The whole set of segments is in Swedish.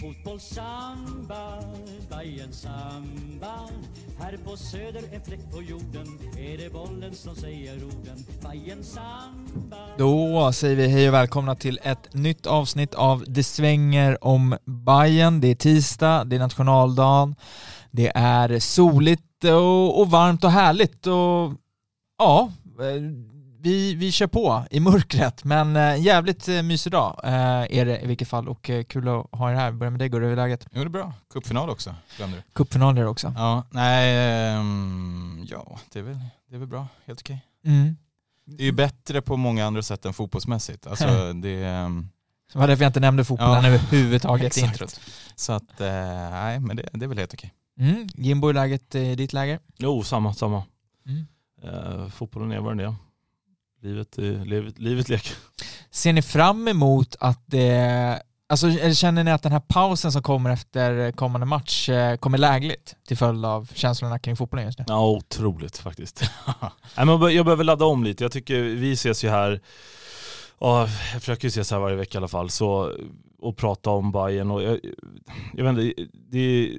Fotbollssamba, Bajen samba. Här på söder en fläck på jorden Är det bollen som säger orden. Bajen samba. Då säger vi hej och välkomna till ett nytt avsnitt av Det svänger om Bayern. Det är tisdag, det är nationaldagen, det är soligt och, och varmt och härligt och ja, eh, vi, vi kör på i mörkret men eh, jävligt eh, mysig dag är det i vilket fall och kul att ha er här. Börja med dig, går det över läget? Jo det är bra. Cupfinal också, glömde du. Cupfinaler också. Ja, nej, ehm, ja det är, väl, det är väl bra, helt okej. Mm. Det är ju bättre på många andra sätt än fotbollsmässigt. Alltså det, ehm, Det var därför jag inte nämnde fotbollen Ja, överhuvudtaget i introt. så att, nej men det, det är väl helt okej. Mm. Jimbo, hur är läget i ditt läger? Jo, samma, samma. Mm. Eh, fotbollen är vad den är. Livet, är- livet, livet leker. Ser ni fram emot att det, alltså känner ni att den här pausen som kommer efter kommande match eh, kommer lägligt till följd av känslorna kring fotbollen just nu? Ja, otroligt faktiskt. Nej, men jag behöver ladda om lite. Jag tycker vi ses ju här, ja, jag försöker ju ses här varje vecka i alla fall, så, och prata om Bayern och jag, jag vet inte, det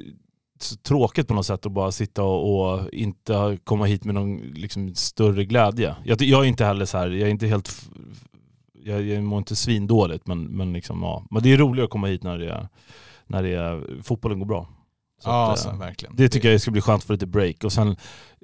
tråkigt på något sätt att bara sitta och, och inte komma hit med någon liksom, större glädje. Jag, jag är inte heller så här, jag är inte helt, jag, jag mår inte svindåligt men, men, liksom, ja. men det är roligare att komma hit när det är, när det är, fotbollen går bra. Så Ja, att, eh, verkligen. det tycker jag ska bli skönt för lite break. Och sen,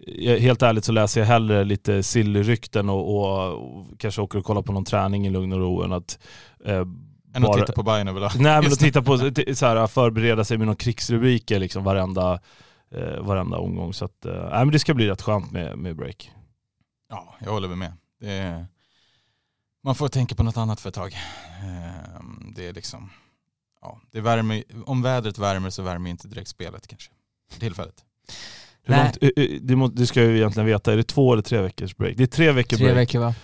eh, helt ärligt så läser jag hellre lite sillrykten och, och, och kanske åker och kollar på någon träning i lugn och ro än att eh, Än att titta på Bayern överlag. Nej men att titta på, så här, förbereda sig med någon krigsrubriker liksom varenda, eh, varenda omgång. Så att, eh, nej, men det ska bli rätt skönt med, med break. Ja, jag håller med. Det är, man får tänka på något annat för ett tag. Ehm, Det är liksom, ja, det värmer, om vädret värmer så värmer inte direkt spelet kanske. För tillfället. Hur långt, eh, eh, det, ska jag ju egentligen veta, är det två eller tre veckors break? Det är tre veckor Tre break. veckor va?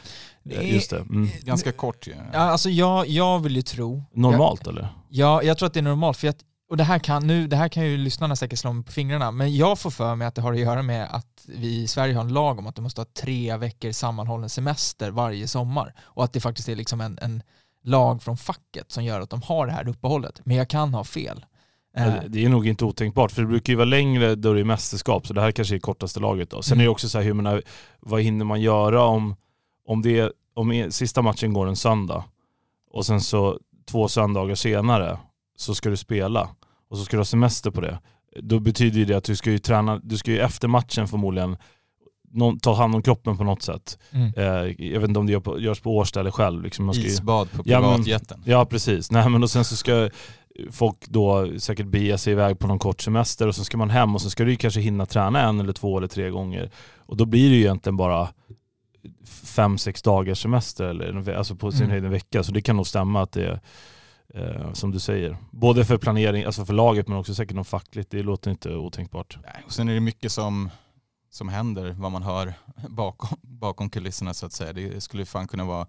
Eh, Just det. Mm. Ganska kort ju. Ja, alltså jag, jag vill ju tro, Normalt eller? Ja, jag tror att det är normalt. För att, och det här, kan, nu, det här kan ju lyssnarna säkert slå mig på fingrarna, men jag får för mig att det har att göra med att vi i Sverige har en lag om att du måste ha tre veckor sammanhållen semester varje sommar. Och att det faktiskt är liksom en, en lag från facket som gör att de har det här uppehållet. Men jag kan ha fel. Eh, Det är nog inte otänkbart, för det brukar ju vara längre då det är mästerskap, så det här kanske är kortaste laget då. Sen Mm. är det också så här, hur man, vad hinner man göra om, om, det, om e- sista matchen går en söndag och sen så två söndagar senare så ska du spela och så ska du ha semester på det. Då betyder ju det att du ska ju träna, du ska ju efter matchen förmodligen någon, ta hand om kroppen på något sätt. mm. Eh, jag vet inte om det gör på, görs på Årsta eller själv. Liksom man ska ju, Isbad på Ja, men- privatjeten. Ja precis. Nej, men och sen så ska folk då säkert bege sig iväg på någon kort semester och så ska man hem och så ska du ju kanske hinna träna en eller två eller tre gånger. Och då blir det ju egentligen bara fem, sex dagars semester eller alltså på sin Mm. höjd en vecka. Så det kan nog stämma att det är eh, som du säger. Både för planering, alltså för laget men också säkert något fackligt. Det låter inte otänkbart. Nej, Och sen är det mycket som, som händer, vad man hör bakom, bakom kulisserna så att säga. Det skulle fan kunna vara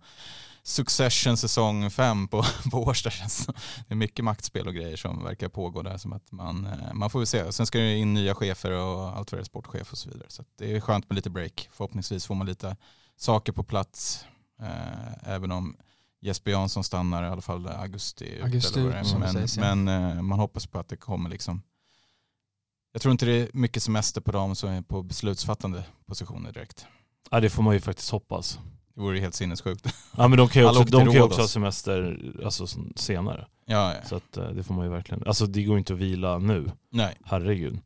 Succession säsong 5 på, på Årsta. känns det är mycket maktspel och grejer som verkar pågå där. Som att man, eh, man får väl se. Sen ska det in nya chefer och allt vad det är, sportchef och så vidare. Så det är skönt med lite break. Förhoppningsvis får man lite saker på plats. Eh, även om Jesper Jansson stannar i alla fall augusti. Augusti eller ut, det men sägs, ja. men eh, man hoppas på att det kommer liksom jag tror inte det är mycket semester på dem som är på beslutsfattande positioner direkt. Ja, det får man ju faktiskt hoppas. Det vore helt sinnessjukt. Ja men de kan ju också, de kan ju också ha semester alltså, senare. Ja, ja. Så att, eh, det får man ju verkligen. Alltså det går inte att vila nu. Nej. Herregud.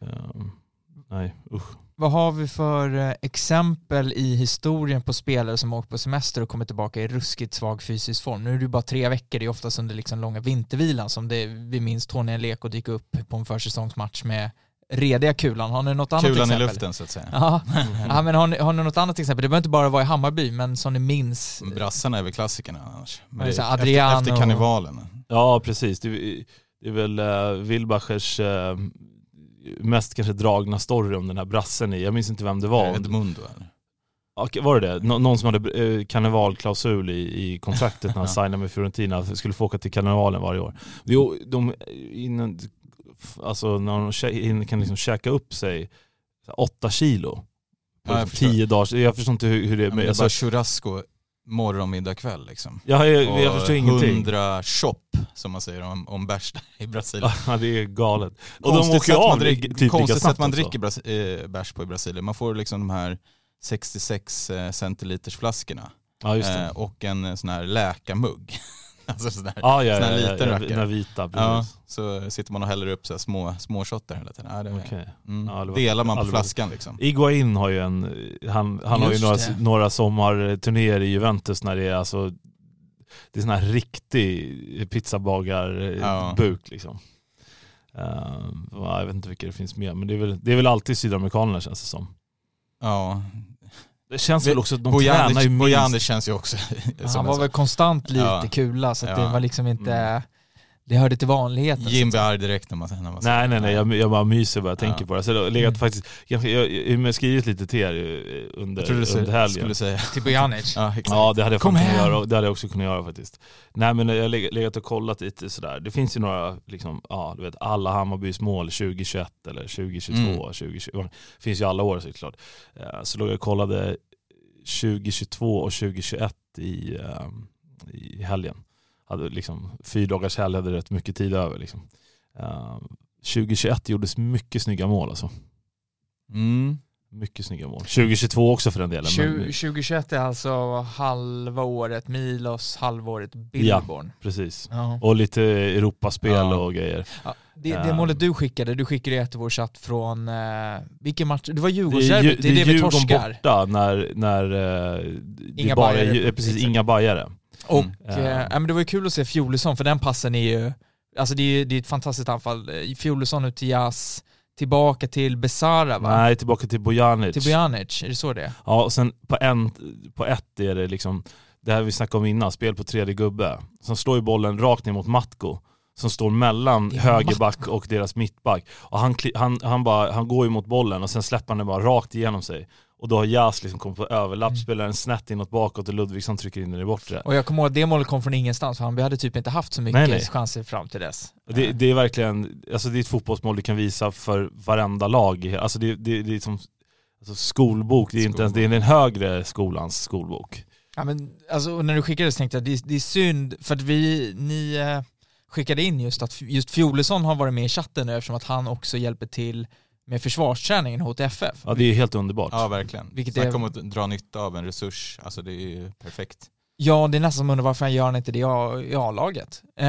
Ehm, nej, usch. Vad har vi för eh, exempel i historien på spelare som åkt på semester och kommer tillbaka i ruskigt svag fysisk form? Nu är det ju bara tre veckor, det är oftast under liksom långa vintervilan som det, vi minns Tony Aleko dyka upp på en försäsongsmatch med rediga kulan. Har ni något annat Kulan i exempel? luften så att säga. Ja, ja men har ni, har ni något annat exempel? Det behöver inte bara vara i Hammarby, men som ni minns. Brassarna är väl klassikerna annars. Ja, det efter, Adriano efter och- karnevalen. Ja precis, det är, det är väl uh, Wilbachers eh, mest kanske dragna story om den här brassen i, jag minns inte vem det var. Edmundo eller? Ja, var det det? Nå- någon som hade eh, karnevalklausul i, i kontraktet när han Ja. signade med Fiorentina, skulle få åka till karnevalen varje år. Jo, de, innan, alltså när de kan liksom käka upp sig åtta kilo på Ja, tio dagar. Jag förstår inte hur, hur det Ja, är. men det är alltså, bara churrasco morgon, middag, kväll liksom. jag, jag, jag Och förstår ingenting. hundra shop, som man säger om, om bärs i Brasilien. Ja, det är galet. Och de Konstigt åker sätt av man typ konstigt sätt man dricker bras- eh, bärs på i Brasilien. Man får liksom de här 66 eh, centiliters flaskorna Ja eh, och en sån här läkarmugg. alltså sån här, Ja, ja, sån ja, liten ja, rackare. den vita. ja, så sitter man och häller upp så små, små shot där hela tiden. Ja, det, Okej. mm, Ja, det var- delar man på flaskan liksom. Iguain har ju en, han, han har ju några, det. några sommarturnéer i Juventus när det är alltså det är sån här riktig pizzabagarbuk Ja. liksom. Uh, jag vet inte vilka det finns mer, men det är väl, det är väl alltid sydamerikanerna känns det som. Ja. Det känns väl också att de Bojanic, tränar ju minst. Bojanic känns ju också Han var väl konstant lite Ja. kula så att det Ja. var liksom inte, Mm. Det hörde till vanligheten. Jim blir arg direkt när man, när man Nej nej nej, jag, jag bara myser bara jag tänker Ja. på det. Så jag har legat Mm. faktiskt, jag, jag, jag har skrivit lite till er eh, under, Jag trodde under skulle, helgen. skulle säga. Till Bojanic. Ja, exakt. Ja det hade jag Kom kunnat göra, det hade jag också kunnat göra faktiskt. Nej men jag har leg- legat och kollat lite sådär. Det finns ju några, liksom, ja du vet alla Hammarbys mål 2021 eller 2022, Mm. 2020. Det finns ju alla år såklart. Eh, Så låg jag och kollade 2022 och 2021 i, eh, i helgen. Hade liksom, fyra dagars helg hade rätt mycket tid över liksom. Eh, 2021 gjordes mycket snygga mål alltså. Mm. Mycket snygga mål. 2022 också för den delen. men- 20, 2021 är alltså halva året Milos, halvåret Billborn. Precis. Ja. Och lite Europaspel Ja. och grejer. Ja, det, det Ja. målet du skickade, du skickade ett i vår chatt från, eh, vilken match? Det var Det är, ju, Djurgårdsderbyt, det är det, vi torskar. borta när, när eh, det Inga bara bajare, är, precis, inga bajare. Och Mm. eh, men det var ju kul att se Fjolesson, för den passen är ju, alltså det är, det är ett fantastiskt anfall. Eh, Fjolesson ut till Jas, tillbaka till Besara va? Nej, tillbaka till Bojanic. Till Bojanic, är det så det är? Ja, och sen på, en, på ett är det liksom, det här vi snackade om innan, spel på tredje gubbe. Sen slår ju bollen rakt ner mot Matko som står mellan högerback och deras mittback. Och han, han, han, bara, han går ju mot bollen och sen släpper han den bara rakt igenom sig. Och då har Jas liksom kommit på överlapp, Mm. spelar en snett inåt bakåt och Ludvigsson trycker in den i bortre. Och jag kommer ihåg att det målet kom från ingenstans, för han vi hade typ inte haft så mycket Nej, nej. chanser fram till dess. Det, det är verkligen, alltså det är ett fotbollsmål du kan visa för varenda lag. Alltså det, det, det är som alltså skolbok, det är inte ens, det är den högre skolans skolbok. Ja men alltså när du skickade så tänkte jag det, det är synd för att vi, ni eh, skickade in just att just Fjolesson har varit med i chatten nu eftersom att han också hjälper till med försvarsträningen hos FF. Ja det är helt underbart. Ja verkligen. Vilket Snacka är- om att dra nytta av en resurs, alltså det är ju perfekt. Ja, det är nästan som undrar varför han gör inte det i A-laget. Eh,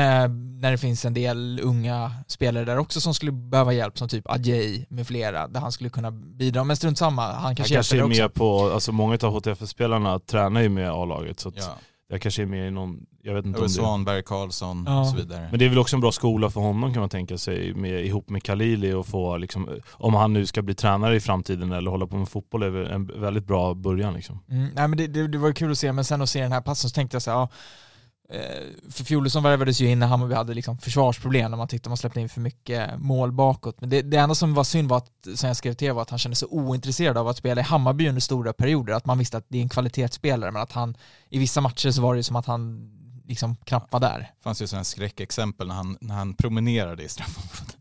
när det finns en del unga spelare där också som skulle behöva hjälp, som typ Adjei med flera, där han skulle kunna bidra. Men strunt samma, han Han kanske kanske är med också. på, alltså många av HTF-spelarna tränar ju med A-laget så att Ja. Jag kanske är med i någon, jag vet inte Över om det Svanberg, Karlsson Ja. och så vidare. Men det är väl också en bra skola för honom kan man tänka sig, med, ihop med Khalili och få liksom, om han nu ska bli tränare i framtiden eller hålla på med fotboll är en väldigt bra början liksom. Mm, nej men det, det, det var kul att se, men sen att se den här passen så tänkte jag så här, ja, för Fjolesson värvades ju in när Hammarby hade liksom försvarsproblem, när man tyckte man släppte in för mycket mål bakåt. Men det, det enda som var synd var att, som jag skrev till er, var att han kände sig ointresserad av att spela i Hammarby under stora perioder. Att man visste att det är en kvalitetsspelare, men att han i vissa matcher så var det som att han liksom knappt var där. Det fanns ju sådana skräckexempel när han, när han promenerade i straffområdet.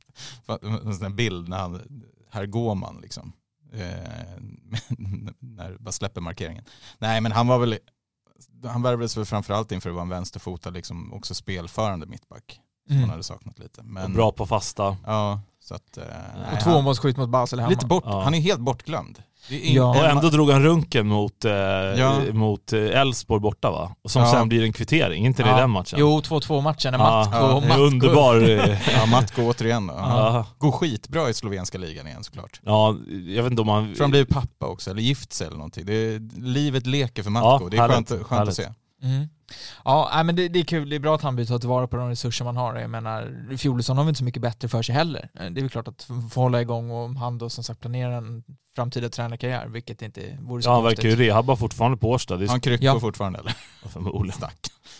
En sån där bild när han, här går man liksom. Eh, när bara släpper markeringen. Nej men han var väl, han värvades väl framförallt inför att vara en vänsterfotad, liksom också spelförande mittback. Som Mm. han hade saknat lite. Men, Och bra på fasta. Ja, så att... Eh, Och tvåmålsskytt mot Basel han, hemma. lite bort, Ja. Han är helt bortglömd. Är Ja. Och ändå drog han runken mot eh, Ja. mot eh, Elfsborg borta va? Och som Ja. sen blir en kvittering, inte det Ja. i den matchen? Jo, 2-2 matchen när Matko, ja, Matko underbar... eh, Ja, Matko återigen då. ja. Går skitbra i slovenska ligan igen såklart. ja, jag vet inte om han... För han blivit pappa också, eller gift sig eller någonting. Det är, livet leker för Matko. Ja, det är härligt, skönt, skönt härligt. att se. Mm. Ja, men det, det är kul. Det är bra att Hammarby tar tillvara på de resurser man har. Jag menar, Fjolesson har väl inte så mycket bättre för sig heller. Eh, Det är väl klart att få hålla igång och om han då som sagt planerar en framtida tränarkarriär, vilket inte vore så Ja, han verkar ju rehabba fortfarande på Årsta. Är Han kryckor Ja. fortfarande eller? förmodligen. Ja,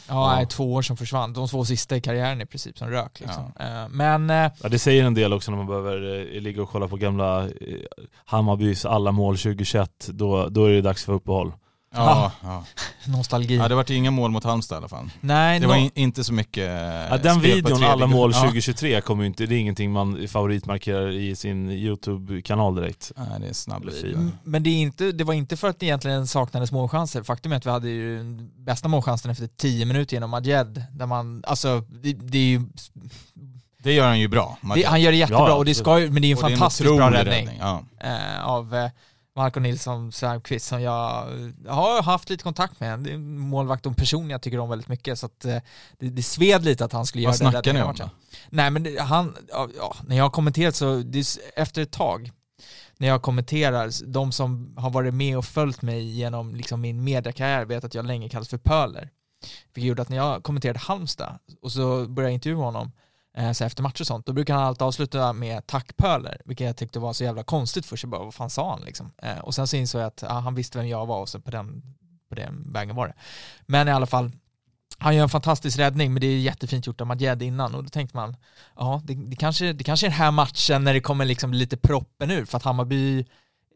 Ja. nej, två år som försvann. De två sista i karriären i princip som rök. Liksom. Eh, Men eh, Ja, det säger en del också när man behöver eh, ligga och kolla på gamla eh, Hammarbys alla mål 2021. Då, då är det dags för uppehåll. Ja, ja. Nostalgi. ja det vart ju inga mål mot Halmstad i alla fall. Nej, Det var no- in, inte så mycket Ja, den videon, alla mål ja. 2023, kommer ju inte, det är ingenting man favoritmarkerar i sin YouTube-kanal direkt. Nej, det är en snabb video. Mm, Men det, är inte, det var inte för att det egentligen saknades målchanser. Faktum är att vi hade ju bästa målchansen efter 10 minuter genom Adjed. Där man, alltså, det, det är ju, Det gör han ju bra. det, han gör det jättebra Ja, och det ska ju, men det är ju en är fantastiskt bra otrolig räddning. Ja. eh, av eh, Marco Nilsson Särmqvist som jag har haft lite kontakt med. Det är en målvakt och person jag tycker om väldigt mycket så att eh, det, det sved lite att han skulle Vad göra den snackar ni om matchen. Nej men det, han, ja, när jag har kommenterat så, det, efter ett tag, när jag kommenterar, de som har varit med och följt mig genom liksom min mediekarriär vet att jag länge kallas för Pöler. Vilket gjorde att när jag kommenterade Halmstad och så började jag intervjua honom eh, Eh, så efter matcher och sånt, då brukar han alltid avsluta med tack Pöler, vilket jag tyckte var så jävla konstigt först. Jag bara, vad fan sa han liksom? Eh, och sen så insåg jag att ja, han visste vem jag var och så på den, på den vägen var det. Men i alla fall, han gör en fantastisk räddning, men det är jättefint gjort av Madjed innan och då tänkte man, ja, det, det, kanske, det kanske är den här matchen när det kommer liksom lite proppen ur för att Hammarby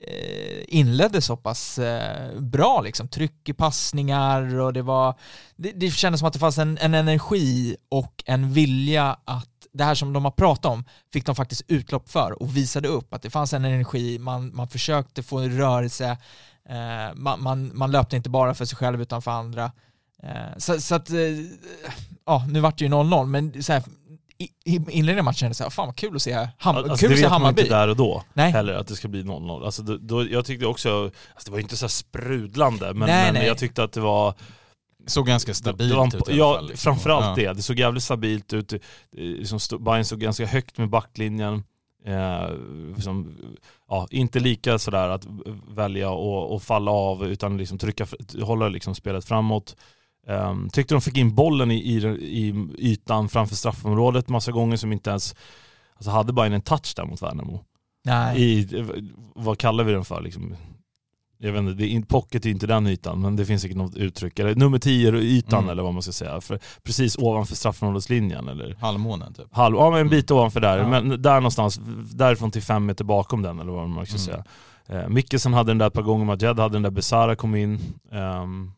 eh, inledde så pass eh, bra liksom, tryck i passningar och det var, det, det kändes som att det fanns en, en energi och en vilja att det här som de har pratat om fick de faktiskt utlopp för och visade upp att det fanns en energi, man, man försökte få en rörelse, eh, man, man, man löpte inte bara för sig själv utan för andra. Eh, så, så att, eh, ja nu vart det ju 0-0 men så här, i, i inledningen av matchen kände jag så här, fan vad kul att se, Ham- Alltså, kul det att se vet man Hammarby. inte där och då Nej. heller, att det ska bli 0-0. Alltså, då, då, jag tyckte också, alltså, det var ju inte så här sprudlande, men, Nej, men nej. jag tyckte att det var Såg ganska stabilt det var ut i alla Ja, fall, liksom. framförallt Ja. det. Det såg jävligt stabilt ut. Eh, Liksom Bayern stod ganska högt med backlinjen. Eh, som, ja, inte lika sådär att välja och, och falla av utan liksom trycka, hålla liksom spelet framåt. Um, tyckte de fick in bollen i, i, i ytan framför straffområdet massa gånger som inte ens alltså hade Bayern en touch där mot Värnamo. Nej. I, vad kallar vi den för? Liksom, jag vet inte, det är, in- pocket är inte den ytan, men det finns säkert något uttryck. Eller nummer 10-ytan Mm. eller vad man ska säga. För, precis ovanför straffområdeslinjen. Eller Halvmånen typ. halv, ja men en bit ovanför där. Ja. Men där någonstans, därifrån till fem meter bakom den eller vad man ska Mm. säga. Eh, Mikkelsen hade den där ett par gånger, Majed hade den där, Besara kom in. ehm,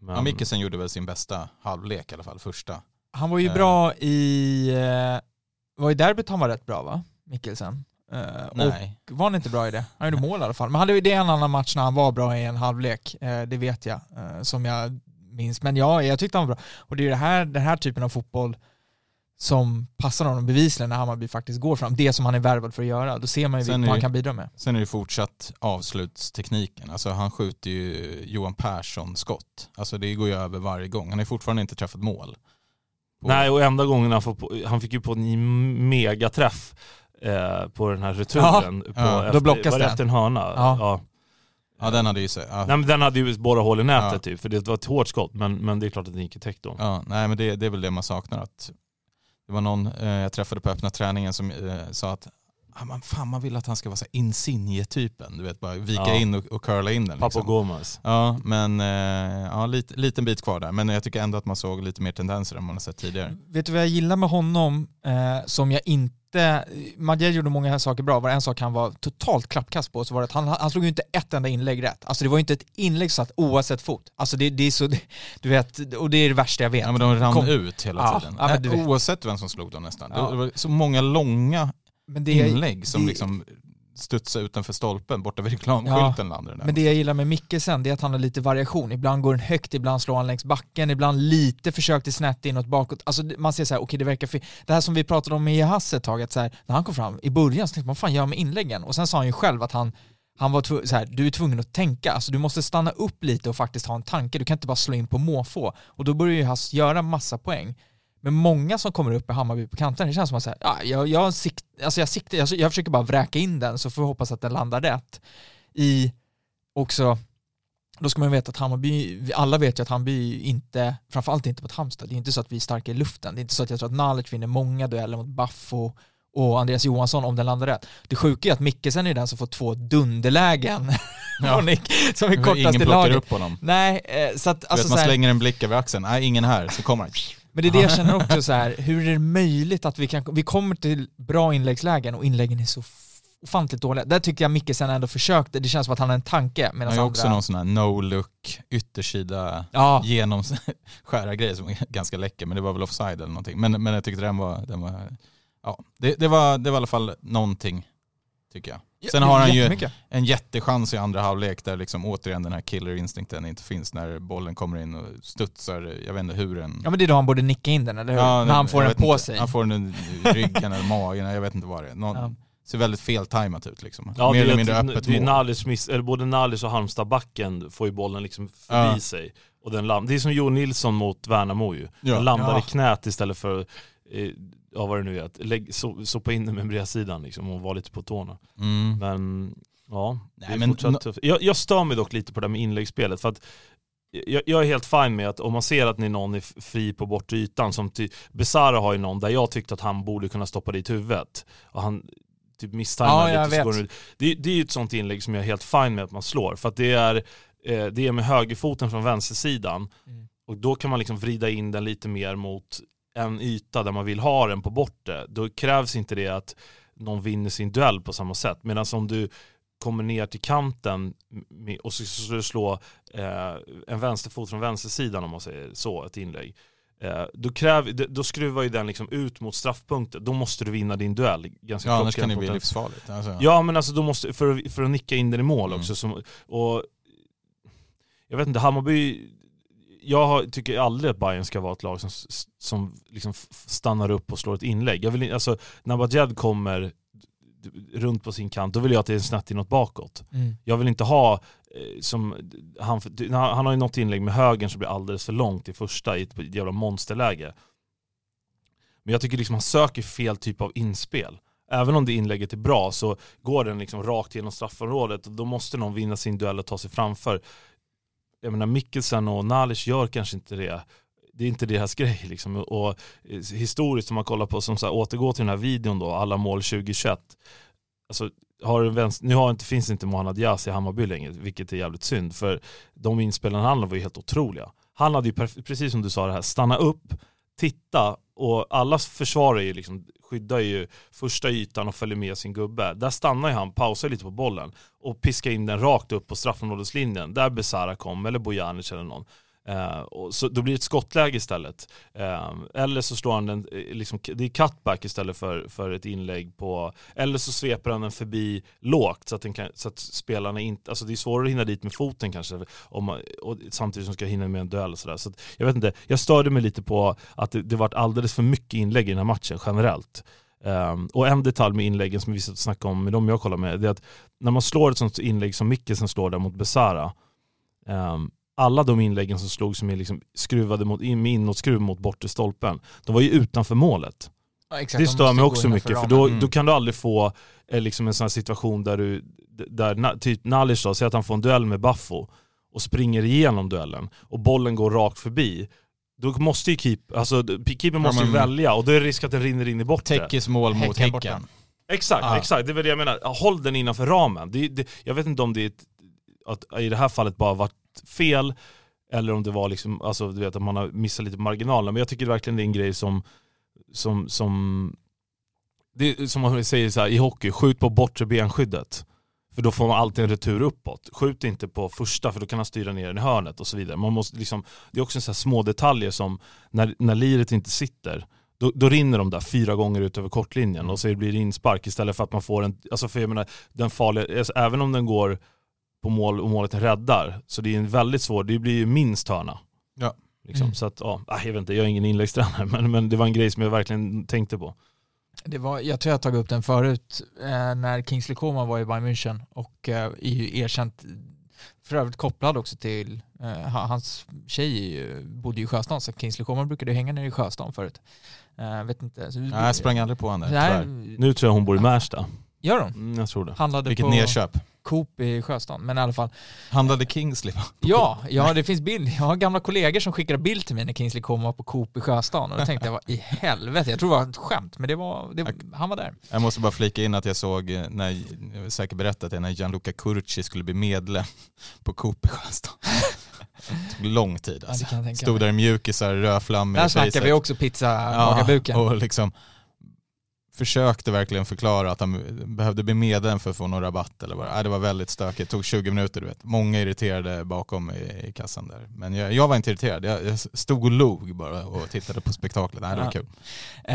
men, Ja, Mikkelsen gjorde väl sin bästa halvlek i alla fall, första. Han var ju Eh. bra i, eh, var i derbyt han var rätt bra va? Mikkelsen. Eh, Nej. Och var han inte bra i det? Han gjorde mål i alla fall. Men hade ju det en annan match när han var bra i en halvlek, eh, det vet jag, eh, som jag minns. Men ja, jag tyckte han var bra. Och det är ju det här, den här typen av fotboll som passar honom bevisligen när Hammarby faktiskt går fram. Det som han är värvad för att göra. Då ser man ju vad han kan bidra med. Sen är det fortsatt avslutstekniken. Alltså han skjuter ju Johan Persson skott. Alltså det går ju över varje gång. Han har fortfarande inte träffat mål. Och- Nej, och enda gången han, får på, han fick ju på en megaträff eh, på den här returen. på, Ja, då efter, blockas var det den. efter en hörna? Ja. Ja den hade ju så, ja. Nej men den hade ju båda hål i nätet Ja. typ, för det var ett hårt skott, men, men det är klart att den gick i täck då. Ja, nej men det, det är väl det man saknar. Att det var någon eh, jag träffade på öppna träningen som eh, sa att ah, man, fan, man vill att han ska vara så här Insigne-typen. Du vet, bara vika Ja. in och, och curla in den. Papo Liksom. Gomez. Ja, men eh, ja, lite, liten bit kvar där. Men jag tycker ändå att man såg lite mer tendenser än man har sett tidigare. Vet du vad jag gillar med honom eh, som jag inte Madjed gjorde många saker bra, var en sak han var totalt klappkast på så var det att han, han slog ju inte ett enda inlägg rätt. Alltså det var ju inte ett inlägg satt oavsett fot. Alltså det, det är så, du vet, och det är det värsta jag vet. Ja, men de rann Kom. ut hela Ja, tiden. ja. Oavsett vem som slog dem nästan. Ja. Det var så många långa det, inlägg som det- liksom studsade utanför stolpen borta vid reklamskylten landade där. Men det jag gillar med Mikkelsen det är att han har lite variation. Ibland går den högt, ibland slår han längs backen, ibland lite försökte snett inåt bakåt. Alltså man ser så här, okej det verkar fel. Det här som vi pratade om med Hasse ett tag, att så här, när han kom fram i början så tänkte man, vad fan gör med inläggen? Och sen sa han ju själv att han han var så här, du är tvungen att tänka, alltså du måste stanna upp lite och faktiskt ha en tanke, du kan inte bara slå in på måfå. Och då börjar ju Hasse göra massa poäng. Men många som kommer upp i Hammarby på kanten, det känns som att säga, ja, jag, jag, sikt, alltså jag, siktar, jag, jag försöker bara vräka in den så får vi hoppas att den landar rätt. I också, då ska man veta att Hammarby, alla vet ju att Hammarby inte, framförallt inte mot Halmstad, det är inte så att vi är starka i luften. Det är inte så att jag tror att Nalic vinner många dueller mot Baffo och Andreas Johansson om den landar rätt. Det sjuka är att Mickelsen är den som får två dunderlägen Ja. Nick, som är kortast Ingen i plockar laget. upp honom. Nej, eh, så att alltså vet, man slänger en blick över axeln, nej ingen här, så kommer han. Men det är det jag känner också så här, hur är det möjligt att vi kan, vi kommer till bra inläggslägen och inläggen är så ofantligt dåliga. Där tyckte jag Mikkelsen ändå försökte, det känns som att han har en tanke. Han har ju också andra... någon sån här no-look yttersida Ja, genomskära grej som är ganska läcker, men det var väl offside eller någonting. Men, men jag tyckte den var, den var ja, det, det, var, det var i alla fall någonting, tycker jag. Sen har han ju en jättechans i andra halvlek där liksom återigen den här killer-instinkten inte finns när bollen kommer in och studsar, jag vet inte hur den... Ja men det är då han borde nicka in den, eller hur? Ja, När han får den på inte. sig. Han får den i ryggen eller magen, jag vet inte vad det är. Någon, Ja. Ser väldigt feltajmat ut liksom. Ja, Mer det eller mindre öppet det. Nalis miss, eller både Nalis och Halmstadbacken får ju bollen liksom förbi Ja. sig. Och den lam- det är som Johan Nilsson mot Värnamo ju. Ja. Den landar Ja. i knät istället för, eh, ja vad det nu är, att lägg, so, sopa in den med bredsidan liksom och vara lite på tårna. Mm. Men ja, Nej, det är men fortsatt nå- tufft. Jag, jag stör mig dock lite på det här med inläggsspelet för att jag, jag är helt fin med att om man ser att ni någon är fri på bortre ytan, som ty, Besara har ju någon där jag tyckte att han borde kunna stoppa dit huvudet. Och han typ misstajmar Ja, lite. så vet. Det, det är ju ett sånt inlägg som jag är helt fin med att man slår. För att det är, eh, det är med högerfoten från vänstersidan. Mm. Och då kan man liksom vrida in den lite mer mot en yta där man vill ha den på bortre. Då krävs inte det att någon vinner sin duell på samma sätt. Medan om du kommer ner till kanten och så ska du slå eh, en vänsterfot från vänstersidan om man säger så, ett inlägg. Eh, då, kräv, då skruvar ju den liksom ut mot straffpunkten. Då måste du vinna din duell. Ganska Ja, annars kan det bli livsfarligt. Alltså. Ja men alltså då måste, för, att- för att nicka in den i mål Mm. också. Som, och jag vet inte, Hammarby, jag tycker aldrig att Bayern ska vara ett lag som, som liksom stannar upp och slår ett inlägg. Jag vill, alltså, när Bajed kommer runt på sin kant, då vill jag att det är snett inåt bakåt. Mm. Jag vill inte ha, eh, som han, han har ju något inlägg med högern som blir alldeles för långt i första i ett jävla monsterläge. Men jag tycker liksom han söker fel typ av inspel. Även om det inlägget är bra så går den liksom rakt genom straffområdet och då måste någon vinna sin duell och ta sig framför. Jag menar Mikkelsen och Nalic gör kanske inte det. Det är inte deras grej liksom. Och eh, historiskt om man kollar på, som så här, återgår till den här videon då, alla mål 2021. Alltså, har vänster, nu har inte, finns inte Mohanad Yas i Hammarby längre, vilket är jävligt synd. För de inspelarna han hade var ju helt otroliga. Han hade ju, precis som du sa det här, stanna upp, titta och alla försvarar ju liksom, skyddar ju första ytan och följer med sin gubbe. Där stannar ju han, pausar lite på bollen och piskar in den rakt upp på straffområdeslinjen. Där Besara kom, eller Bojanic eller någon. Eh, och så då blir det ett skottläge istället. Eh, eller så slår han den, eh, liksom, det är cutback istället för, för ett inlägg på, eller så sveper han den förbi lågt så att, den kan, så att spelarna inte, alltså det är svårare att hinna dit med foten kanske, om man, och samtidigt som ska hinna med en duell och sådär. Så att, jag vet inte, jag störde mig lite på att det, det varit alldeles för mycket inlägg i den här matchen generellt. Um, och en detalj med inläggen som vi satt och snackade om med dem jag kollar med, det är att när man slår ett sånt inlägg som Mickelsen slår där mot Besara, um, alla de inläggen som slog som är liksom skruvade mot, in, med inåtskruv mot bortre stolpen, de var ju utanför målet. Ja, exakt, Det de stör mig också mycket, för då, Mm. då kan du aldrig få eh, liksom en sån här situation där du, där na- typ Nalic då, säger att han får en duell med Baffo och springer igenom duellen och bollen går rakt förbi. Då måste ju keep, alltså, keeper måste ju men- välja och då är det risk att den rinner in i bortre. Täckes mål mot Häcken. Häcken. Exakt, Ja. exakt. Det är väl det jag menar. Håll den innanför ramen. Det, det, jag vet inte om det är ett, att i det här fallet bara varit fel eller om det var liksom, alltså du vet att man har missat lite på marginalen. Men jag tycker verkligen det är en grej som, som, som, det som man säger så här, i hockey, skjut på bortre benskyddet. För då får man alltid en retur uppåt. Skjut inte på första för då kan han styra ner den i hörnet och så vidare. Man måste liksom, det är också så här små detaljer som när, när liret inte sitter, då, då rinner de där fyra gånger ut över kortlinjen och så blir det inspark istället för att man får en, alltså för jag menar, den farliga, alltså även om den går på mål och målet räddar, så det är en väldigt svår, det blir ju minst hörna. Ja. Liksom. Mm. Så att, ja, nej, jag vet inte, jag är ingen inläggstränare men, men det var en grej som jag verkligen tänkte på. Det var, jag tror jag tagit upp den förut eh, när Kingsley Coman var i Bayern München och eh, är ju erkänt, för övrigt kopplad också till, eh, ha- hans tjej ju, bodde ju i Sjöstan så Kingsley Coman brukade hänga nere i Sjöstan förut. Eh, vet inte. Så, Nej, jag sprang aldrig på där, Nej, tyvärr. Nu tror jag hon bor i Märsta. Gör de? Mm, jag tror det. Handlade Vilket på nedköp. Coop i Sjöstan, men i alla fall. Handlade Kingsley va? Ja, ja, det finns bild. Jag har gamla kollegor som skickade bild till mig när Kingsley kom var på Coop i Sjöstan och då tänkte jag, vad i helvete? Jag tror det var ett skämt, men det var, det, han var där. Jag måste bara flika in att jag såg, eh, när, jag har säkert berättat det, när Gianluca Curci skulle bli medlem på Coop i Sjöstan. Det tog lång tid Ja, alltså. tänka Stod där i mjukisar, rödflammor Där snackar vi också pizza, magarbuken. och liksom försökte verkligen förklara att han behövde bli medlem för att få någon rabatt eller vad äh, det var väldigt stökigt, det tog 20 minuter du vet. Många irriterade bakom i, i kassan där. Men jag, jag var inte irriterad, jag, jag, stod och log bara och tittade på spektaklet. Nej, det var kul. Eh,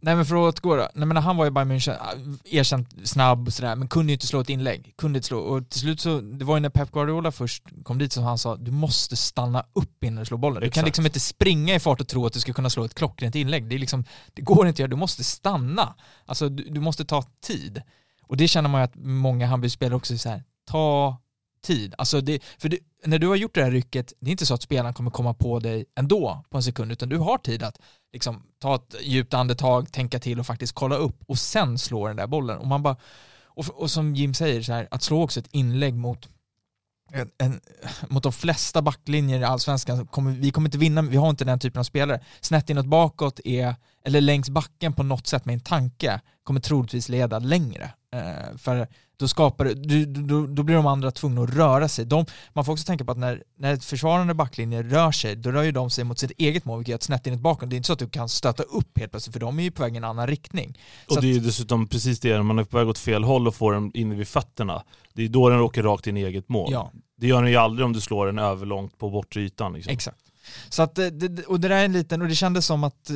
nej men för att återgå då, nej men han var ju bara München, äh, erkänt snabb och sådär, men kunde ju inte slå ett inlägg. Kunde inte slå, och till slut så, det var ju när Pep Guardiola först kom dit som han sa, du måste stanna upp innan du slår bollen. Du Exakt. kan liksom inte springa i fart och tro att du ska kunna slå ett klockrent inlägg. Det, är liksom, det går inte att göra, du måste stanna. Alltså du, du måste ta tid. Och det känner man ju att många Hammarby-spelare också är så här, ta tid. Alltså det, för det, när du har gjort det här rycket, det är inte så att spelaren kommer komma på dig ändå på en sekund, utan du har tid att liksom, ta ett djupt andetag, tänka till och faktiskt kolla upp och sen slå den där bollen. Och, man bara, och, och som Jim säger, så här, att slå också ett inlägg mot en, en, mot de flesta backlinjer i allsvenskan, kommer, vi kommer inte vinna, vi har inte den typen av spelare. Snett inåt bakåt är, eller längs backen på något sätt med en tanke, kommer troligtvis leda längre. Eh, för då, skapar, du, då, då blir de andra tvungna att röra sig. De, man får också tänka på att när, när ett försvarande backlinje rör sig, då rör ju de sig mot sitt eget mål, vilket är ett snett bakåt. Det är inte så att du kan stöta upp helt plötsligt, för de är ju på väg i en annan riktning. Och så det är ju dessutom precis det, när man är på väg åt fel håll och får den inne vid fötterna, det är då den åker rakt in i eget mål. Ja. Det gör den ju aldrig om du slår den överlångt på bortre ytan. Liksom. Exakt. Så att, och det där är en liten, och det kändes som att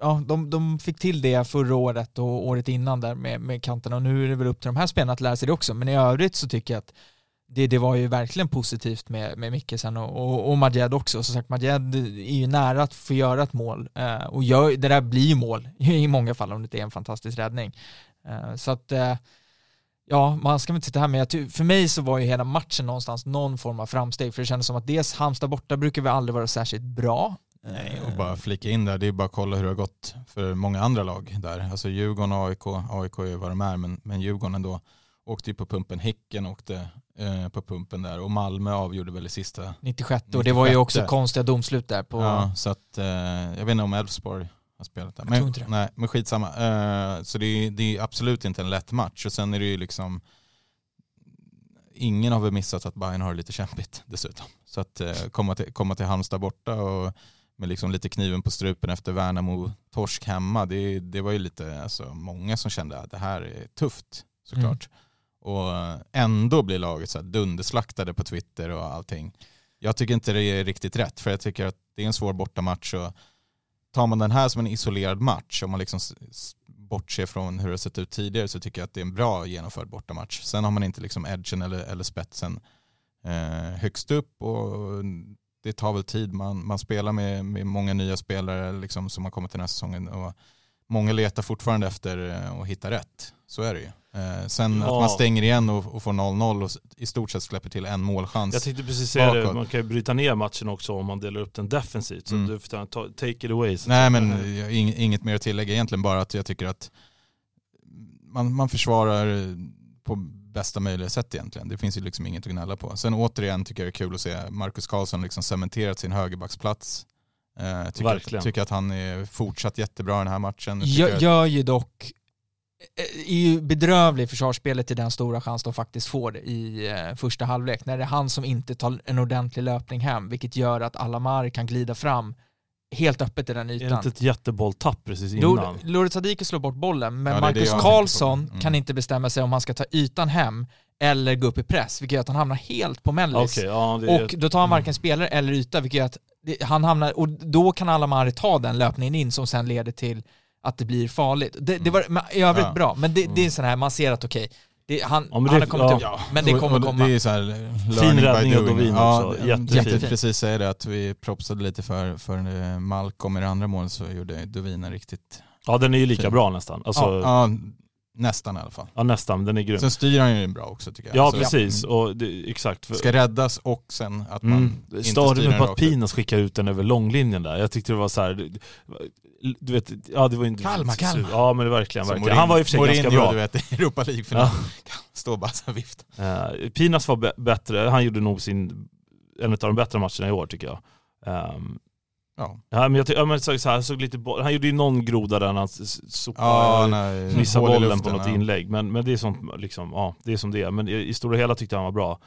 ja, de, de fick till det förra året och året innan där med, med kanterna och nu är det väl upp till de här spelarna att lära sig det också. Men i övrigt så tycker jag att det, det var ju verkligen positivt med, med Mickelsen och, och, och Majed också. Som sagt, Majed är ju nära att få göra ett mål eh, och gör, det där blir ju mål i många fall om det inte är en fantastisk räddning. Eh, så att eh, ja, man ska väl inte sitta här med, för mig så var ju hela matchen någonstans någon form av framsteg, för det kändes som att dels Halmstad borta brukar vi aldrig vara särskilt bra. Nej, och bara flika in där, det är bara att kolla hur det har gått för många andra lag där. Alltså Djurgården och AIK, AIK är vad de är, men, men Djurgården ändå åkte ju på pumpen, Häcken åkte eh, på pumpen där och Malmö avgjorde väl i sista 96 och det var ju också konstiga domslut där på... Ja, så att eh, jag vet inte om Elfsborg har spelat där. Men, nej, men skitsamma. Eh, så det är, det är absolut inte en lätt match och sen är det ju liksom ingen har väl missat att Bayern har det lite kämpigt dessutom. Så att eh, komma, till, komma till Halmstad borta och med liksom lite kniven på strupen efter Värnamo torsk hemma, det, det var ju lite, alltså, många som kände att det här är tufft såklart. Mm. Och ändå blir laget så här dunderslaktade på Twitter och allting. Jag tycker inte det är riktigt rätt, för jag tycker att det är en svår bortamatch och tar man den här som en isolerad match, om man liksom bortser från hur det har sett ut tidigare, så tycker jag att det är en bra genomförd bortamatch. Sen har man inte liksom edgen eller, eller spetsen eh, högst upp och det tar väl tid. Man, man spelar med, med många nya spelare liksom, som har kommit till den här säsongen och många letar fortfarande efter eh, att hitta rätt. Så är det ju. Eh, sen ja. att man stänger igen och, och får 0-0 och i stort sett släpper till en målchans. Jag tänkte precis säga bakåt. det, man kan ju bryta ner matchen också om man delar upp den defensivt. Så mm. du får ta, take it away. Nej men inget mer att tillägga, egentligen bara att jag tycker att man, man försvarar på bästa möjliga sätt egentligen. Det finns ju liksom inget att gnälla på. Sen återigen tycker jag det är kul att se Marcus Karlsson liksom cementerat sin högerbacksplats. Eh, tycker, att, tycker att han är fortsatt jättebra i den här matchen. Jag gör ju dock är ju bedrövlig i försvarsspelet i den stora chans de faktiskt får i eh, första halvlek. När det är han som inte tar en ordentlig löpning hem, vilket gör att Alamar kan glida fram helt öppet i den ytan. Är det inte ett jättebolltapp precis innan? Loret Sadiki slår bort bollen, men ja, Marcus Karlsson mm. kan inte bestämma sig om han ska ta ytan hem eller gå upp i press, vilket gör att han hamnar helt på mellis. Okay, ja, och då tar han varken mm. spelare eller yta, vilket gör att han hamnar, och då kan Alamari ta den löpningen in som sen leder till att det blir farligt. Det, det var i övrigt ja. bra, men det, det är mm. sån här, man ser att okej, okay, det, han, ja, han har kommit ja. upp, men det kommer komma. Det är så här, fin räddning av Dovin ja, också. Jättefint. Precis säga det, att vi propsade lite för, för eh, Malcolm i det andra målet så gjorde Dovin en riktigt Ja den är ju lika fin. bra nästan. Alltså, ja, Nästan i alla fall. Ja nästan, den är grym. Sen styr han ju bra också tycker jag. Ja så, precis, mm. och det, exakt. För... Ska räddas och sen att man mm. inte den på att Pinas skickar ut den över långlinjen där. Jag tyckte det var så här, du vet, ja det var inte... Kalmar, Kalmar. Ja men det verkligen, verkligen. Morin, han var ju för sig Morin, ganska bra. du vet, Europa League-final. Ja. Stå bara så vift. Uh, Pinas var bättre, han gjorde nog sin, en av de bättre matcherna i år tycker jag. Um, Ja. ja men jag ja, men så, så här, såg lite han gjorde ju någon groda där han sopade, ja, missade bollen luften, på något ja. inlägg. Men, men det är som liksom, ja, det är som det är. Men i, i stora hela tyckte jag han var bra.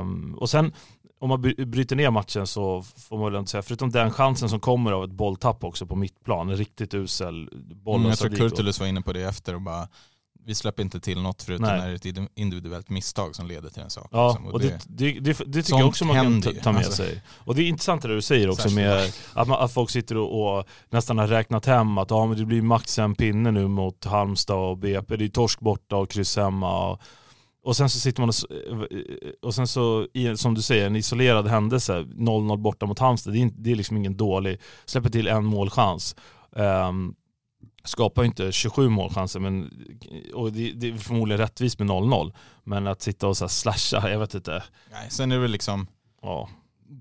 Um, och sen, om man bry- bryter ner matchen så får man väl inte säga, förutom den chansen som kommer av ett bolltapp också på mittplan, en riktigt usel boll Mm, jag tror. Kurtulus var inne på det efter och bara vi släpper inte till något förutom Nej. när det är ett individuellt misstag som leder till en sak. Ja, liksom. och det, det, det, det tycker jag också man kan ta, ta med alltså. sig. Och det är intressant det du säger också Särskilt med att, man, att folk sitter och, och nästan har räknat hem att ja, men det blir max en pinne nu mot Halmstad och BP. Det är torsk borta och kryss hemma. Och, och sen så sitter man och, och sen så, som du säger, en isolerad händelse, 0-0 borta mot Halmstad, det är, det är liksom ingen dålig, släpper till en målchans. Um, skapar ju inte 27 målchanser, men, och det, det är förmodligen rättvist med 0-0. Men att sitta och så här slasha, jag vet inte. Nej, sen är det väl liksom Ja.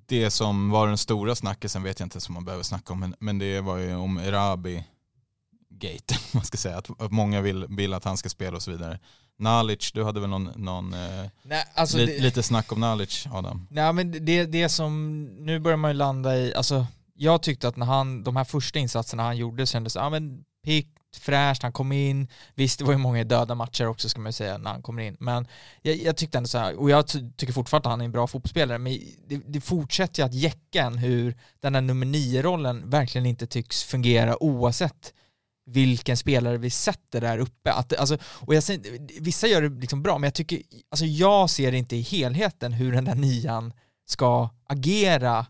det som var den stora snackisen vet jag inte som man behöver snacka om, men, men det var ju om Erabi gate, man ska säga. Att, att många vill, vill att han ska spela och så vidare. Nalic, du hade väl någon, någon eh, Nej, alltså li, det, lite snack om Nalic, Adam? nej, men det, det som, nu börjar man ju landa i, alltså jag tyckte att när han, de här första insatserna han gjorde kändes, ja men piggt, fräscht, han kom in, visst det var ju många döda matcher också ska man ju säga när han kommer in, men jag, jag tyckte ändå så här, och jag ty- tycker fortfarande att han är en bra fotbollsspelare, men det, det fortsätter ju att jäcka en hur den här nummer nio-rollen verkligen inte tycks fungera oavsett vilken spelare vi sätter där uppe. Att, alltså, och jag ser, vissa gör det liksom bra, men jag tycker, alltså jag ser inte i helheten hur den där nian ska agera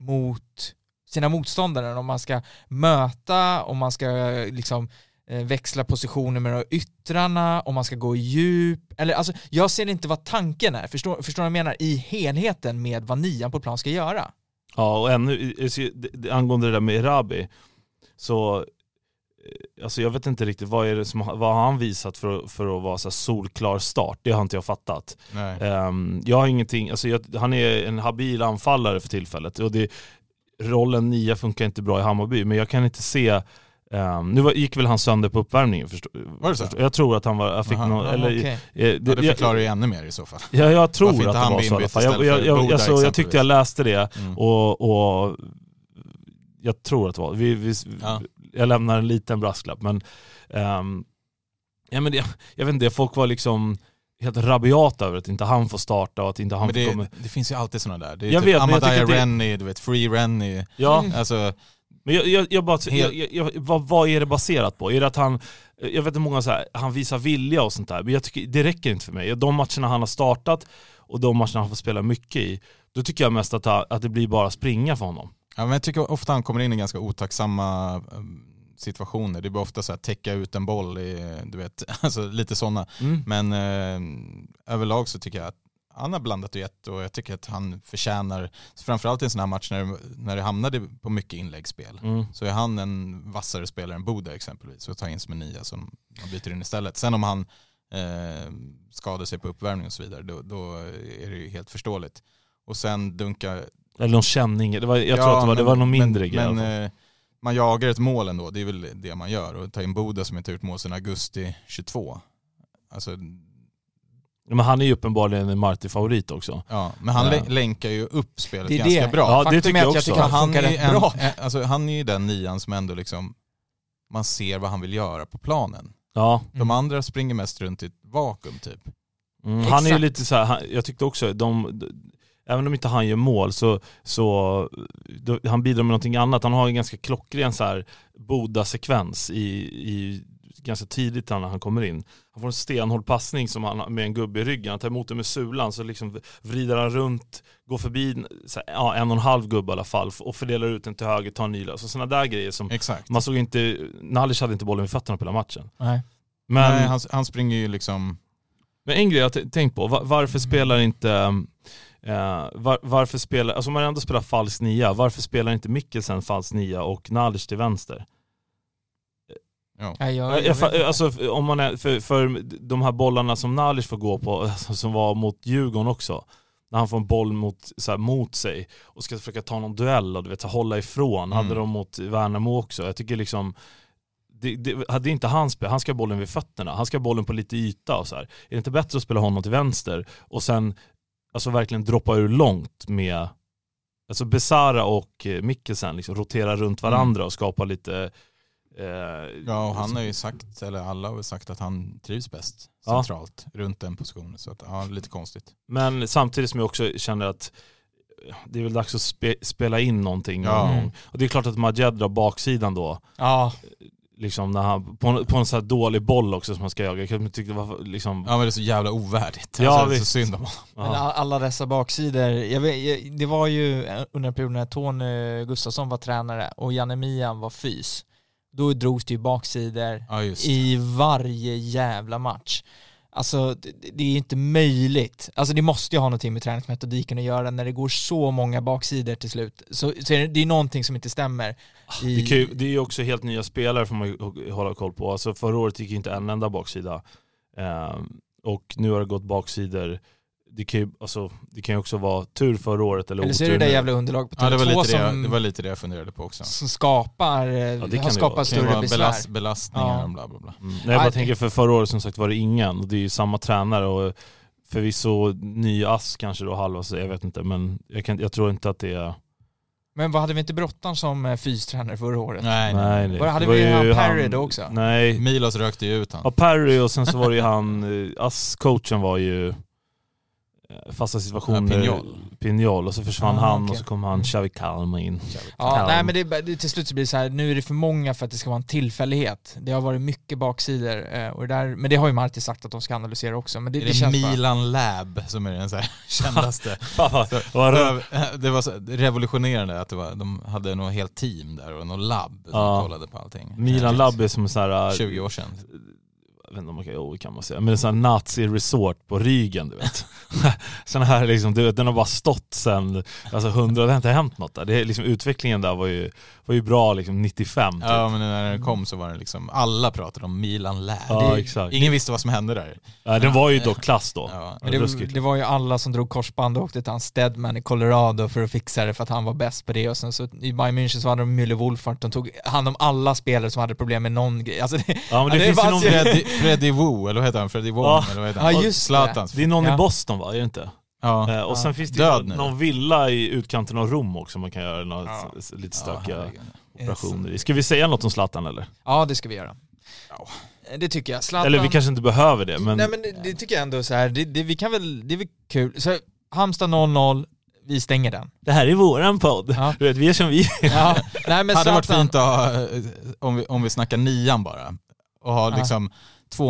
mot sina motståndare, om man ska möta, om man ska liksom eh, växla positioner med de yttrarna, om man ska gå i djup, eller alltså jag ser inte vad tanken är, förstår, förstår du vad jag menar, i helheten med vad nian på plan ska göra. Ja, och ännu, eh, angående det där med Erabi, så eh, Alltså jag vet inte riktigt, vad, är det som, vad har han visat för, att- för att vara så här solklar start? Det har inte jag fattat. Nej. Ehm, jag har ingenting, alltså jag, han är en habil anfallare för tillfället och det, rollen nia funkar inte bra i Hammarby, men jag kan inte se ehm, nu var, gick väl han sönder på uppvärmningen? Förstå, Var det så? förstå- Jag tror att han var, jag fick Aha. någon, eller, okej. eh, Ja, det jag- förklarar ju ännu mer i så fall. Ja, jag tror Varför att det han var så i alla fall. Jag, jag, för jag, Boda alltså, jag tyckte jag läste det Mm. och, och jag tror att det var, vi, vi, Ja. jag lämnar en liten brasklapp men, ehm, ja, men det, jag vet inte, folk var liksom helt rabiata över att inte han får starta och att inte han Men får det, komma. det finns ju alltid sådana där. Det är Jag typ vet, Amadaya det- Rennie, du vet, Free Rennie. Ja, Mm. Alltså, men jag, jag, jag bara, jag, jag, vad, vad är det baserat på? Är det att han, jag vet inte många så här, han visar vilja och sånt där, men jag tycker det räcker inte för mig. De matcherna han har startat och de matcherna han får spela mycket i, då tycker jag mest att, att det blir bara springa för honom. ja, men jag tycker ofta han kommer in i ganska otacksamma situationer. Det blir ofta så här täcka ut en boll, i, du vet, alltså lite sådana. Mm. Men eh, överlag så tycker jag att han har blandat och gett och jag tycker att han förtjänar, framförallt i en sån här match när, när det hamnade på mycket inläggsspel, Mm. så är han en vassare spelare än Boda exempelvis och tar in som en nia som man byter in istället. Sen om han eh, skadar sig på uppvärmning och så vidare, då, då är det ju helt förståeligt. Och sen dunka... Eller någon känning, det var, jag tror Ja, att det var, det men- var någon mindre men, grej. Men man jagar ett mål ändå, det är väl det man gör. Och ta in Boda som inte har gjort mål sedan augusti 22. Alltså, Ja, men han är ju uppenbarligen en Marti-favorit också. ja, men han Ja. lä- länkar ju upp spelet Det är ganska det. bra. Ja, det Faktum tycker är jag att jag också. tycker han är en, bra. eh, alltså, han är ju den nian som ändå liksom, man ser vad han vill göra på planen. Ja, De Mm. andra springer mest runt i ett vakuum typ. mm. han är ju lite så här, han, jag tyckte också, de, de, även om inte han gör mål så, så då, han bidrar med någonting annat. Han har en ganska klockren så här Boda-sekvens i, i ganska tidigt när han kommer in. Han får en stenhård passning som han, med en gubbe i ryggen, han tar emot den med sulan så liksom vrider han runt, går förbi här, ja, en och en halv gubbe i alla fall och fördelar ut den till höger, tar en ny lös. Så sådana där grejer som Exakt. man såg inte, Nalic hade inte bollen vid fötterna på hela matchen. Nej. Men, Nej, han, han springer ju liksom, men en grej jag tänkt på, var, varför spelar inte eh, var, varför spelar, alltså om man ändå spelar falsk nia, varför spelar inte Mikkelsen falsk nia och Nalic till vänster? ja. Jag, Jag, jag jag, alltså om man är, för, för de här bollarna som Nalic får gå på, alltså, som var mot Djurgården också, när han får en boll mot, så här, mot sig och ska försöka ta någon duell och du vet, hålla ifrån, Mm. hade de mot Värnamo också. Jag tycker liksom, det, det, hade inte han spel, han ska ha bollen vid fötterna, han ska ha bollen på lite yta och så här. Är det inte bättre att spela honom till vänster och sen alltså verkligen droppa ur långt med Alltså Besara och eh, Mikkelsen liksom rotera runt varandra och skapa lite eh, ja och han har ju sagt, eller alla har väl sagt att han trivs bäst Ja. centralt runt den positionen. Så att, ja, lite konstigt. Men samtidigt som jag också känner att det är väl dags att spe, spela in någonting Ja. Och det är klart att Majed drar baksidan då, Ja, liksom när han, på, en- på en sån här dålig boll också som han ska jaga. Jag tyckte det var liksom, Ja men det är så jävla ovärdigt. Ja, alltså, det är så visst. synd om honom. men alla dessa baksidor. Jag vet, jag, det var ju under en period när Tony Gustafsson var tränare och Janne Mian var fys. Då drogs det ju baksidor Ja i varje jävla match. Alltså det, det är inte möjligt. Alltså det måste ju ha någonting med träningsmetodiken att göra när det går så många baksidor till slut. Så, så är det, det är någonting som inte stämmer. I, Det, kan ju, det är ju också helt nya spelare får man ju hålla koll på. Alltså förra året gick ju inte en enda baksida. Ehm, och nu har det gått baksidor. Det kan, ju, alltså, det kan också vara tur förra året eller, eller så är otur det det jävla underlag på Ja det var, Tele2 lite det, som, jag- det var lite det jag funderade på också. som skapar, eh, det har skapat större besvär. belast, belastningar Ja. och bla bla bla. Mm. Nej, jag bara tänker för förra året som sagt var det ingen och det är ju samma tränare och förvisso ny ass kanske då halva så jag vet inte men jag, kan, jag tror inte att det är... Men vad hade vi inte Brottan som eh, fystränare förra året? Nej, nej. Bara hade var vi ju han Perry då också? Nej, Milos rökte ju ut han. ja, Perry och sen så var det ju han, eh, ass-coachen var ju fasta situationer. Ja. Pignol och så försvann Ah, han okej. och så kom han Xavi Kalma in. Ja, Kalm. nej men det, det, till slut så blir det så här, nu är det för många för att det ska vara en tillfällighet. Det har varit mycket baksidor, eh, och det där, men det har ju Marti sagt att de ska analysera också. Men det, Är det, det, känns bara... Milan Lab som är den så här kändaste? Det var så revolutionerande att det var, de hade något helt team där och något labb som Ja. kollade på allting. Milan Lab är som så här... 20 år sedan. Jag vet inte om man kan, oh, kan man säga, men en sån här nazi-resort på Rygen du vet. Sån här liksom, du vet, den har bara stått sen, alltså hundra, det har inte hänt något där. Det är liksom, utvecklingen där var ju, var ju bra liksom 95 typ. Ja men när den kom så var det liksom, alla pratade om Milan Lab. Ja, Det- exakt. Ingen visste vad som hände där. Ja, den var ju dock klass då. Ja. Men det, Ruskigt. det var ju alla som drog korsband och åkte till hans Stedman i Colorado för att fixa det för att han var bäst på det och sen så i Bayern München så hade de Müller Wolfart, de tog hand om alla spelare som hade problem med någon grej. Alltså det, Ja men det, Ja, det finns ju någon, Freddie, Freddie Wu, eller vad heter han? Freddie Wong, Ja. eller vad heter Ja, han? just det. Det är någon Ja. i Boston va, är det inte? Ja. Eh, och sen Ja. finns det Död ju någon villa i utkanten av Rom också man kan göra något, Ja. lite Ja, stökiga operationer i. Ska vi säga något om Zlatan eller? ja det ska vi göra. Ja. Det tycker jag. Zlatan, Eller vi kanske inte behöver det men... Nej men det, det tycker jag ändå så här, det, det, vi kan väl, det är väl kul. Så Halmstad 0-0, vi stänger den. Det här är våran podd. Ja. Du vet, vi är som vi Ja, nej men hade varit Zlatan, fint att ha, eh, om vi, om vi snackar nian bara, och ha Ja. liksom två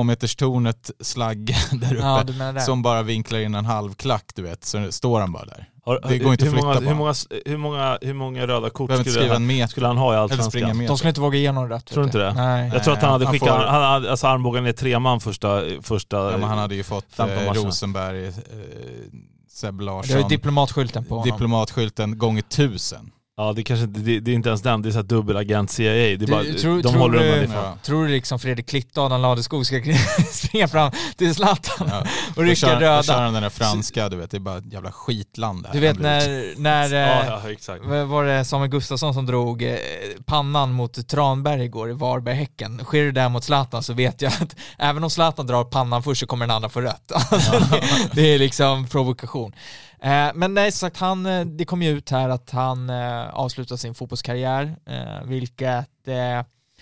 meters tornet slagg där uppe, Ja, du menar det. som bara vinklar in en halv klack du vet, så står han bara där. Har, Det går inte hur att flytta många, på. hur, många, hur, många, hur många röda kort skulle han, skulle han ha i Allsvenskan? De skulle inte våga ge någon rött. Tror du inte det? Nej. Jag tror att han hade Han skickat, får- han hade, alltså armbågen är tre man första, första Ja, men han hade ju fått 15 eh. Rosenberg, eh, Seb Det har ju Larsson, diplomatskylten på honom. diplomatskylten gånger tusen. Ja det kanske inte, det, det är inte ens den, det är så här dubbelagent CIA. Det är Du- bara, tror- de tror håller du- ifrån. Ja. Tror du liksom Fredrik Klitt och Adam Ladeskog ska springa fram till Zlatan Ja. och Då rycka kör, då röda? kör han den där franska, du vet, det är bara ett jävla skitland det här Du vet när, när Ja, eh, ja vad var det Samuel Gustafsson som drog eh, pannan mot Tranberg igår i Varberg-Häcken. Sker det där mot Zlatan så vet jag att även om Zlatan drar pannan först så kommer den andra få rött. Alltså, det, det är liksom provokation. Eh, men nej, som sagt, han, eh, det kom ju ut här att han eh, avslutar sin fotbollskarriär, vilket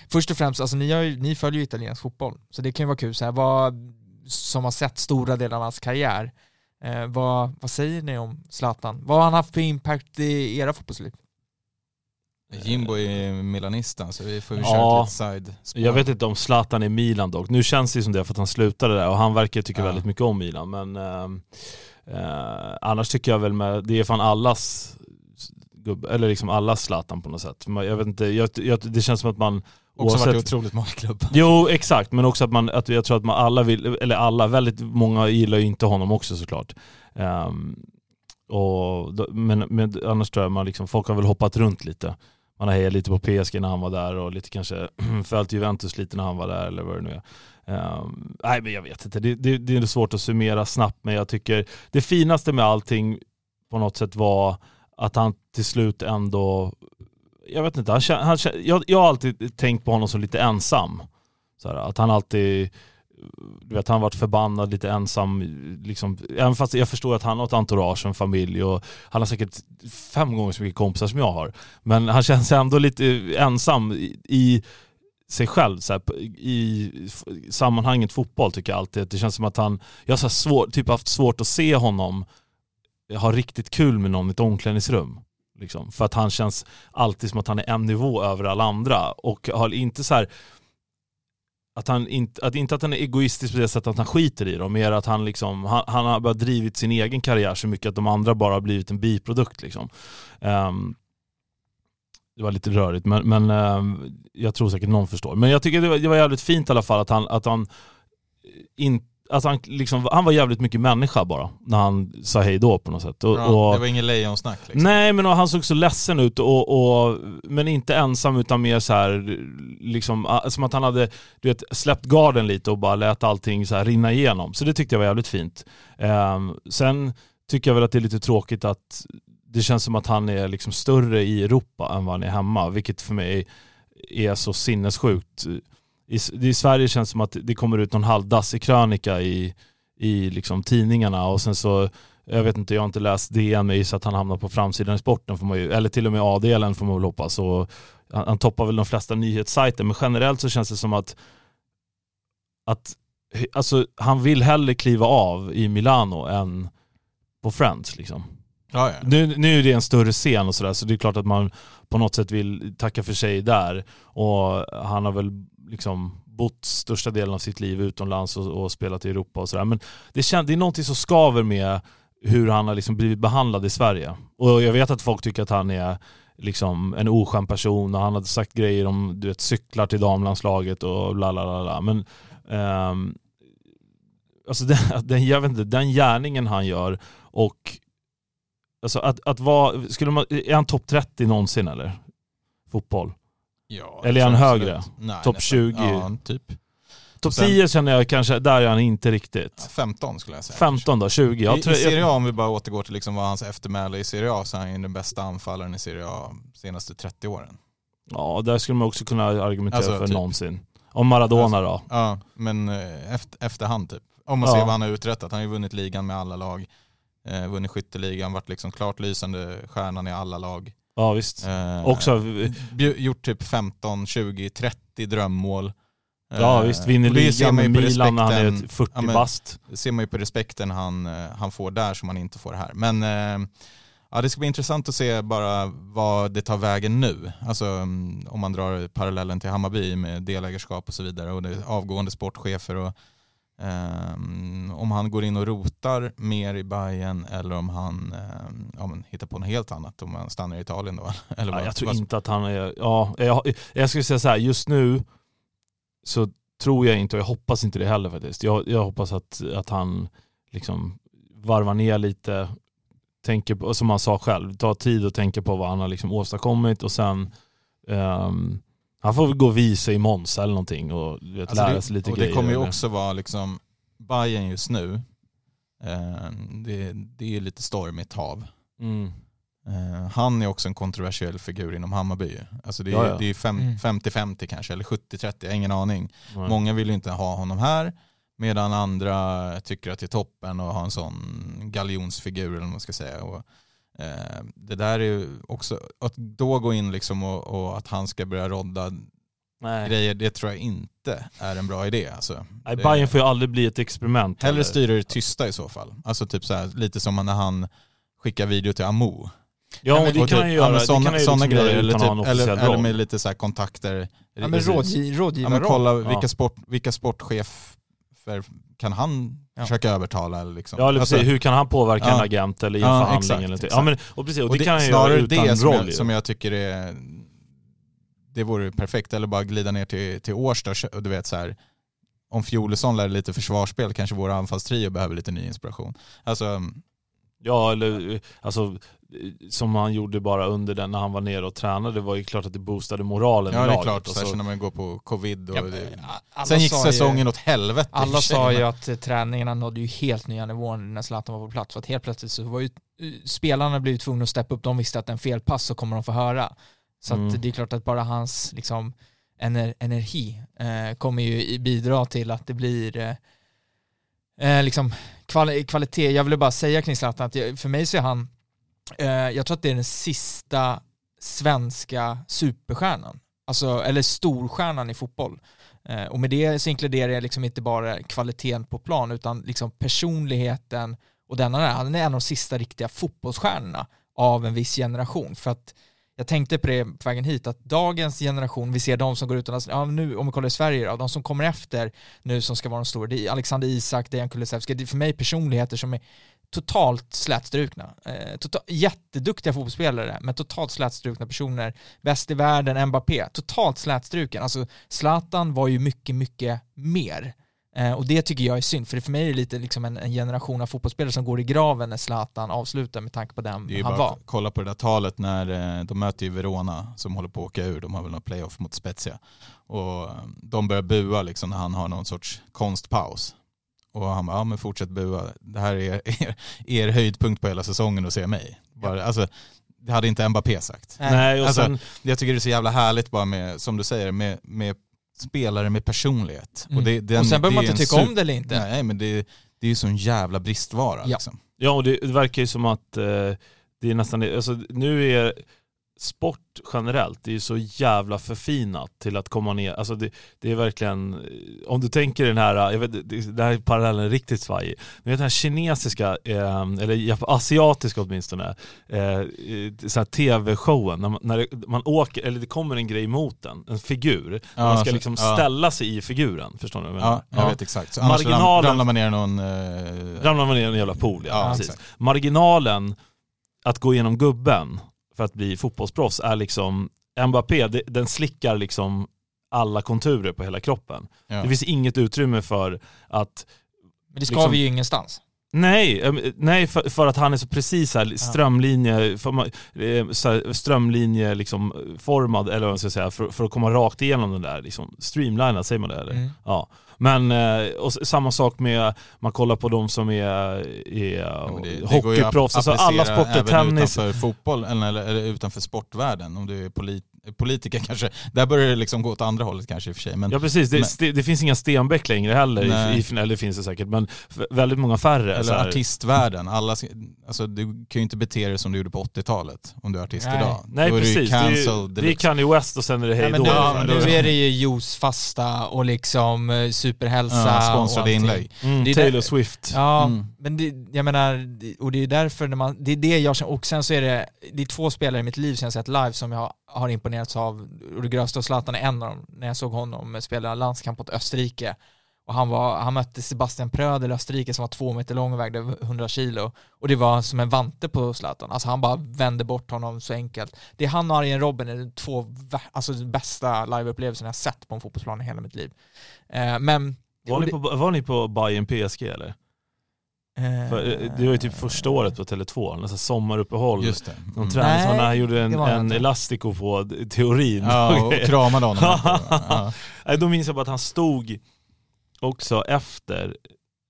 först och främst, alltså ni, har ju, ni följer ju italiensk fotboll, så det kan ju vara kul så här, vad, som har sett stora delar av hans karriär. Vad, vad säger ni om Zlatan? Vad har han haft för impact i era fotbollsliv? Jimbo är milanisten så vi får ju Ja. köra ett litet side Jag vet inte om Zlatan är Milan dock. Nu känns det ju som det för att han slutade där och han verkar tycka Ja. väldigt mycket om Milan. Men ehm, eh, annars tycker jag väl med, det är fan allas gubbe, eller liksom allas Zlatan på något sätt. Jag vet inte, jag, jag, det känns som att man Också varit i oavsett- otroligt många klubbar. Jo exakt, men också att man, att jag tror att man alla vill, eller alla, väldigt många gillar ju inte honom också såklart. Ehm, och, men, men annars tror jag man liksom, folk har väl hoppat runt lite. Man har hejat lite på PSG när han var där och lite kanske följt Juventus lite när han var där eller vad det nu är. Um, nej men jag vet inte, det, det, det är svårt att summera snabbt men jag tycker det finaste med allting på något sätt var att han till slut ändå, jag vet inte, han, han, jag, jag har alltid tänkt på honom som lite ensam. Så här, att han alltid, du vet han har varit förbannad, lite ensam. Liksom, även fast jag förstår att han har ett entourage, och en familj och han har säkert fem gånger så mycket kompisar som jag har. Men han känns ändå lite ensam i, i sig själv så här, i sammanhanget fotboll tycker jag alltid. att Det känns som att han, jag har så här svår, typ haft svårt att se honom ha riktigt kul med någon i ett omklädningsrum. Liksom. För att han känns alltid som att han är en nivå över alla andra och har inte så här att han inte, att inte att han är egoistisk på det sättet att han skiter i dem, mer att han, liksom, han, han har bara drivit sin egen karriär så mycket att de andra bara har blivit en biprodukt. Liksom. Um, det var lite rörigt men, men um, jag tror säkert någon förstår. Men jag tycker det var, det var jävligt fint i alla fall att han, att han inte Alltså han, liksom, han var jävligt mycket människa bara när han sa hej då på något sätt. Och, Ja, och, det var ingen lejonsnack liksom. Nej men han såg så ledsen ut och, och, men inte ensam utan mer så här, liksom, ah, som att han hade du vet, släppt garden lite och bara lät allting så här rinna igenom. Så det tyckte jag var jävligt fint. Um, sen tycker jag väl att det är lite tråkigt att det känns som att han är liksom större i Europa än vad han är hemma, vilket för mig är så sinnessjukt i, i Sverige känns det som att det kommer ut någon halvdassig krönika i, i liksom tidningarna och sen så jag vet inte, jag har inte läst DN men så att han hamnar på framsidan i sporten får man ju, eller till och med A-delen får man väl hoppas. Och han, han toppar väl de flesta nyhetssajter men generellt så känns det som att, att alltså, han vill hellre kliva av i Milano än på Friends. Liksom. Ja, ja. Nu, nu är det en större scen och sådär så det är klart att man på något sätt vill tacka för sig där. Och han har väl liksom bott största delen av sitt liv utomlands och, och spelat i Europa och sådär. Men det, känd, det är någonting som skaver med hur han har liksom blivit behandlad i Sverige. Och jag vet att folk tycker att han är liksom en oskön person och han hade sagt grejer om du vet, cyklar till damlandslaget och bla bla bla. bla. Men um, alltså den, den, jag vet inte, den gärningen han gör och alltså att, att vara, skulle man, är han topp 30 någonsin eller? Fotboll? Ja, Eller är han högre? Topp nästan. 20? Ja, typ. Topp Sen- 10 känner jag kanske, där är han inte riktigt. 15 skulle jag säga. 15 då, 20? Jag I, tror, I Serie A, om vi bara återgår till liksom vad hans eftermäle i Serie A, så är han ju den bästa anfallaren i Serie A de senaste 30 åren. ja, där skulle man också kunna argumentera Alltså, för typ. någonsin. Om Maradona då? Ja, men eh, efter, efterhand typ. Om man Ja. ser vad han har uträttat. Han har ju vunnit ligan med alla lag. Eh, vunnit skytteligan, varit liksom klart lysande stjärnan i alla lag. Ja visst. Eh, Också, gjort typ 15, 20, 30 drömmål. ja Eh, visst, vinner ligan med Milan när han är respekten- 40 ja, men- bast. Det ser man ju på respekten han, eh, han får där som han inte får här. Men eh, ja, det ska bli intressant att se bara vad det tar vägen nu. Alltså mm, om man drar parallellen till Hammarby med delägarskap och så vidare och det avgående sportchefer och ehm, om han går in och rotar mer i Bayern eller om han ehm, ja, hittar på något helt annat, om han stannar i Italien då. Eller Ja, jag tror inte att han är, ja, jag, jag skulle säga så här, just nu så tror jag inte, och jag hoppas inte det heller faktiskt. Jag, jag hoppas att, att han liksom varvar ner lite, tänker på, som han sa själv, ta tid och tänka på vad han har liksom åstadkommit och sen ehm, han får väl gå och visa i Monza eller någonting och vet, Alltså lära det, sig lite och grejer. det kommer ju också vara liksom Bayern just nu. Eh, det, det är ju lite stormigt hav. Mm. Eh, han är också en kontroversiell figur inom Hammarby. Alltså det är, Ja, ja. Det är fem- Mm. 50-50 kanske, eller 70-30, jag har ingen aning. Nej. Många vill ju inte ha honom här, medan andra tycker att det är toppen att ha en sån galjonsfigur eller vad man ska säga. Och, det där är ju också, att då gå in liksom och, och att han ska börja rodda Nej. grejer, det tror jag inte är en bra idé. Alltså. Nej, Det- Bayern får ju aldrig bli ett experiment. Hellre eller? styra det tysta i så fall. Alltså typ så här, lite som när han skickar video till Amo. Ja, och det Och kan typ, han ja, göra. men det såna, kan han ju såna liksom grejer, eller, typ, eller, eller med lite så här kontakter. Ja, men Precis. rådgiv, Ja, rådgivarroll. men kolla Ja. vilka, sport, vilka sportchefer kan han Ja. försöka övertala? Eller liksom. Ja, eller Alltså, precis, hur kan han påverka en Ja. agent eller i en Ja, förhandling exakt, eller exakt. Ja, men, och precis, och och det, kan han ju göra utan det som roll jag, som jag tycker är det vore perfekt, eller bara glida ner till, till Årsta och du vet så här om Fjolesson lär lite försvarsspel kanske vår anfallstrio behöver lite ny inspiration. Alltså, Ja, eller eh, alltså som han gjorde bara under den när han var nere och tränade, det var ju klart att det boostade moralen ja det är klart, och särskilt när man går på covid. Och Ja, det, alla sen gick säsongen ju, åt helvete. Alla sa ju att eh, träningarna nådde ju helt nya nivåer när Zlatan var på plats. För att helt plötsligt så var ju eh, spelarna blivit tvungna att steppa upp. De visste att en felpass så kommer de få höra. Så Mm. att det är klart att bara hans liksom, ener energi eh, kommer ju bidra till att det blir eh, eh, liksom kvali kvalitet. Jag ville bara säga kring Zlatan att jag, för mig så är han, eh, Eh, jag tror att det är den sista svenska superstjärnan. Alltså, eller storstjärnan i fotboll. Eh, och med det så inkluderar jag liksom inte bara kvaliteten på plan utan liksom personligheten Och denna är, han är en av de sista riktiga fotbollsstjärnorna av en viss generation. För att jag tänkte på det på vägen hit, att dagens generation, vi ser de som går utomlands, ja, nu, om vi kollar i Sverige då, de som kommer efter nu som ska vara de stora, det är Alexander Isak, Dejan Kulusevski, det är för mig personligheter som är totalt slätstrukna. Eh, total, jätteduktiga fotbollsspelare, men totalt slätstrukna personer. Bäst i världen, Mbappé, totalt slätstruken. Alltså Zlatan var ju mycket, mycket mer. Eh, och det tycker jag är synd, för för mig är det lite liksom en, en generation av fotbollsspelare som går i graven när Zlatan avslutar med tanke på den Det är han bara var. kolla på det där talet när eh, de möter ju Verona som håller på att åka ur. De har väl någon playoff mot Spezia. Och eh, de börjar bua liksom när han har någon sorts konstpaus. Och han bara, ja men fortsätt bua. Det här är er, er höjdpunkt på hela säsongen att se mig. Bara, alltså, det hade inte Mbappé sagt. Nej. Och Alltså, sen, Jag tycker det är så jävla härligt bara med, som du säger, med, med spelare med personlighet. Mm. det, den, och sen behöver man inte tycka super- om det eller inte. Nej men det, det är ju sån jävla bristvara Ja. liksom. ja och det, det verkar ju som att eh, det är nästan, alltså nu är sport generellt, det är ju så jävla förfinat till att komma ner, alltså det, det är verkligen, eh, om du tänker den här, jag vet, det här är parallellen riktigt svajig, men den här kinesiska, eh, eller asiatiska åtminstone, eh, eh, så här tv-showen, när, man, när det, man åker, eller det kommer en grej mot en, en figur, Ja, man ska liksom ja. ställa sig i figuren, förstår du jag menar? Ja, jag vet exakt. Så Marginalen- ramlar man ner någon... Eh, Ramlar man ner i en jävla pool, ja, ja, precis. exakt. marginalen att gå igenom gubben för att bli fotbollsproffs är liksom, Mbappé, det- den slickar liksom alla konturer på hela kroppen. Ja. Det finns inget utrymme för att, Men det ska liksom- vi ju ingenstans. nej, eh, nej för, för att han är så precis här strömlinje, för eh, så här strömlinje liksom formad, eller vad man ska säga, för, för att komma rakt igenom den där, liksom streamlinad, säger man det eller? Mm. Ja, men eh, och samma sak med, man kollar på de som är, är Ja, det- det hockeyproffs, alltså alla sporter, även tennis, utanför fotboll eller, eller utanför sportvärlden. Om du är polit, politiker kanske. Där börjar det liksom gå åt andra hållet kanske i och för sig. Men Ja precis, det, Men- det, det finns inga Stenbeck längre heller, i, i, eller det finns det säkert, men väldigt många färre. eller så här. artistvärlden. Alla, alltså, du kan ju inte bete dig som du gjorde på 80-talet om du är artist Nej. idag. Nej Då precis, det är, cancelled ju- det är. Kanye West och sen är det hej då. nu, Ja, är det ju juicefasta och liksom eh, superhälsa Ja, sponsrade inlägg. Mm, det är Taylor där- Swift. Ja, Mm. men det, jag menar, det- och det är därför när man, det är det jag känner, och sen så är det, det är två spelare i mitt liv som jag sett live som jag har imponerats av, det grövsta och Zlatan är en av dem, när jag såg honom spela landskamp mot Österrike. Och han, var, han mötte Sebastian Prödel i Österrike som var två meter lång och vägde 100 kilo. Och det var som en vante på Zlatan. Alltså han bara vände bort honom så enkelt. Det är han och Arjen Robben är de två alltså, bästa liveupplevelserna jag sett på en fotbollsplan i hela mitt liv. Eh, men... Var, ni på, var ni på Bayern PSG eller? För, eh, det var ju typ första året på Tele2, nästan sommaruppehåll. Just det. De Mm. tränade Nej, när han gjorde en, en elastico på teorin. Ja, och kramade honom. ja. Nej, Då minns jag bara att han stod också efter,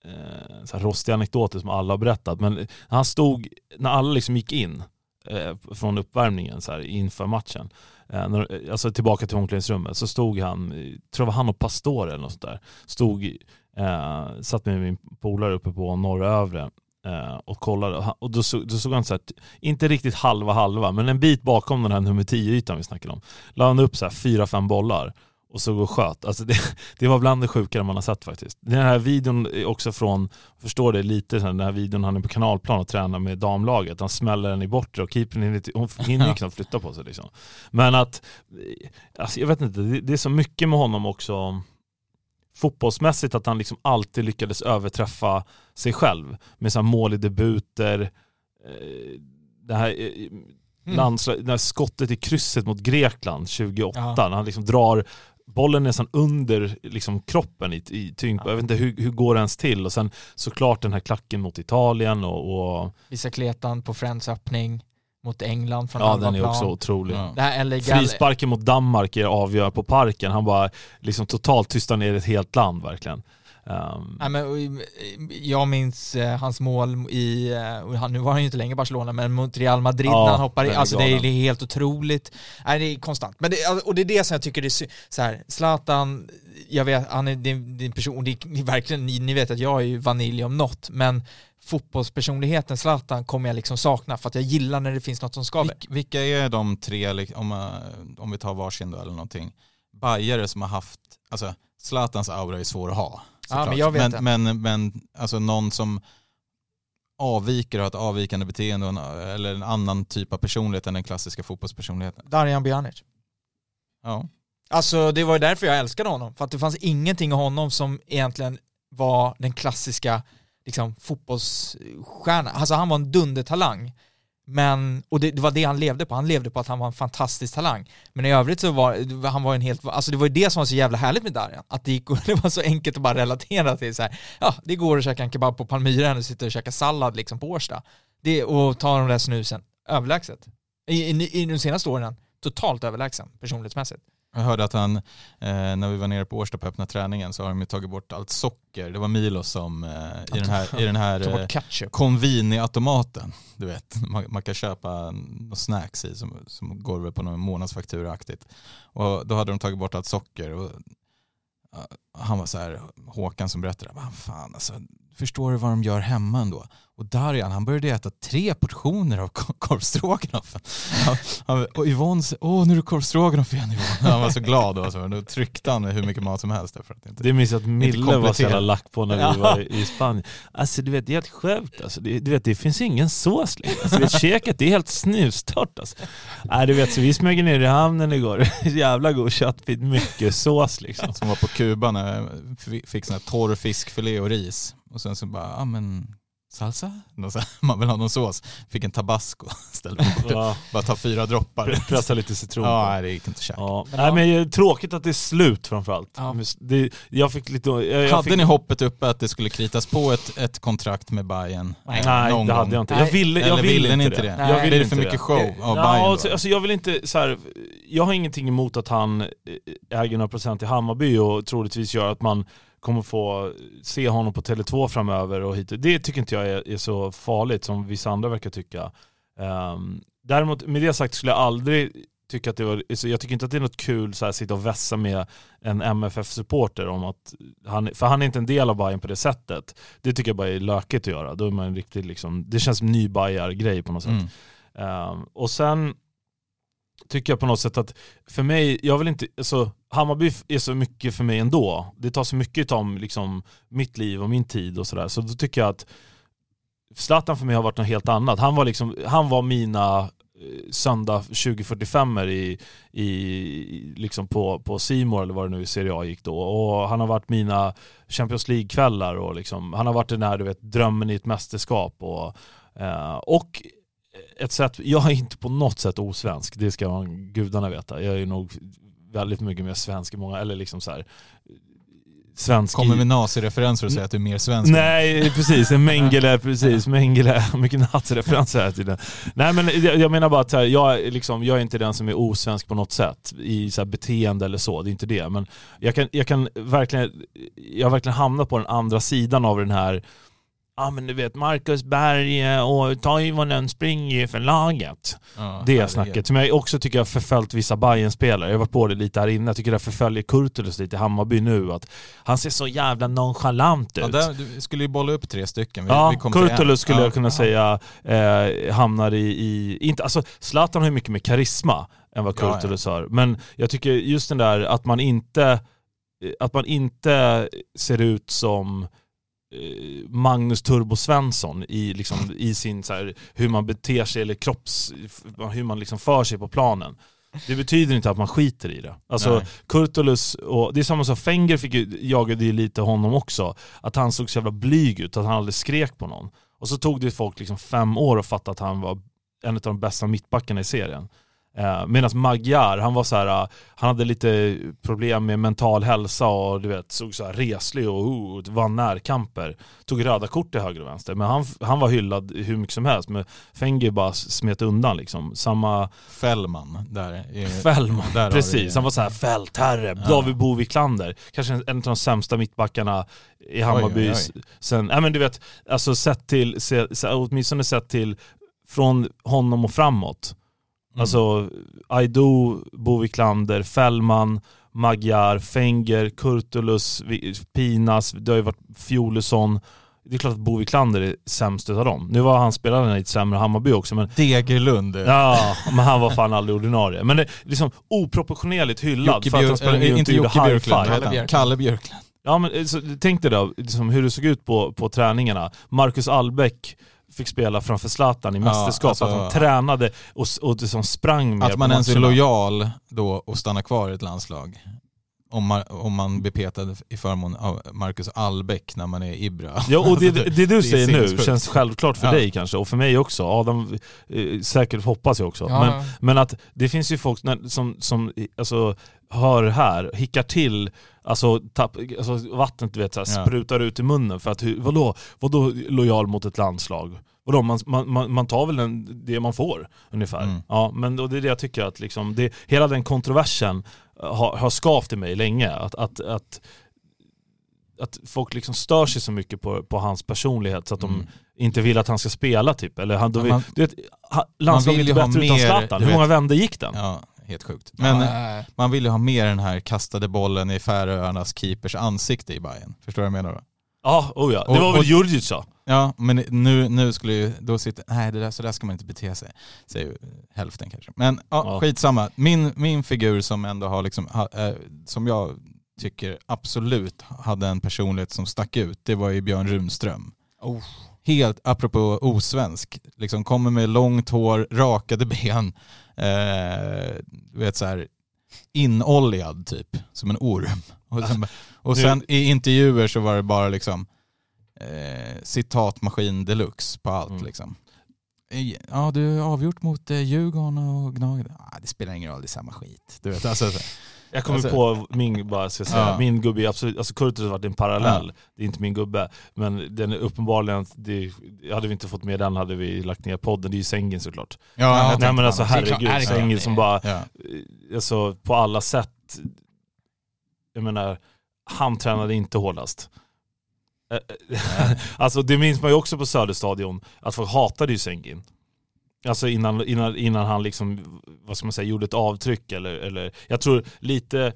eh, så här rostiga anekdoter som alla har berättat, men han stod, när alla liksom gick in eh, från uppvärmningen så här, inför matchen, eh, när, alltså tillbaka till omklädningsrummet, så stod han, eh, tror jag var han och Pastor eller något sånt där, stod, eh, satt med min polare uppe på norra övre eh, och kollade och, då, så, då såg han så här, inte riktigt halva halva, men en bit bakom den här nummer 10-ytan vi snackade om, la han upp så här fyra, fem bollar och så och sköt. Alltså det, det var bland det sjukare man har sett faktiskt. Den här videon är också från, förstår det lite, den här videon han är på kanalplan och tränar med damlaget. Han smäller den i bortre och keepern hinner, hon hinner ju knappt flytta på sig. Liksom. Men att, alltså jag vet inte, det, det är så mycket med honom också fotbollsmässigt att han liksom alltid lyckades överträffa sig själv med så mål i debuter, eh, det här eh, Mm. landslag, det här skottet i krysset mot Grekland 2008, Ja. när han liksom drar bollen nästan under liksom kroppen i, i tyngd. Ja. Jag vet inte hur, hur går det ens till? Och sen såklart den här klacken mot Italien och, och Bicicletan på Friends öppning mot England från ja halva den är plan. också otrolig. Ja. Det här LA Gal- Frisparken mot Danmark är avgör på parken. Han bara liksom totalt tystar ner ett helt land verkligen. Um, Nej, men, och, jag minns eh, hans mål i, eh, nu var han ju inte längre i Barcelona, men mot Real Madrid Ja, när han hoppar i, alltså det är, galen. det är helt otroligt. Nej, det är konstant. Men det, och det är det som jag tycker det är så här, Zlatan, jag vet, han är, en person, det är verkligen, ni, ni vet att jag är ju vanilj om något, men fotbollspersonligheten Zlatan kommer jag liksom sakna för att jag gillar när det finns något som skaver. Vilk, vilka är de tre, om, eh, om vi tar varsin då eller någonting, bajare som har haft, alltså Zlatans aura är svår att ha. Ja, men jag vet men, men, men alltså någon som avviker och har ett avvikande beteende en, eller en annan typ av personlighet än den klassiska fotbollspersonligheten. Darjan Bjanic. Ja. Alltså det var ju därför jag älskade honom. För att det fanns ingenting i honom som egentligen var den klassiska liksom, fotbollsstjärna, Alltså han var en dundertalang. Men, och det, det, var det han levde på, han levde på att han var en fantastisk talang. Men i övrigt så var han var en helt, alltså det var ju det som var så jävla härligt med Darjan, att det, gick, det var så enkelt att bara relatera till så här, ja det går att käka en kebab på Palmyra och sitta och käka sallad liksom på Årsta. Det, och ta de där snusen, överlägset. I, i, i de senaste åren, totalt överlägsen personlighetsmässigt. Jag hörde att han, eh, när vi var nere på Årsta på öppna träningen så har de ju tagit bort allt socker. Det var Milos som eh, i den här, i den här eh, Convini-automaten, du vet, man, man, kan köpa snacks i som, som går på någon månadsfaktura-aktigt. Och då hade de tagit bort allt socker. Och, han var så här, Håkan som berättade, vad fan alltså, förstår du vad de gör hemma ändå? Och Darjan, han började äta tre portioner av korvstroganoff. Och Yvonne sa, åh nu är det korvstroganoff igen Yvonne. Han var så glad och så. Då tryckte han hur mycket mat som helst. För att inte, det minns jag att Mille var så jävla lack på när vi var i Spanien. Alltså du vet, det är helt sjukt alltså. Det, du vet, det finns ingen sås längre. Alltså, vet, käket, det är helt snustort alltså. Nej du vet, så vi smög ner i hamnen igår. Jävla god köttbit, mycket sås liksom. Som var på Kuba när vi fick sån här torr fiskfilé och ris. Och sen så bara, ja men salsa? Man vill ha någon sås. Fick en tabasco istället. Ja. Bara ta fyra droppar. Pressa lite citron. Ja, det gick inte att käka. Ja. Nej, men tråkigt att det är slut framförallt. Ja. Det, jag fick lite, jag, jag hade fick... ni hoppet uppe att det skulle kritas på ett, ett kontrakt med Bayern? Nej, Nej det hade jag inte. Jag ville, jag ville, ville inte det. det. Jag vill det är för mycket show det. av Bayern alltså, alltså, jag vill inte så här, jag har ingenting emot att han äger några procent i Hammarby och troligtvis gör att man kommer få se honom på Tele2 framöver och hit. Det tycker inte jag är, är så farligt som vissa andra verkar tycka. Um, däremot med det sagt skulle jag aldrig tycka att det var, jag tycker inte att det är något kul att sitta och vässa med en MFF-supporter om att han, för han är inte en del av Bayern på det sättet. Det tycker jag bara är lökigt att göra. Då är man riktigt liksom, det känns som ny grej på något sätt. Mm. Um, och sen tycker jag på något sätt att för mig, jag vill inte, alltså Hammarby är så mycket för mig ändå. Det tar så mycket av liksom, mitt liv och min tid och sådär. Så då tycker jag att Zlatan för mig har varit något helt annat. Han var, liksom, han var mina eh, söndag 2045 i, i, liksom på, på Simor eller vad det nu i Serie A gick då. Och han har varit mina Champions League-kvällar och liksom, han har varit den här du vet, drömmen i ett mästerskap. Och, eh, och ett sätt, jag är inte på något sätt osvensk, det ska man gudarna veta. Jag är nog väldigt mycket mer svensk än många, eller liksom så här, svensk Kommer med nazireferenser och säger att du är mer svensk? Nej, precis. Mengele, precis. Mengele, mycket nazireferenser här tiden. Nej men jag, menar bara att här, jag, liksom, jag är inte den som är osvensk på något sätt i så beteende eller så, det är inte det. Men jag kan, jag kan verkligen, jag har verkligen hamnat på den andra sidan av den här ja men du vet Marcus Berg och Toivonen springer för laget. Ja, det herregud. snacket som jag också tycker har förföljt vissa bayern spelare Jag varit på det lite här inne. Jag tycker det förföljer Kurtulus lite i Hammarby nu. Att han ser så jävla nonchalant ut. Ja, där, du skulle ju bolla upp tre stycken. Vi, ja, vi Kurtulus skulle ja, jag kunna säga eh, hamnar i, i, inte, alltså Zlatan har ju mycket mer karisma än vad Kurtulus har. Men jag tycker just den där att man inte, att man inte ser ut som Magnus Turbo Svensson i, liksom, i sin, så här, hur man beter sig eller kropps, hur man liksom för sig på planen. Det betyder inte att man skiter i det. Alltså Kurtulus, och det är samma sak, Fenger fick ju, jagade ju lite honom också, att han såg så jävla blyg ut, att han aldrig skrek på någon. Och så tog det folk liksom fem år att fatta att han var en av de bästa mittbackarna i serien. Eh, Medan Magyar, han var så här, eh, han hade lite problem med mental hälsa och du vet, såg så här reslig och uh, vann närkamper. Tog röda kort till höger och vänster. Men han, han var hyllad hur mycket som helst. Men Fenger bara smet undan liksom. Samma... Fällman där. Är... Fällman, där precis. Han var så här fältherre, ja. David Bo Wiklander. Kanske en av de sämsta mittbackarna i Hammarby. Sen, ja men du vet, alltså sett till, se, åtminstone sett till från honom och framåt Mm. Alltså Aido, Bo Wiklander, Fällman, Magyar, Fenger, Kurtulus, Pinas, det har ju varit Fjolesson. Det är klart att Bo Wiklander är sämst utav dem. Nu var han spelaren i ett sämre Hammarby också men... Degerlund. Ja, men han var fan aldrig ordinarie. Men det är liksom oproportionerligt hyllad Jocke för att han spelade äh, inte Jocke Björklund, Kalle Björklund. Ja men så, tänk dig då liksom, hur det såg ut på, på träningarna. Marcus Albeck fick spela framför Zlatan i Ja, mästerskap, alltså- att han tränade och, och liksom sprang mer Att man ens är lojal då och stannar kvar i ett landslag. Om man, om man blir petad i förmån av Marcus Albeck när man är Ibra. Ja och det, det du säger nu sinnessjukt. känns självklart för Ja. dig kanske, och för mig också. Adam, eh, säkert hoppas jag också. Ja, Men, men att det finns ju folk när, som, som alltså, hör här, hickar till, alltså, tapp, alltså vattnet du vet, så här, Ja. sprutar ut i munnen för att, vadå, vadå lojal mot ett landslag? Vadå, man, man, man, tar väl den, det man får ungefär. Mm. Ja, men och det är det jag tycker att liksom, det, hela den kontroversen eh, har, har skavt i mig länge. Att, att, att, att folk liksom stör sig så mycket på, på hans personlighet så att de Mm. inte vill att han ska spela typ. Eller han, de man- vet, landslaget är bättre utan Zlatan. Hur många vändor gick den? Ja, helt sjukt. Men Ja, man vill ju ha mer den här kastade bollen i Färöarnas keepers ansikte i Bayern. Förstår du vad jag menar då? Ja, oh ja. Det Och- var väl Djurdjic sa. Ja, men nu, nu skulle ju, då sitter, nej det där, så där ska man inte bete sig. Säger ju hälften kanske. Men ja, Ja. skitsamma. Min, min figur som ändå har liksom, ha, eh, som jag tycker absolut hade en personlighet som stack ut, det var ju Björn Runström. Oh. Helt, apropå osvensk, liksom kommer med långt hår, rakade ben, eh, vet så här inoljad typ, som en orm. Och sen, och sen i intervjuer så var det bara liksom eh, citatmaskin deluxe på allt Mm. liksom. Ja, du har avgjort mot eh, Djurgården och Gnaget. Ah, det spelar ingen roll, det är samma skit. Du vet, alltså, så- Jag kommer Alltså- på min, bara ska säga, Ja. min gubbe är absolut, alltså Kurtus har varit en parallell, det är inte min gubbe. Men den är uppenbarligen, det, hade vi inte fått med den hade vi lagt ner podden, det är ju Sängen såklart. ja, Nej men alltså herregud, klart? Sängen som bara, Ja. eh, alltså på alla sätt, jag menar, han tränade inte hårdast. Eh, alltså det minns man ju också på Söderstadion, att folk hatade ju Sengin. Alltså innan, innan, innan han liksom, vad ska man säga, gjorde ett avtryck eller, eller jag tror lite,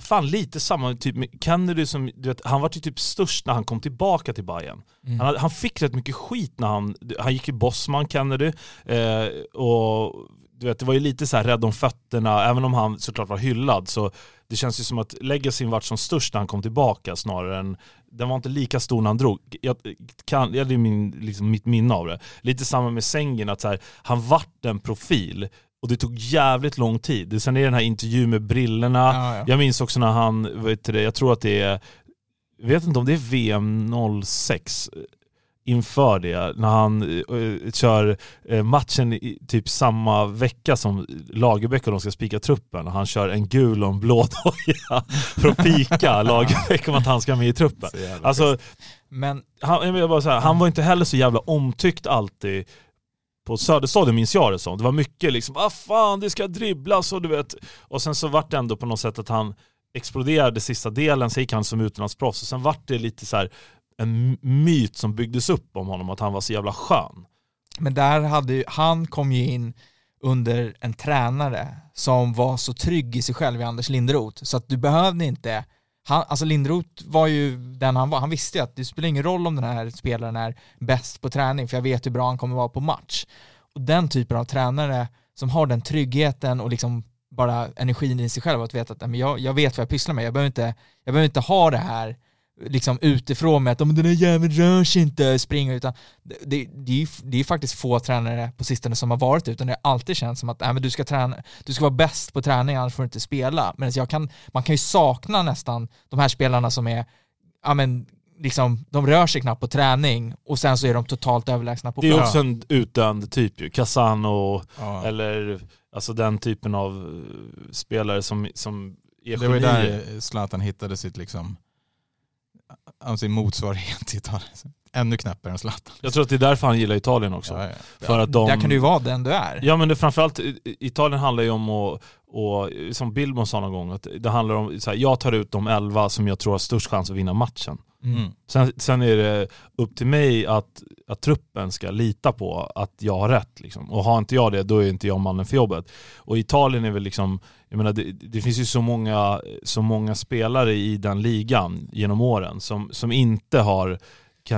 fan lite samma typ med Kennedy som, du vet, han var ju typ störst när han kom tillbaka till Bayern. Mm. Han, han fick rätt mycket skit när han, han gick i Bosman Kennedy, eh, och du vet, det var ju lite så här rädd om fötterna, även om han såklart var hyllad så det känns ju som att legacyn vart som störst när han kom tillbaka snarare än den var inte lika stor när han drog. Jag, kan, ja, det är min, liksom mitt minne av det. Lite samma med Sängen, att så här, han vart en profil och det tog jävligt lång tid. Sen är det den här intervjun med brillorna, Ja, ja. jag minns också när han, vet du jag tror att det är, jag vet inte om det är VM 06 inför det, när han eh, kör eh, matchen i typ samma vecka som Lagerbäck och de ska spika truppen och han kör en gul och en blå doja för att pika Lagerbäck om att han ska med i truppen. Så Alltså, Men han, jag bara säga, han var inte heller så jävla omtyckt alltid på Söderstadion minns jag det som. Det var mycket liksom, vad fan det ska dribblas och du vet. Och sen så vart det ändå på något sätt att han exploderade sista delen, så gick han som utlandsproffs och sen vart det lite så här en myt som byggdes upp om honom att han var så jävla skön. Men där hade ju, han kom ju in under en tränare som var så trygg i sig själv i Anders Linderoth så att du behövde inte han, alltså Linderoth var ju den han var, han visste ju att det spelar ingen roll om den här spelaren är bäst på träning för jag vet hur bra han kommer vara på match. Och den typen av tränare som har den tryggheten och liksom bara energin i sig själv att veta att jag, jag vet vad jag pysslar med, jag behöver inte, jag behöver inte ha det här liksom utifrån med att "Men den där jäveln rör sig inte, springer utan det, det, det, är, ju- det är faktiskt få tränare på sistone som har varit utan det har alltid känts som att nej, men du, ska träna, du ska vara bäst på träning annars får du inte spela. Men jag kan, man kan ju sakna nästan de här spelarna som är, ja men liksom, de rör sig knappt på träning och sen så är de totalt överlägsna på Det är plan. också en utdöende typ ju. Casano Ja. eller alltså den typen av eh, spelare som, som är Det var ju där Zlatan hittade sitt liksom, Alltså av sin motsvarighet till Italien. Ännu knappare än Zlatan. Jag tror att det är därför han gillar Italien också. Ja, ja. För att de... Där kan du ju vara den du är. Ja men det, framförallt, Italien handlar ju om att, och, som Billborn sa någon gång, att det handlar om, så här, jag tar ut de elva som jag tror har störst chans att vinna matchen. Mm. Sen, sen är det upp till mig att, att truppen ska lita på att jag har rätt. Liksom. Och har inte jag det, då är inte jag mannen för jobbet. Och Italien är väl liksom, jag menar det, det finns ju så många, så många spelare i den ligan genom åren som, som inte har,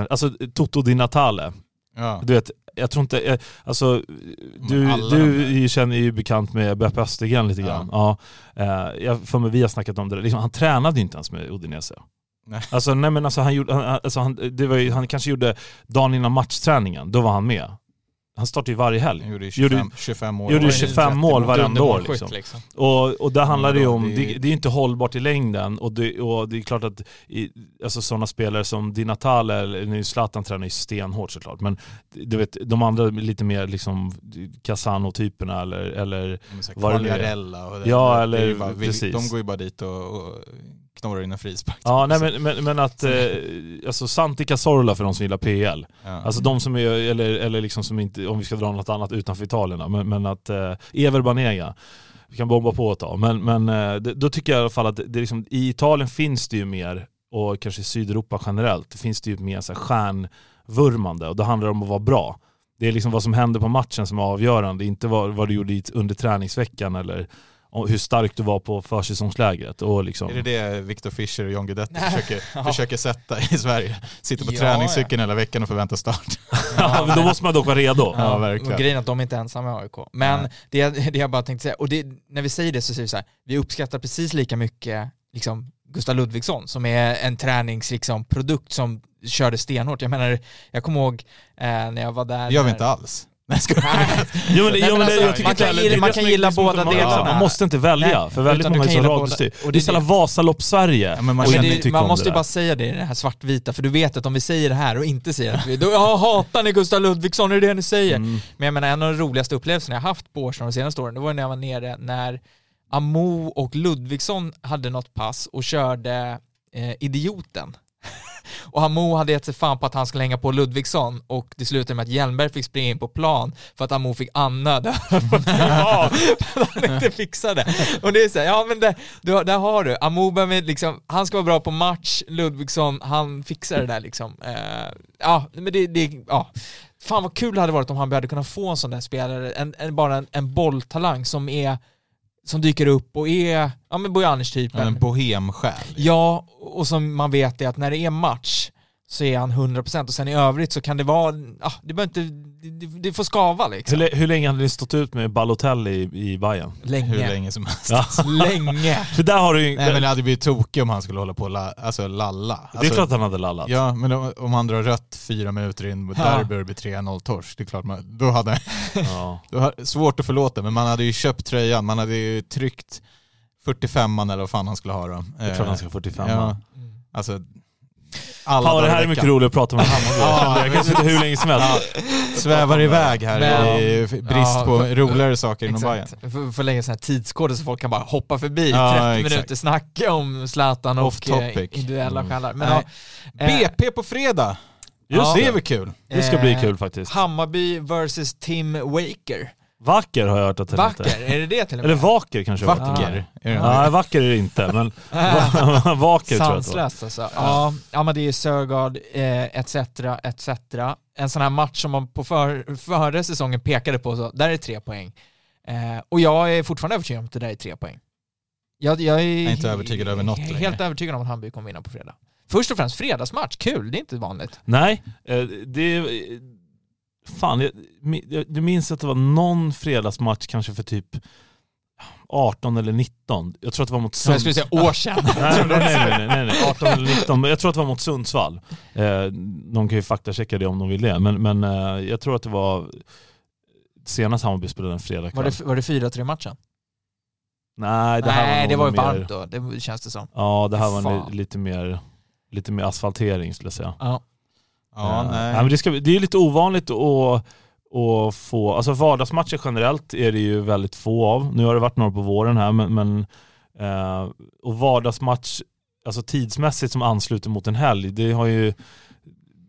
alltså Toto Di Natale, Ja. du vet, jag tror inte, eh, alltså du, du känner ju bekant med Beppe Östergren lite Ja. grann. Ja. Eh, jag för mig vi har snackat om det, liksom, han tränade ju inte ens med Udinese. Nej. Alltså, nej men alltså, han, gjorde, han, alltså, han, det var ju, han kanske gjorde dagen innan matchträningen, då var han med. Han startade ju varje helg. Gjorde ju 25, 25 år. gjorde ju Oj, 25 mål varenda år liksom. liksom. Och, och där handlar det ju om, det- det, är ju inte hållbart i längden och det, och det är klart att i, alltså sådana spelare som Di Natale, eller nu Zlatan tränar ju stenhårt såklart, men du vet de andra lite mer liksom Casano-typerna eller, eller Vad det nu är. Ja, eller vi- precis. De går ju bara dit och, och knorrar in en frispark. Ja, nej men, men, men att, eh, alltså Santi Cazorla för de som gillar PL, Ja. Alltså de som är, eller, eller liksom som inte, om vi ska dra något annat utanför Italien då, men, men att eh, Ever Banega, vi kan bomba på ett tag, men, men eh, det, då tycker jag i alla fall att det, är liksom, i Italien finns det ju mer, och kanske i Sydeuropa generellt, det finns det ju mer så här, stjärnvurmande och då handlar det om att vara bra. Det är liksom vad som händer på matchen som är avgörande, inte vad, vad du gjorde under träningsveckan eller om hur stark du var på försäsongslägret. Och liksom, Är det det Victor Fischer och John Guidetti försöker, Ja. försöker sätta i Sverige? Sitter på Ja, träningscykeln hela veckan och förväntar start. ja, men då måste man dock vara redo. Ja, verkligen. Och grejen är att de är inte ensamma i AIK. Men Nej. det, det jag bara tänkte säga, och det, när vi säger det så säger vi så här, vi uppskattar precis lika mycket liksom, Gustav Ludvigsson som är en träningsprodukt liksom, produkt som körde stenhårt. Jag menar, jag kommer ihåg eh, när jag var där. Det gör vi när- inte alls. Nej, Jo, men, jo, men alltså, jag tycker man inte kan heller- gilla- det man det kan gilla det är som båda delarna. Man måste inte välja, Nej, för väldigt många är så. Och Det är det- så jävla Vasalopp-Sverige. Ja, man Och Men det, man måste det ju bara säga det i det här svartvita, för du vet att om vi säger det här och inte säger att vi, då ja, hatar ni Gustav Ludvigsson, är det det ni säger? Mm. Men jag menar, en av de roligaste upplevelserna jag haft på Årsson de senaste åren, det var när jag var nere när Amo och Ludvigsson hade något pass och körde eh, Idioten. Och Amo hade gett sig fan på att han skulle hänga på Ludvigsson och det slutade med att Hjelmberg fick springa in på plan för att Amo fick annöd för att han inte fixade. Och det är så här, ja men det, du, där har du, Amo behöver liksom, han ska vara bra på match, Ludvigsson, han fixar det där liksom. Uh, ja, men det, det, ja. Fan vad kul det hade varit om han hade kunnat få en sån där spelare, en, en, bara en, en bolltalang som är som dyker upp och är, ja men Bojanic-typen. Ja, en bohemsjäl. Ja, och som man vet är att när det är match så är han 100% och sen i övrigt så kan det vara, ah, det behöver inte, det, det, får skava Hur, liksom. lä- hur länge hade ni stått ut med Balotelli i, i Bayern? Länge. Hur länge som helst. Ja. Länge. För där har du ju... Nej men det hade blivit tokig om han skulle hålla på och la, alltså, lalla. det är Alltså, klart han hade lallat. Ja, men om, om han drar rött fyra minuter in mot Ja. derby och det blir 3-0 torsk, det är klart man, då hade Ja. då har, svårt att förlåta, men man hade ju köpt tröjan, man hade ju tryckt 45an eller vad fan han skulle ha då. Det är klart han ska ha 45 Ja, Mm. alltså alla vad det här är mycket roligt att prata med Hammarby. Ja, jag kan sitta hur länge som helst. Svävar iväg här Men- i brist Ja, på roligare saker inom Bayern. För, för länge sedan tidskoder så folk kan bara hoppa förbi Ja, 30 exakt. minuter, snacka om Zlatan och Off topic. eh, individuella Mm. stjärnor. Men ja, eh, BP på fredag! Just det det. är väl kul? Det ska bli eh, kul faktiskt. Hammarby versus Tim Waker. Vacker har jag hört att det Vacker, heter. är det det till och med? Eller Vacker kanske. Vacker? Är det Nej, vacker är det inte, men vacker tror jag. Sanslöst alltså. Ja, ja men det är Sögaard eh, etc. etc. En sån här match som man på för, före säsongen pekade på, så där är tre poäng. Eh, och jag är fortfarande övertygad om att det där är tre poäng. Jag, jag är, Jag är inte övertygad över något Helt längre. övertygad om att Hammarby kommer vinna på fredag. Först och främst fredagsmatch, kul, det är inte vanligt. Nej, eh, det är... Fan, jag, jag, du minns att det var någon fredagsmatch kanske för typ 18 eller 19. Jag tror att det var mot Så jag skulle Sundsvall. säga år sedan. Nej, nej, nej, nej, nej, nej, 18 eller 19. Men jag tror att det var mot Sundsvall. Eh, de kan ju faktachecka det om de vill det. Men, men eh, jag tror att det var senast Hammarby spelade en fredagkväll. Var det, var det 4-3 matchen? Nej, det här Nej, var det var ju mer, varmt då, det känns det som. Ja, det här var lite mer, lite mer asfaltering skulle jag säga. Ja. Ja, Eh, nej. men det, ska, det är lite ovanligt att, att få, alltså vardagsmatcher generellt är det ju väldigt få av. Nu har det varit några på våren här men, men eh, och vardagsmatch, alltså tidsmässigt som ansluter mot en helg, det har ju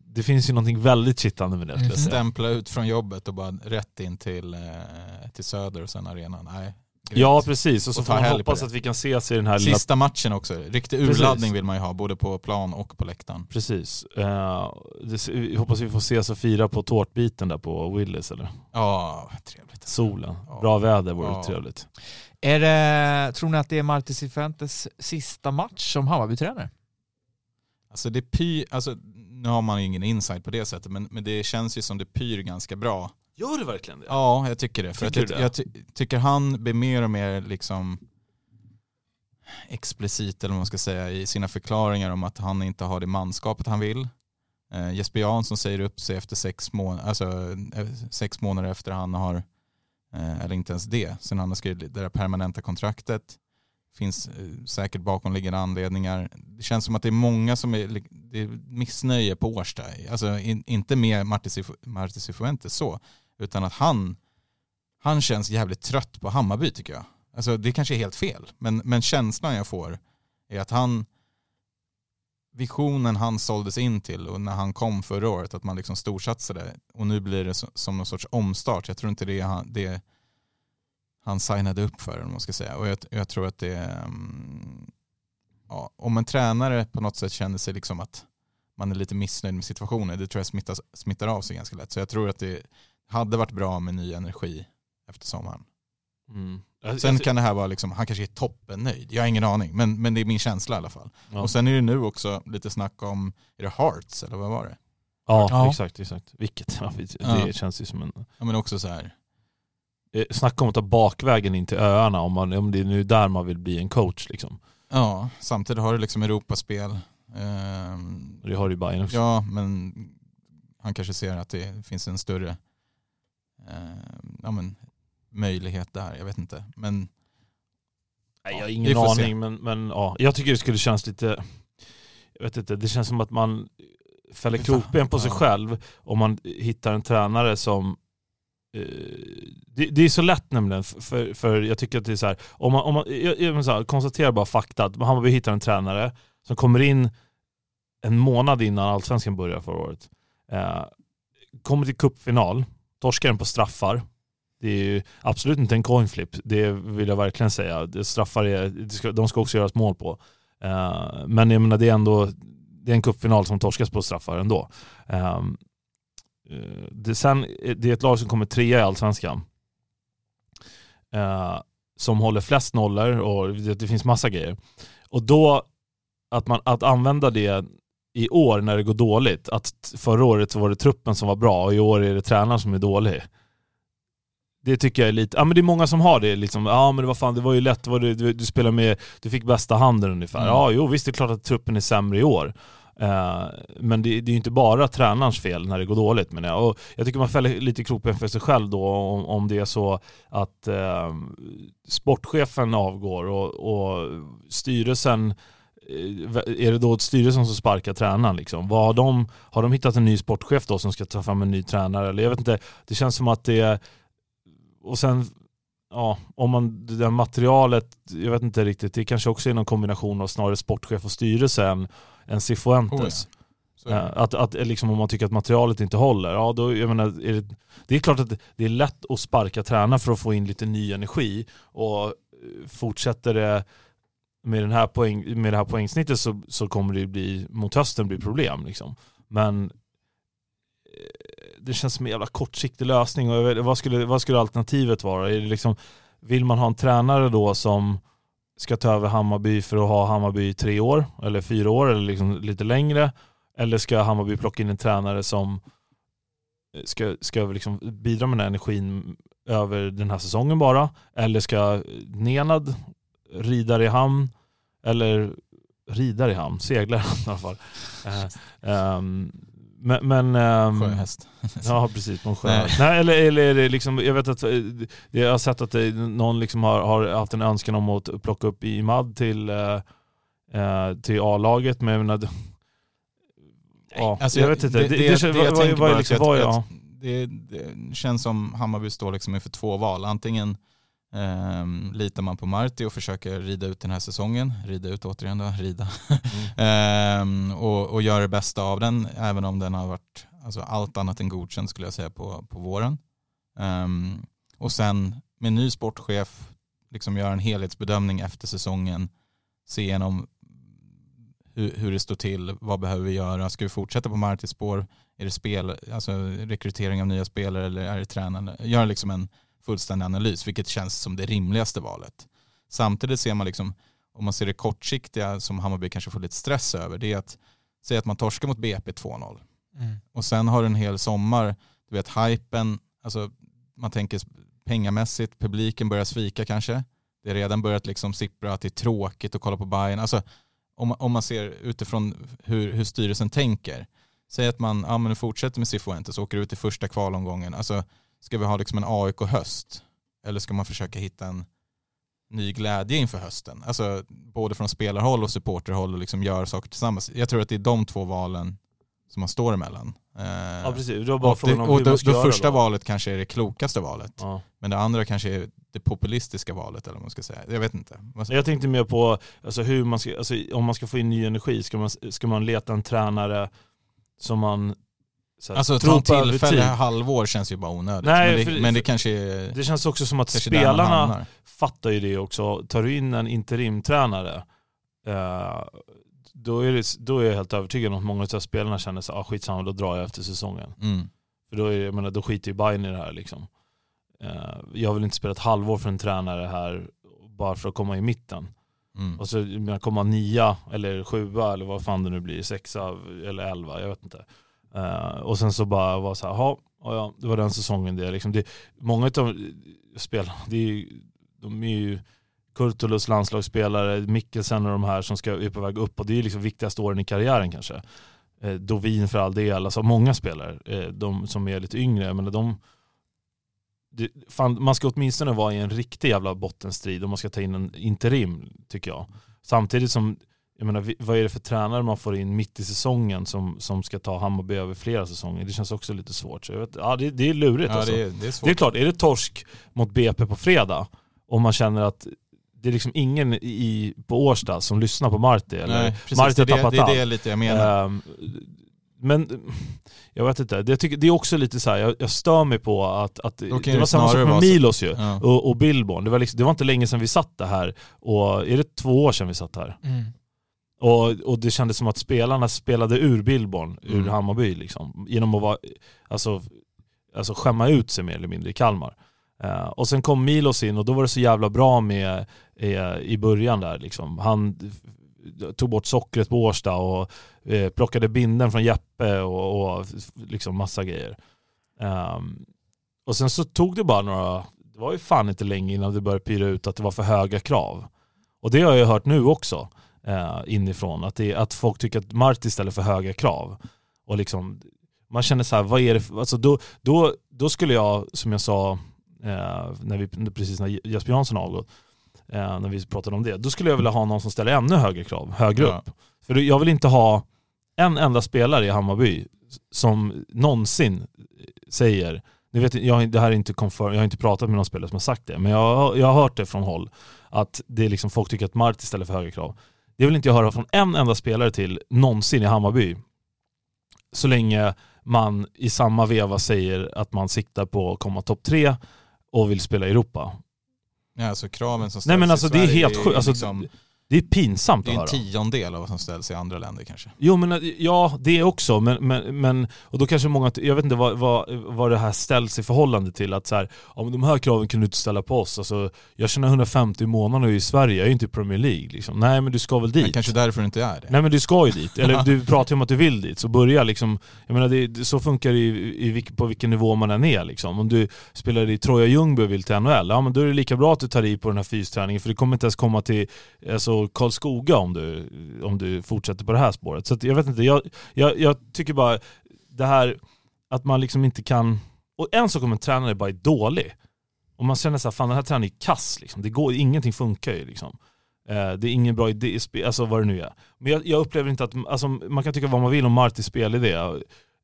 det finns ju någonting väldigt kittande med det säga. Stämpla ut från jobbet och bara rätt in till, eh, till Söder och sen arenan. Nej. Ja precis, och så Och får man hoppas att vi kan ses i den här lilla Sista matchen också. Riktig Precis. urladdning vill man ju ha, både på plan och på läktaren. Precis. Eh, det, jag hoppas vi får ses och fira på tårtbiten där på Willys eller Ja, trevligt. solen. Ja. Bra väder vore Ja. trevligt. Är det, tror ni att det är Marti Cifuentes sista match som Hammarby-tränare? Alltså det pyr, alltså nu har man ju ingen insight på det sättet, men, men det känns ju som det pyr ganska bra. Gör det verkligen det? Ja, jag tycker det. För Tycker att du jag, jag ty, tycker han blir mer och mer liksom explicit eller vad man ska säga i sina förklaringar om att han inte har det manskapet han vill. Eh, Jesper Jansson säger upp sig efter sex, mån alltså, eh, sex månader efter han har, eh, eller inte ens det, sen han har skrivit det där permanenta kontraktet. Finns eh, säkert bakomliggande anledningar. Det känns som att det är många som är, det är missnöje på Årsta. Alltså in, inte med Marti Cifuentes så, utan att han, han känns jävligt trött på Hammarby tycker jag. Alltså det kanske är helt fel, men, men känslan jag får är att han, visionen han såldes in till och när han kom förra året, att man liksom storsatsade och nu blir det som någon sorts omstart. Jag tror inte det är han, det han signade upp för, om man ska säga. Och jag, jag tror att det är, ja, om en tränare på något sätt känner sig liksom att man är lite missnöjd med situationen, det tror jag smittas, smittar av sig ganska lätt. Så jag tror att det hade varit bra med ny energi efter sommaren. Mm. Sen kan det här vara liksom, han kanske är toppennöjd. Jag har ingen aning, men, men det är min känsla i alla fall. Ja. Och sen är det nu också lite snack om, är det Hearts eller vad var det? Ja, ja. exakt, exakt. Vilket, det ja. känns ju som en... Ja men också så här. Eh, snacka om att ta bakvägen in till öarna om, man, om det är nu där man vill bli en coach liksom. Ja, samtidigt har du liksom Europaspel. Ehm, det har du ju Bayern också. Ja, men han kanske ser att det finns en större ja, men, möjlighet där. Jag vet inte. Men, Nej, jag har ingen aning, men, men ja, jag tycker det skulle kännas lite... Jag vet inte, det känns som att man fäller krokben på sig själv om man hittar en tränare som eh, det, det, är så lätt nämligen, för, för jag tycker att det är så här, om man, om man, jag, jag så här, konstaterar bara fakta, att Hammarby hittar en tränare som kommer in en månad innan allsvenskan börjar förra året. Eh, kommer till cupfinal, torskar den på straffar, det är ju absolut inte en coin flip, det vill jag verkligen säga. Det straffar är, de ska också göras mål på. Uh, men jag menar det är ändå det är en cupfinal som torskas på straffar ändå. Uh, det, sen, det är ett lag som kommer trea i allsvenskan. Uh, som håller flest nollor och det, det, finns massa grejer. Och då, att, man, att använda det i år när det går dåligt, att förra året så var det truppen som var bra och i år är det tränaren som är dålig. Det tycker jag är lite, ja men det är många som har det liksom, ja men var fan, det var ju lätt, var det, du, du spelade med, du fick bästa handen ungefär. Mm. Ja jo visst det är klart att truppen är sämre i år. Uh, men det, det är ju inte bara tränarens fel när det går dåligt men jag. Och jag tycker man fäller lite kroppen för sig själv då om, om det är så att uh, sportchefen avgår och, och styrelsen är det då styrelsen som sparkar tränaren liksom? Vad har, de, har de hittat en ny sportchef då som ska ta fram en ny tränare? Eller jag vet inte, det känns som att det och sen, ja, om man, det där materialet, jag vet inte riktigt, det kanske också är någon kombination av snarare sportchef och styrelse än, än Cifuentes. Oh ja. Att, att liksom om man tycker att materialet inte håller, ja då, jag menar, är det, det är klart att det är lätt att sparka tränare för att få in lite ny energi och fortsätter det med, den här poäng, med det här poängsnittet så, så kommer det bli, mot hösten bli problem. Liksom. Men eh, det känns som en jävla kortsiktig lösning. Och vad, skulle, vad skulle alternativet vara? Är det liksom, vill man ha en tränare då som ska ta över Hammarby för att ha Hammarby i tre år eller fyra år eller liksom lite längre? Eller ska Hammarby plocka in en tränare som eh, ska, ska liksom bidra med den här energin över den här säsongen bara? Eller ska Nenad rida i hamn? Eller ridar i hamn, seglar i hamn i alla fall. Uh, um, men, men um, Sjöhäst. Ja precis, på en sjöhäst. Nej. Nej, eller, eller är det liksom, jag vet att eh, jag har sett att det, någon liksom har, har, haft en önskan om att plocka upp Imad till, uh, till A-laget men jag menar, ja, alltså, jag, vet inte. Det, det, det, det, det jag tänker bara liksom, att, ja. det, det känns som Hammarby står liksom inför två val. Antingen Um, litar man på Marti och försöker rida ut den här säsongen, rida ut återigen då, rida, mm. um, och, och göra det bästa av den, även om den har varit alltså, allt annat än godkänd skulle jag säga på, på våren. Um, och sen med ny sportchef, liksom göra en helhetsbedömning efter säsongen, se igenom hur, hur det står till, vad behöver vi göra, ska vi fortsätta på Martis spår, är det spel, alltså rekrytering av nya spelare eller är det tränande, göra liksom en fullständig analys, vilket känns som det rimligaste valet. Samtidigt ser man, liksom, om man ser det kortsiktiga som Hammarby kanske får lite stress över, det är att säga att man torskar mot BP 2-0. Mm. Och sen har du en hel sommar, du vet hypen, alltså man tänker pengamässigt, publiken börjar svika kanske. det har redan börjat liksom sippra att det är tråkigt att kolla på Bayern. Alltså, om, om man ser utifrån hur, hur styrelsen tänker. Säg att man ja, men fortsätter med Cifuentes och åker ut i första kvalomgången. Alltså, ska vi ha liksom en AIK-höst? Eller ska man försöka hitta en ny glädje inför hösten? Alltså både från spelarhåll och supporterhåll och liksom göra saker tillsammans. Jag tror att det är de två valen som man står emellan. Eh, Ja precis, det var bara och frågan om och hur man ska det göra första då. valet kanske är det klokaste valet. Ja. Men det andra kanske är det populistiska valet eller vad man ska säga. Jag vet inte. Jag tänkte mer på alltså, hur man ska, alltså, om man ska få in ny energi, ska man, ska man leta en tränare som man här, Alltså ta en tillfälle halvår känns ju bara onödigt. Nej, men, för- det, men det kanske är Det känns också som att spelarna fattar ju det också. Tar du in en interimtränare, eh, då, är det, då är jag helt övertygad om att många av spelarna känner sig ah, skitsamma, då drar jag efter säsongen. Mm. För då, är, jag menar, då skiter ju Bayern i det här liksom. Eh, jag vill inte spela ett halvår för en tränare här bara för att komma i mitten. Mm. Och så komma nia eller sjua eller vad fan det nu blir, sexa eller elva, jag vet inte. Uh, och sen så bara var så här, "Jaha, ja, det var den säsongen det. Liksom, det många av spelarna, det är ju, de är ju Kurtulus landslagsspelare, Mikkelsen och de här som ska, är på väg upp och det är ju liksom viktigaste åren i karriären kanske. Eh, Dovin för all del, alltså många spelare, eh, de som är lite yngre, men de det, fan, man ska åtminstone vara i en riktig jävla bottenstrid om man ska ta in en interim tycker jag. Samtidigt som, jag menar, vad är det för tränare man får in mitt i säsongen som, som ska ta Hammarby över flera säsonger? Det känns också lite svårt. Så jag vet, ja, det, det är lurigt Ja, alltså. det, är, det är svårt. Det är klart, är det torsk mot BP på fredag och man känner att det är liksom ingen i, på Årsta som lyssnar på Marti eller Nej, precis. Marti har det, tappat det är allt. det lite jag menar. Ehm, men jag vet inte, det, jag tycker, det är också lite så här, jag, jag stör mig på att, att det var samma sak med Milos ju. ja. Och, och Billborn, det var, liksom, det var inte länge sedan vi satt det här. Och är det två år sedan vi satt här? Mm. Och, och det kändes som att spelarna spelade ur Billborn, ur Mm. Hammarby liksom. Genom att vara, alltså, alltså skämma ut sig mer eller mindre i Kalmar. Eh, och sen kom Milos in och då var det så jävla bra med eh, i början där liksom. Han tog bort sockret på Årsta och eh, plockade binden från Jeppe och, och liksom massa grejer. Ehm, och sen så tog det bara några, det var ju fan inte länge innan det började pyra ut att det var för höga krav. Och det har jag hört nu också eh, inifrån, att, det, att folk tycker att Marti ställer för höga krav. Och liksom, man känner så här, vad är det för, alltså då, då, då skulle jag, som jag sa eh, när vi, precis när Jesper Jansson avgått, eh, när vi pratade om det, då skulle jag vilja ha någon som ställer ännu högre krav, högre Ja. upp. För jag vill inte ha en enda spelare i Hammarby som någonsin säger, ni vet, jag, det här är inte confirm, jag har inte pratat med någon spelare som har sagt det, men jag, jag har hört det från håll, att det är liksom, folk tycker att Marti ställer för höga krav. Det vill inte jag höra från en enda spelare till någonsin i Hammarby. Så länge man i samma veva säger att man siktar på att komma topp tre och vill spela i Europa. Ja, alltså kraven som ställs Nej men i alltså det är Sverige helt sjukt. Alltså, liksom, det är pinsamt det att är höra. en tiondel av vad som ställs i andra länder kanske. Jo men ja, det också. Men, men, men, och då kanske många, jag vet inte vad, vad, vad det här ställs i förhållande till. Att så här, men de här kraven kan du inte ställa på oss. Alltså, jag tjänar 150 i månaden i Sverige, jag är inte i Premier League. Liksom. Nej men du ska väl dit. Men kanske därför det inte är det. Nej men du ska ju dit, eller du pratar ju om att du vill dit, så börja liksom, jag menar det, det- så funkar det i, i, på vilken nivå man än är liksom. Om du spelar i Troja Ljungby och vill till NHL, ja men då är det lika bra att du tar i på den här fysträningen för du kommer inte ens komma till alltså, Karlskoga om du, om du fortsätter på det här spåret. Så att, jag vet inte, jag, jag, jag tycker bara det här att man liksom inte kan, och en sak om en tränare bara är dålig, och man känner såhär, fan den här tränaren är kass liksom. det går, ingenting funkar ju liksom. Eh, det är ingen bra idé, alltså vad det nu är. Men jag, jag upplever inte att, alltså, man kan tycka vad man vill om Martis spelidé,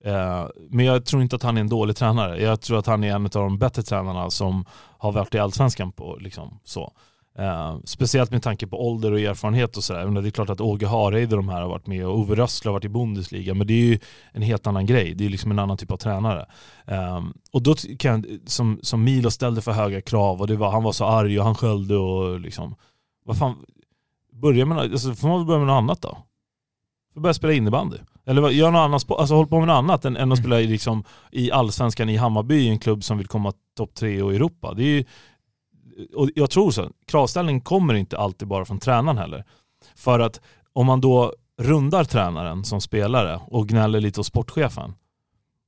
eh, men jag tror inte att han är en dålig tränare. Jag tror att han är en av de bättre tränarna som har varit i Allsvenskan på liksom så. Eh, speciellt med tanke på ålder och erfarenhet och sådär. Det är klart att Åge Hareide de här har varit med och Ove Rössle har varit i Bundesliga men det är ju en helt annan grej. Det är liksom en annan typ av tränare. Eh, och då kan som, som Milo ställde för höga krav och det var, han var så arg och han sköljde och liksom, vad fan, börja med, alltså, får man väl börja med något annat då? Får börja spela innebandy. Eller gör något annat, alltså håll på med något annat än, än att spela i, liksom, i allsvenskan i Hammarby, en klubb som vill komma topp tre och Europa. Det är ju, och jag tror så, kravställning kommer inte alltid bara från tränaren heller. För att om man då rundar tränaren som spelare och gnäller lite hos sportchefen,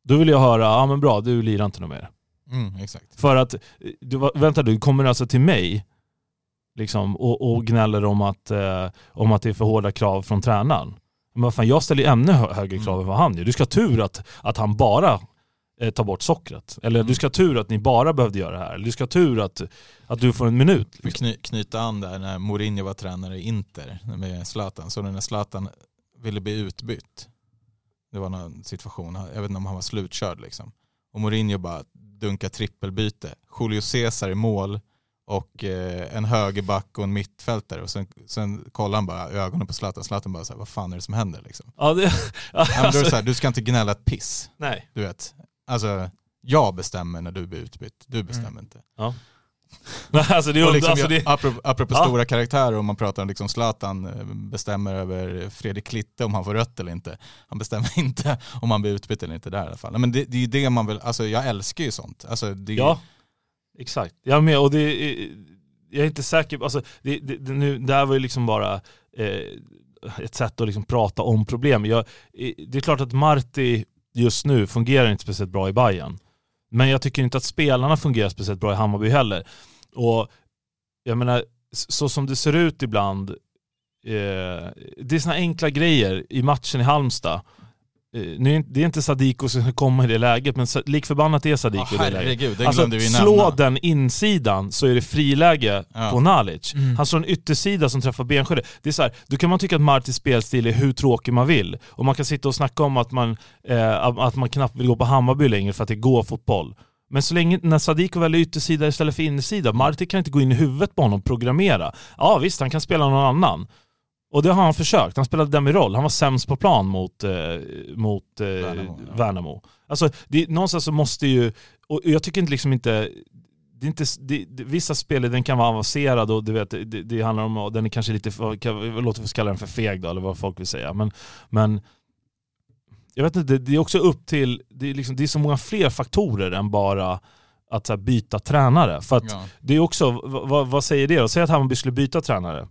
då vill jag höra, ja men bra, du lirar inte något mer. Mm, exakt. För att, du, vänta du, kommer alltså till mig liksom, och, och gnäller om att, eh, om att det är för hårda krav från tränaren. Men vad fan, jag ställer ju ännu hö- högre krav än vad han gör. Du ska ha tur att, att han bara eh, tar bort sockret. Eller Mm. du ska ha tur att ni bara behövde göra det här. Eller du ska ha tur att, att du får en minut. Liksom. kny, knyta an där när Mourinho var tränare i Inter med Zlatan. Så när Zlatan ville bli utbytt. Det var någon situation, jag vet inte om han var slutkörd liksom. Och Mourinho bara dunkar trippelbyte. Julio Cesar i mål och eh, en högerback och en mittfältare. Och sen, sen kollar han bara ögonen på Zlatan. Zlatan bara så här, vad fan är det som händer liksom? Ja, det, alltså, det så här, du ska inte gnälla ett piss. nej. Du vet. Alltså, jag bestämmer när du blir utbytt. Du bestämmer inte. alltså det är, Och liksom, alltså det, apropå apropå Ja. stora karaktärer, om man pratar om liksom Zlatan eh, bestämmer över Fredrik Klitte om han får rött eller inte. Han bestämmer inte om han blir utbytt eller inte där i alla fall. Men det, det är ju det man vill, alltså jag älskar ju sånt. Alltså, det, Ja, exakt. Jag är med och det är, jag är inte säker på, alltså det, det, det, nu, det här var ju liksom bara eh, ett sätt att liksom prata om problem. Jag, eh, det är klart att Marti just nu fungerar inte speciellt bra i Bayern. Men jag tycker inte att spelarna fungerar speciellt bra i Hammarby heller. Och jag menar, så som det ser ut ibland, eh, det är sådana enkla grejer i matchen i Halmstad. Eh, nu är det är inte Sadiko som ska komma i det läget, men sa- likförbannat är Sadiko Ja, i det läget. det Alltså slå nämna. den insidan så är det friläge Ja. på Nalic. Mm. Han slår en yttersida som träffar benskyddet. Det är så här, då kan man tycka att Martins spelstil är hur tråkig man vill. Och man kan sitta och snacka om att man, eh, att man knappt vill gå på Hammarby längre för att det går fotboll. Men så länge, när Sadiko väljer yttersida istället för innersida, Marti kan inte gå in i huvudet på honom och programmera. Ja visst, han kan spela någon annan. Och det har han försökt. Han spelade Demirol. Han var sämst på plan mot, eh, mot eh, Värnamo, Värnamo. ja. Alltså, det, någonstans så måste ju, och jag tycker inte liksom inte, det är inte det, det, vissa spel den kan vara avancerad och du vet, det, det handlar om, den är kanske lite, för, kan, låt oss kalla den för feg då, eller vad folk vill säga. Men, men jag vet inte, det är också upp till, det är, liksom, det är så många fler faktorer än bara att här, byta tränare. För att Ja. det är också, vad, vad- vad säger det då? Säg att Hammarby skulle byta tränare.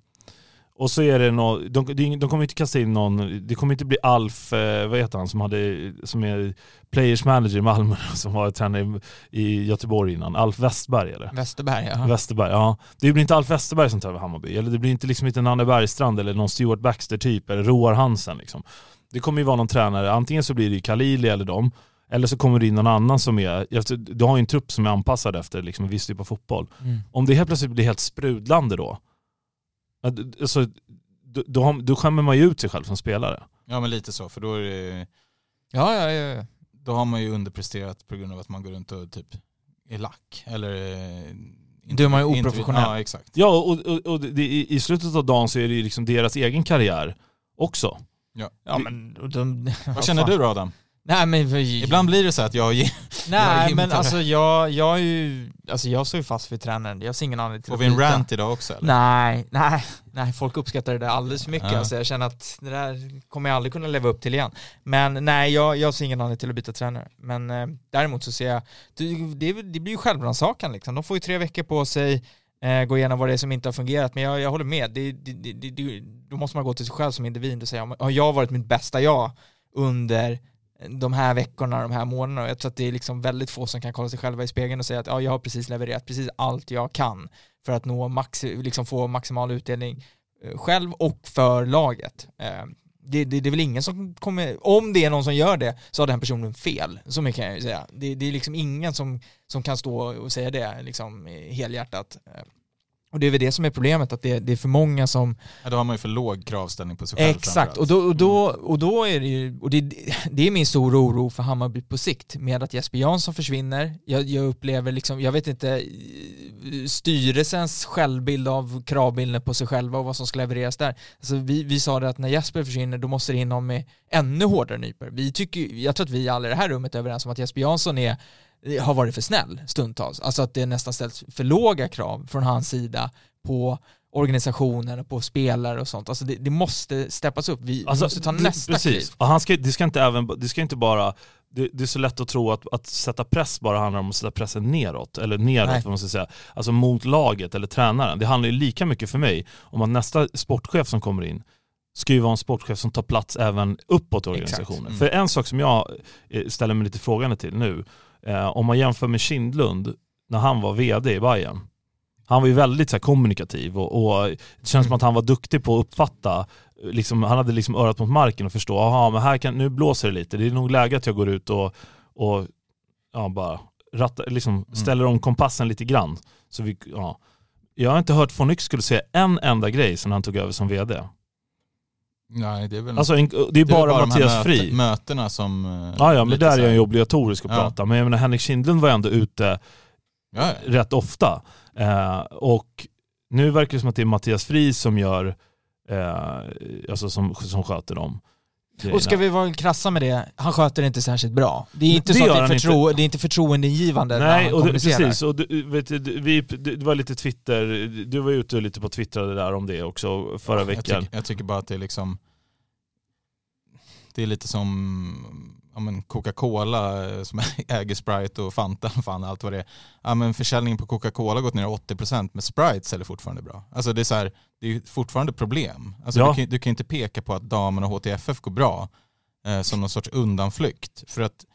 Och så är det någon, de, ing- de kommer inte kasta in någon, det kommer inte bli Alf, eh, vad heter han, som, hade, som är players manager i Malmö, som var tränare i, i Göteborg innan. Alf Westberg eller? Westerberg ja. Westerberg, ja. Det blir inte Alf Westerberg som tar över Hammarby. Eller det blir inte liksom inte Nanne Bergstrand eller någon Stuart Baxter typ, eller Roar Hansen liksom. Det kommer ju vara någon tränare, antingen så blir det ju Khalili eller dem, eller så kommer det in någon annan som är, du har ju en trupp som är anpassad efter liksom en viss typ av fotboll. Mm. Om det helt plötsligt blir helt sprudlande då, alltså, då, då, då skämmer man ju ut sig själv som spelare. ja men lite så, för då, är det, Ja, ja, ja. ja. då har man ju underpresterat på grund av att man går runt och typ är lack. Eller... eh, är man ju oprofessionell. Ja exakt. Ja, och, och, och det, i, i slutet av dagen så är det ju liksom deras egen karriär också. Ja men och de, Vad känner du då Adam? Nej men Ibland blir det så att jag Nej jag men alltså jag, jag är ju, alltså jag står ju fast vid tränaren. Jag ser ingen anledning till Får vi en rant idag också eller? Nej, nej, nej, folk uppskattar det där alldeles för mycket. Ja. Alltså jag känner att det där kommer jag aldrig kunna leva upp till igen. Men nej, jag, jag ser ingen anledning till att byta tränare. Men eh, däremot så ser jag, det, det, blir ju självrannsakan liksom. De får ju tre veckor på sig, eh, gå igenom vad det är som inte har fungerat. Men jag, jag håller med, det, det, det, det, det, då måste man gå till sig själv som individ och säga, har jag varit mitt bästa jag under de här veckorna, de här månaderna. Och Jag tror att det är liksom väldigt få som kan kolla sig själva i spegeln och säga att ja, jag har precis levererat precis allt jag kan för att nå max, liksom få maximal utdelning eh, själv och för laget. Eh, det, det, det är väl ingen som kommer, om det är någon som gör det så har den personen fel, så mycket kan jag ju säga. Det, det är liksom ingen som, som kan stå och säga det liksom helhjärtat. Eh, och det är väl det som är problemet, att det, det är för många som Ja, då har man ju för låg kravställning på sig själv Exakt, och då, och, då, och då är det ju, och det, det är min stora oro för Hammarby på sikt med att Jesper Jansson försvinner. Jag, jag upplever liksom, jag vet inte, styrelsens självbild av kravbilden på sig själva och vad som ska levereras där. Alltså vi, vi sa det att när Jesper försvinner då måste det in någon med ännu hårdare nypor. Vi tycker, jag tror att vi alla i det här rummet är överens om att Jesper Jansson är har varit för snäll stundtals. Alltså att det nästan ställs för låga krav från hans sida på organisationen och på spelare och sånt. Alltså det, det måste steppas upp. Vi, vi måste ta Alltså, det- nästa precis. kliv. Och han ska, det, ska inte även, det ska inte bara, det, det är så lätt att tro att, att sätta press bara handlar om att sätta pressen neråt, eller neråt Nej. vad man ska säga, alltså mot laget eller tränaren. Det handlar ju lika mycket för mig om att nästa sportchef som kommer in ska ju vara en sportchef som tar plats även uppåt i organisationen. Mm. För en sak som jag eh, ställer mig lite frågande till nu, eh, om man jämför med Kindlund när han var vd i Bayern Han var ju väldigt så här, kommunikativ och, och det känns som att han var duktig på att uppfatta Liksom, han hade liksom örat mot marken och förstå, aha men här kan, nu blåser det lite, det är nog läge att jag går ut och, och ja, bara ratta, liksom ställer om kompassen lite grann. Så vi, ja. Jag har inte hört von Yx skulle säga en enda grej sen han tog över som vd. Nej, det är väl Alltså en, det är det är bara, här Mattias möte- Fri. mötena som... eh, Ja, ja, men där är jag ju obligatorisk att Ja. prata. Men jag menar, Henrik Kindlund var ändå ute Ja, rätt ofta. Eh, och nu verkar det som att det är Mattias Fri som gör, eh, alltså som, som sköter dem. Och ska vi vara krassa med det, han sköter det inte särskilt bra. Det är inte Det så att det är, han förtro- inte. det är inte förtroendeingivande när Nej, han och det, kommunicerar. precis. Och du, vet, du, vi, det var lite Twitter, du var ute lite på twittrade där om det också förra jag, veckan. tycker, jag tycker bara att det är liksom... Det är lite som ja, men Coca-Cola eh, som äger Sprite och Fanta, fan allt vad det är. Ja, men försäljningen på Coca-Cola har gått ner 80% men Sprite säljer fortfarande bra. Alltså det är, så här, det är fortfarande problem. Alltså Ja. du, kan, du kan inte peka på att damerna och HTFF går bra eh, som någon sorts undanflykt. För att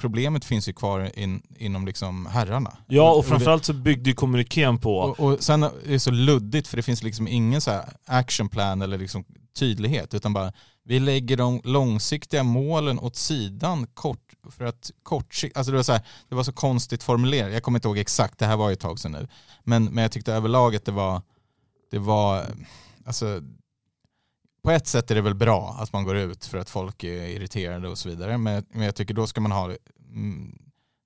problemet finns ju kvar in, inom liksom herrarna. Ja, och framförallt så byggde ju kommunikén på... och, och sen är det så luddigt för det finns liksom ingen så actionplan eller liksom tydlighet utan bara vi lägger de långsiktiga målen åt sidan kort för att kortsiktigt, alltså det var så här, det var så konstigt formulerat. Jag kommer inte ihåg exakt, det här var ju ett tag sedan nu. Men, men jag tyckte överlag att det var, det var, alltså på ett sätt är det väl bra att man går ut för att folk är irriterade och så vidare. Men, men jag tycker då ska man ha mm,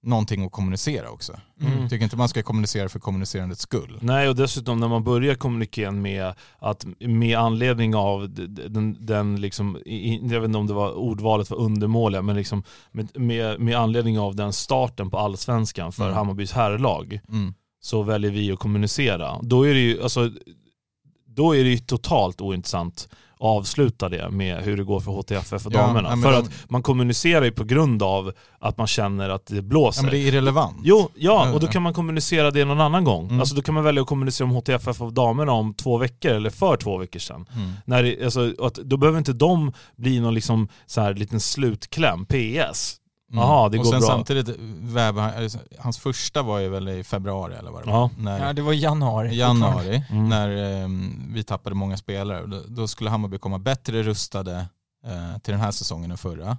någonting att kommunicera också. Mm. Jag tycker inte man ska kommunicera för kommunicerandets skull. Nej, och dessutom när man börjar kommunikén med att med anledning av den, den liksom, jag vet inte om det var ordvalet var undermåliga, men liksom med, med, med anledning av den starten på allsvenskan för Mm. Hammarbys herrlag Mm. så väljer vi att kommunicera. Då är det ju, alltså, då är det ju totalt ointressant avsluta det med hur det går för HTFF och Ja, damerna. för de- att man kommunicerar ju på grund av att man känner att det blåser. Ja, men det är irrelevant. Jo, ja, och då kan man kommunicera det någon annan gång. Mm. Alltså då kan man välja att kommunicera om HTFF av damerna om två veckor eller för två veckor sedan. Mm. När det, alltså, att, då behöver inte de bli någon liksom, så här, liten slutkläm, PS. Mm. Jaha, det och går sen bra. samtidigt väver han, alltså, hans första var ju väl i februari eller vad det var. Ja. När, Ja, det var januari. januari, Mm. när ehm, vi tappade många spelare. Då, då skulle Hammarby komma bättre rustade eh, till den här säsongen än förra.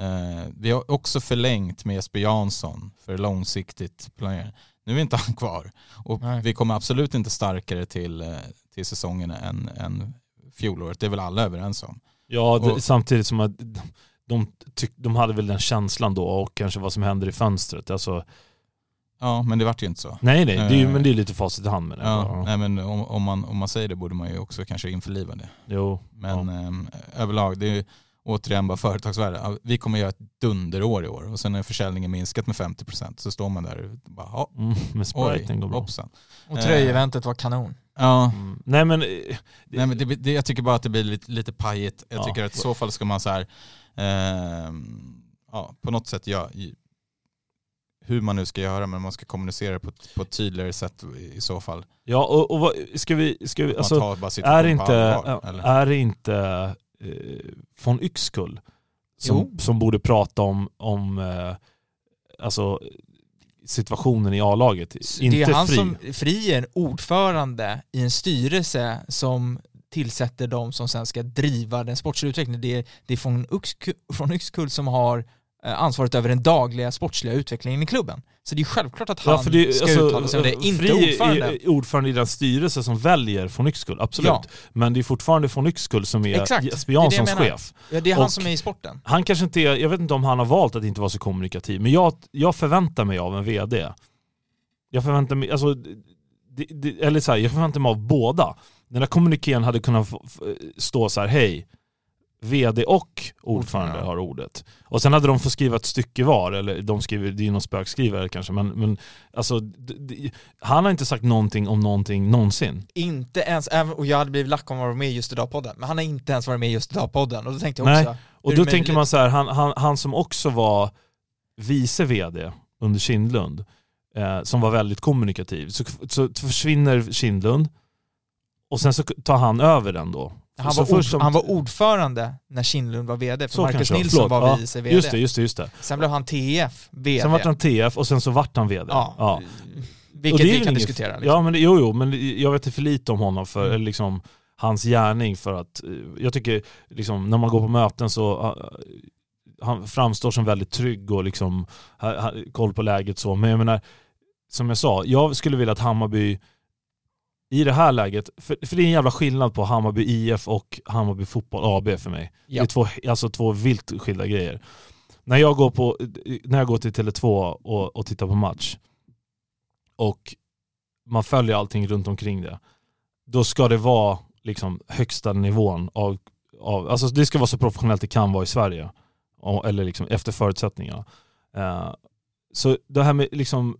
Eh, vi har också förlängt med Jesper Jansson för långsiktigt planering. Nu är inte han kvar. Och Nej. vi kommer absolut inte starkare till, eh, till säsongen än, än fjolåret. Det är väl alla överens om. Ja, det, Och- samtidigt som att de, tyck, de hade väl den känslan då och kanske vad som händer i fönstret. Alltså, Ja, men det vart ju inte så. nej, nej, det är, ju- Eh, men det är lite facit i hand med det. Ja, Ja. nej, men om, om, man, om man säger det borde man ju också kanske införliva det. Jo, Men ehm, överlag, det är ju återigen bara företagsvärde. Ja, Vi kommer göra ett dunderår i år och sen när försäljningen minskat med 50% så står man där och bara, ja, mm, men spriten går bra. hoppsan. Och tröjeventet var kanon. Ja, Mm. Nej men, eh, nej, men det, det, jag tycker bara att det blir lite, lite pajigt. Jag Ja. tycker att i så fall ska man så här, ja, på något sätt ja, i- hur man nu ska göra men man ska kommunicera på ett, på ett tydligare sätt i så fall. ja och, och vad, ska vi, ska vi alltså, är inte, på allvar. Är inte eh, von Yxkull som, Jo. som borde prata om, om eh, alltså, situationen i A-laget? det Inte är han fri. som, Fri är en ordförande i en styrelse som tillsätter de som sen ska driva den sportsliga utvecklingen. Det är, det är från, Yxkull som har eh, ansvaret över den dagliga sportsliga utvecklingen i klubben. Så det är självklart att han Ja, det, ska alltså, uttala sig om det, inte Fri ordförande. är ordförande i den styrelse som väljer von Yxkull, absolut. Ja. Men det är fortfarande von Yxkull som är Exakt, Jesper Janssons chef. Ja, det är han och- som är i sporten. Han kanske inte är, jag vet inte om han har valt att inte vara så kommunikativ, men jag, jag förväntar mig av en VD. Jag förväntar mig, alltså, det, det, eller så här, jag förväntar mig av båda. Den där kommunikén hade kunnat stå så här, hej, VD och ordförande har ordet. Och sen hade de fått skriva ett stycke var, eller de skriver, det är ju någon spökskrivare kanske, men, men alltså, han har inte sagt någonting om någonting någonsin. Inte ens, och jag hade blivit lack om att vara med i Just Idag-podden, men han har inte ens varit med i Just Idag-podden och då tänkte jag Nej. också, Och Hur då tänker man så här, han, han, han som också var vice vd under Kindlund, eh, som var väldigt kommunikativ, så, så försvinner Kindlund och sen så tar han över den då. han var, ord, som- han var ordförande när Kindlund var vd, för Marcus kanske, Nilsson var Ja, vice vd. Just det, just det, just det. Sen blev han TF vd. Sen vart han TF och sen så vart han vd. Ja. Ja. Vilket vi kan inget- diskutera. Liksom. Ja men jo, jo, men jag vet inte för lite om honom för Mm. liksom hans gärning för att, eh, jag tycker liksom när man går på möten så eh, han framstår som väldigt trygg och liksom ha, ha, koll på läget så. Men jag menar, som jag sa, jag skulle vilja att Hammarby i det här läget, för, för det är en jävla skillnad på Hammarby IF och Hammarby Fotboll AB för mig. Det Ja. är två, alltså två vilt skilda grejer. När jag går, på, när jag går till Tele2 och, och tittar på match och man följer allting runt omkring det, då ska det vara liksom högsta nivån av, av alltså det ska vara så professionellt det kan vara i Sverige. Eller liksom efter förutsättningarna. Eh, så det här med liksom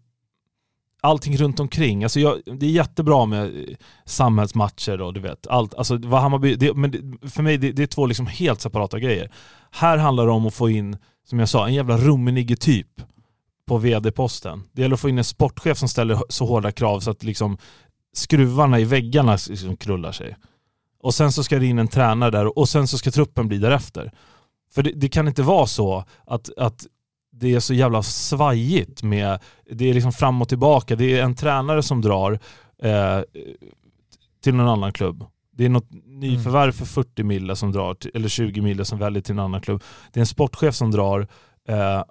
allting runt omkring. Alltså jag, det är jättebra med samhällsmatcher och du vet, allt. Alltså vad Hammarby, det, men det, för mig det, det är två liksom helt separata grejer. Här handlar det om att få in, som jag sa, en jävla rummenigge typ på vd-posten. Det gäller att få in en sportchef som ställer så hårda krav så att liksom skruvarna i väggarna liksom krullar sig. Och sen så ska det in en tränare där och sen så ska truppen bli därefter. För det, det kan inte vara så att, att det är så jävla svajigt med, det är liksom fram och tillbaka. Det är en tränare som drar eh, till någon annan klubb. Det är något nyförvärv för 40 mille som drar, till, eller 20 mille som väljer till en annan klubb. Det är en sportchef som drar eh,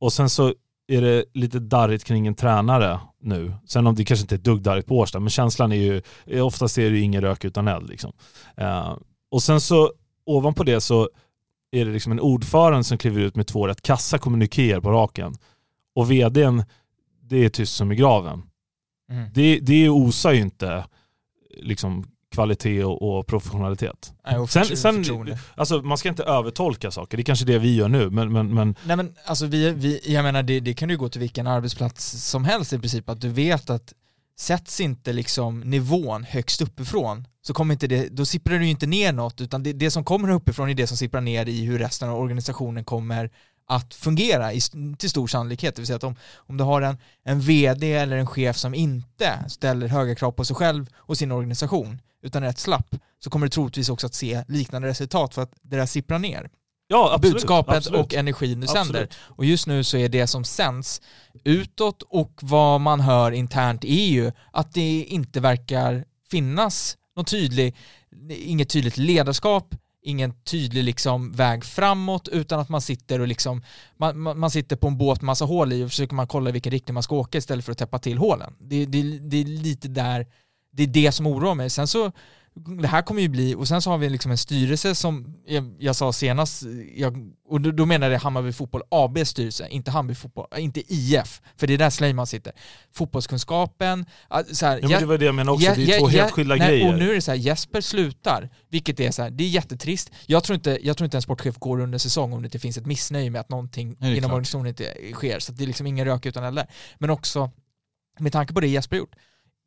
och sen så är det lite darrigt kring en tränare nu. Sen om det kanske inte är ett dugg darrigt på Årsta, men känslan är ju, oftast är det ju ingen rök utan eld. Liksom. Eh, och sen så ovanpå det så är det liksom en ordförande som kliver ut med två rätt kassa kommunikéer på raken. Och vdn, det är tyst som i graven. Mm. Det, det osar ju inte liksom kvalitet och, och professionalitet. Nej, och Sen- sen-. Alltså man ska inte övertolka saker, det är kanske det vi gör nu, men, men, men Nej men alltså vi, vi jag menar det, det kan du gå till vilken arbetsplats som helst i princip, att du vet att sätts inte liksom nivån högst uppifrån så kommer inte det, då sipprar det ju inte ner något utan det, det som kommer uppifrån är det som sipprar ner i hur resten av organisationen kommer att fungera i, till stor sannolikhet. Det vill säga att om, om du har en, en vd eller en chef som inte ställer höga krav på sig själv och sin organisation utan är rätt slapp så kommer du troligtvis också att se liknande resultat för att det där sipprar ner ja absolut. budskapet absolut. och energin du sänder. Absolut. Och just nu så är det som sänds utåt och vad man hör internt är ju att det inte verkar finnas någon tydlig, inget tydligt ledarskap, ingen tydlig liksom väg framåt utan att man sitter och liksom man, man, man sitter på en båt med massa hål i och försöker man kolla vilken riktning man ska åka istället för att täppa till hålen. Det, det, det är lite där, det är det som oroar mig. Sen så det här kommer ju bli, och sen så har vi liksom en styrelse som jag, jag sa senast, jag, och då, då menar jag Hammarby Fotboll ABs styrelse, inte Hammarby Fotboll, inte IF, för det är där Sleiman sitter. Fotbollskunskapen, ah, så här, Ja, men det var det jag menade också, det är Ja, två ja, helt skilda nej, grejer. Och nu är det så här, Jesper slutar, vilket är så här, det är jättetrist. Jag tror inte, jag tror inte en sportchef går under säsong om det inte finns ett missnöje med att någonting inom klart. organisationen inte sker. Så att det är liksom ingen rök utan eld där. Men också, med tanke på det Jesper gjort,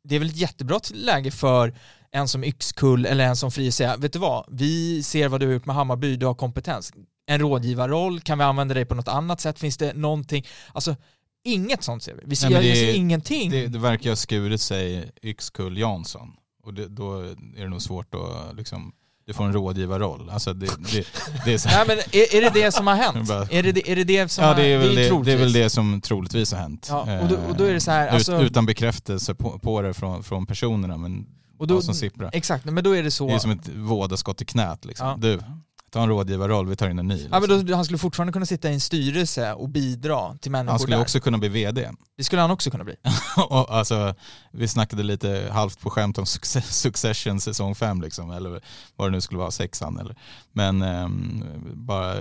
det är väl ett jättebra läge för en som Yxkull eller en som Fri säga, vet du vad, vi ser vad du har gjort med Hammarby, du har kompetens. En rådgivarroll, kan vi använda dig på något annat sätt? Finns det någonting, alltså inget sånt ser vi. Vi ser, Nej, men vi det- ser ingenting. Det, det verkar ha skurit sig Yxkull Jansson. Och det, då är det nog svårt att liksom, du får en rådgivarroll. Alltså det, det, det är så Nej men är, är det det som har hänt? Är, det, det- är det det som Ja har, det är, väl det, det är väl det som troligtvis har hänt. Ja, och då- och då är det så här, Eh, alltså- Ut, utan bekräftelse på, på det från, från personerna, men Och då, som sipprar. exakt, men då är det så. Det är som ett vådaskott i knät liksom. Ja. Du, ta en rådgivarroll, vi tar in en ny. Ja, Liksom. men då, han skulle fortfarande kunna sitta i en styrelse och bidra till människor Han skulle där. också kunna bli VD. Det skulle han också kunna bli. och, alltså, vi snackade lite halvt på skämt om Success- Succession säsong 5 liksom, eller vad det nu skulle vara, sexan eller. Men ehm, bara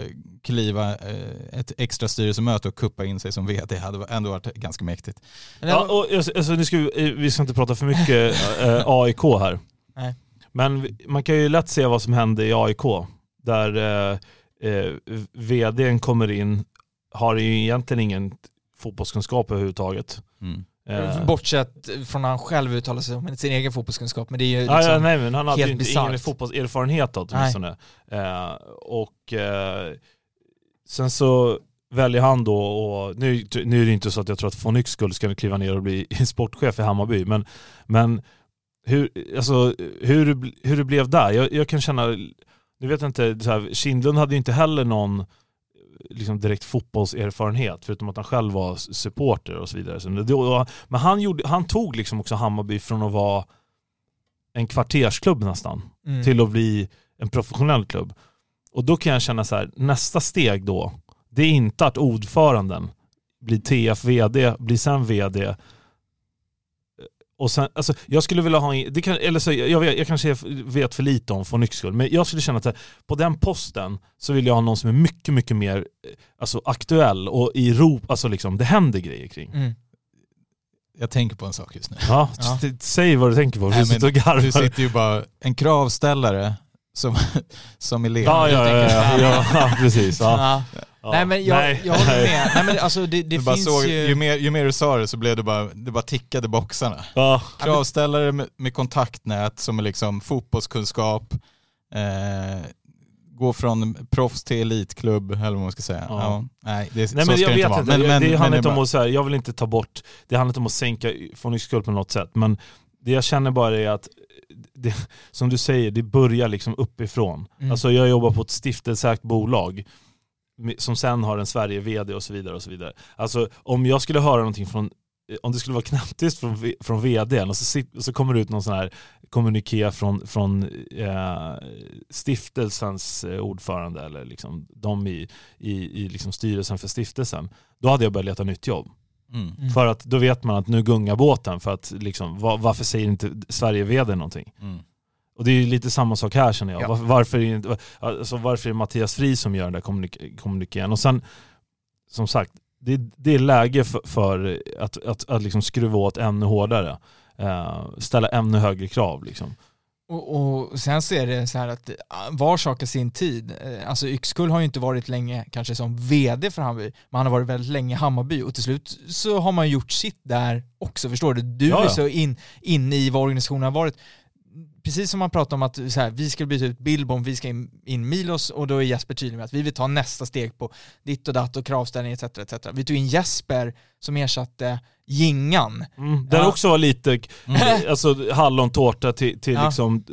kliva eh, ett extra styrelsemöte och kuppa in sig som vd hade ändå varit ganska mäktigt. Ja, och, alltså, nu ska vi, eh, vi ska inte prata för mycket eh, AIK här. Nej. Men man kan ju lätt se vad som hände i AIK. Där eh, eh, vdn kommer in, har ju egentligen ingen fotbollskunskap överhuvudtaget. Mm. Eh, Bortsett från han själv uttalar sig om sin egen fotbollskunskap, men det är ju liksom... ja, nej men han hade helt ju inte, ingen fotbollserfarenhet åtminstone. Eh, och eh, sen så väljer han då, och nu, nu är det inte så att jag tror att von Yxkull ska kliva ner och bli sportchef i Hammarby, men, men hur, alltså, hur, hur det blev där, jag, jag kan känna, nu vet jag inte, så här, Kindlund hade ju inte heller någon liksom direkt fotbollserfarenhet, förutom att han själv var supporter och så vidare. Så det, men han, gjorde, han tog liksom också Hammarby från att vara en kvartersklubb nästan, Mm. till att bli en professionell klubb. Och då kan jag känna så här, nästa steg då, det är inte att ordföranden blir TF-VD, blir sen VD. Och sen, alltså, jag skulle vilja ha, in- det kan, eller så, jag, vet, jag kanske vet för lite om von Yxkull, men jag skulle känna att här, på den posten så vill jag ha någon som är mycket, mycket mer eh, alltså, aktuell och i rop, alltså liksom, det händer grejer kring. Mm. Jag tänker på en sak just nu. Ja, Ja. Säg vad du tänker på, Nej, du sitter och garvar. Du sitter ju bara, en kravställare som, som elev. Ja, ja, ja, ja, ja, precis. Ja. Ja. Nej men jag, Nej. jag håller med. Nej, men alltså, det, det du finns såg, ju... ju... mer, ju mer du sa det så blev det bara, det bara tickade boxarna. Ja. Kravställare med, med kontaktnät som är liksom fotbollskunskap, eh, gå från proffs till elitklubb eller vad man ska säga. Ja. Ja. nej, det, Nej så men ska jag det inte vet inte, Men, men, det handlar inte om att, så här, jag vill inte ta bort, det handlar inte om att sänka von Yxkull på något sätt, men det jag känner bara är att, det, som du säger, det börjar liksom uppifrån. Mm. Alltså jag jobbar på ett stiftelseägt bolag, som sen har en Sverige-VD och så vidare. och så vidare. Alltså om jag skulle höra någonting från, om det skulle vara knappt från, från VDn och så, så kommer det ut någon sån här kommuniké från, från eh, stiftelsens eh, ordförande eller liksom de i, i, i liksom styrelsen för stiftelsen. Då hade jag börjat leta nytt jobb. Mm. Mm. För att då vet man att nu gungar båten för att liksom, va- varför säger inte Sverige-VD någonting? Mm. Och det är ju lite samma sak här känner jag. Ja. Varför, varför, är alltså, varför är Mattias Fri som gör den där kommunik- kommunikén? Och sen, som sagt, det, det är läge för, för att, att, att liksom skruva åt ännu hårdare. Eh, ställa ännu högre krav. Liksom. Och, och sen så är det så här att ah, var sak har sin tid. Eh, Alltså Yxkull har ju inte varit länge kanske som vd för Hammarby, men han har varit väldigt länge i Hammarby och till slut så har man gjort sitt där också, förstår du? Du Ja, är ja. så in, inne i vad organisationen har varit. Precis som man pratar om att så här, vi ska byta ut Billborn, vi ska in, in Milos och då är Jesper tydlig med att vi vill ta nästa steg på ditt och datt och kravställning etc. etc. Vi tog in Jesper som ersatte Gingan. Mm, där Ja. också var lite Mm. alltså, hallontårta till, till Ja. liksom,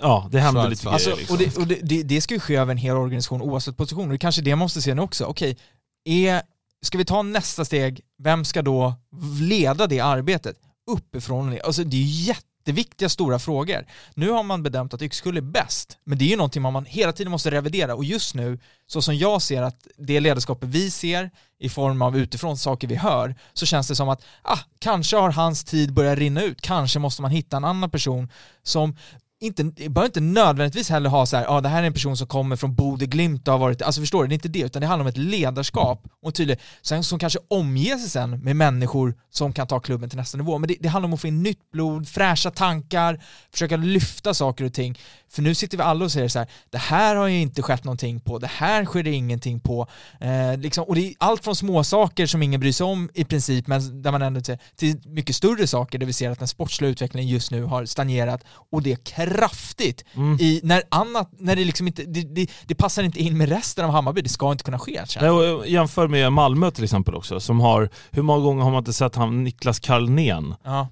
ja det hände lite Schwarzwald. Alltså, grejer. Liksom. och det, och det, det, det ska ju ske över en hel organisation oavsett position. Och det kanske det man måste se nu också. Okej, är, ska vi ta nästa steg, vem ska då leda det arbetet? Uppifrån. Alltså det är ju jätteviktiga stora frågor. Nu har man bedömt att Yxkull är bäst, men det är ju någonting man hela tiden måste revidera och just nu, så som jag ser att det ledarskapet vi ser i form av utifrån saker vi hör, så känns det som att ah, kanske har hans tid börjat rinna ut, kanske måste man hitta en annan person som inte, behöver inte nödvändigtvis heller ha så här, ja det här är en person som kommer från Bode Glimt och har varit, alltså förstår du, det är inte det, utan det handlar om ett ledarskap och tydligt, sen som kanske omger sig sen med människor som kan ta klubben till nästa nivå. Men det, det handlar om att få in nytt blod, fräscha tankar, försöka lyfta saker och ting. För nu sitter vi alla och säger så här, det här har ju inte skett någonting på, det här sker det ingenting på. Eh, liksom, och det är allt från små saker som ingen bryr sig om i princip, men där man ändå ser, till mycket större saker där vi ser att den sportsliga utvecklingen just nu har stagnerat och det kraftigt Mm. i, när annat, när det liksom inte, det, det, det passar inte in med resten av Hammarby, det ska inte kunna ske. Nej, jämför med Malmö till exempel också, som har, hur många gånger har man inte sett han Niklas Carlnén? Ja.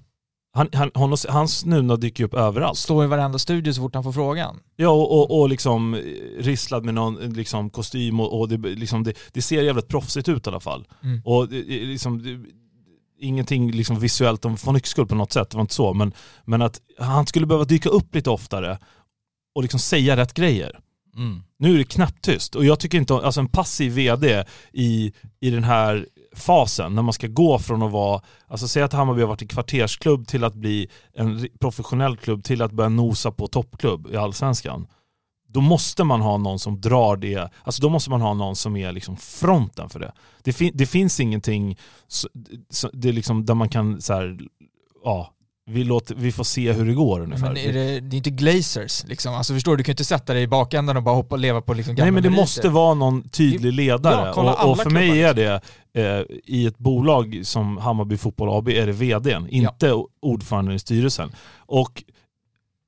Han, han, hans snuna dyker ju upp överallt. Står i varenda studio så fort han får frågan. Ja, och, och, och liksom eh, risslad med någon eh, liksom, kostym och, och det, liksom, det, det ser jävligt proffsigt ut i alla fall. Mm. Och det- liksom, det, ingenting liksom visuellt om von Yxkull på något sätt, det var inte så, men, men att han skulle behöva dyka upp lite oftare och liksom säga rätt grejer. Mm. Nu är det knäpptyst och jag tycker inte, alltså en passiv vd i, i den här fasen när man ska gå från att vara, alltså säg att Hammarby har varit en kvartersklubb till att bli en professionell klubb till att börja nosa på toppklubb i allsvenskan. Då måste man ha någon som drar det, alltså då måste man ha någon som är liksom fronten för det. Det, fin, det finns ingenting så, så, det är liksom där man kan så här, ja, vi, låter, vi får se hur det går ungefär. Men är det, det är inte glazers liksom. Alltså förstår du, du kan ju inte sätta dig i bakändan och bara hoppa och leva på liksom gamla Nej men det meriter. måste vara någon tydlig ledare. Ja, kolla och, och för mig är det, eh, i ett bolag som Hammarby Fotboll AB, är det vdn, inte ordföranden i styrelsen. Och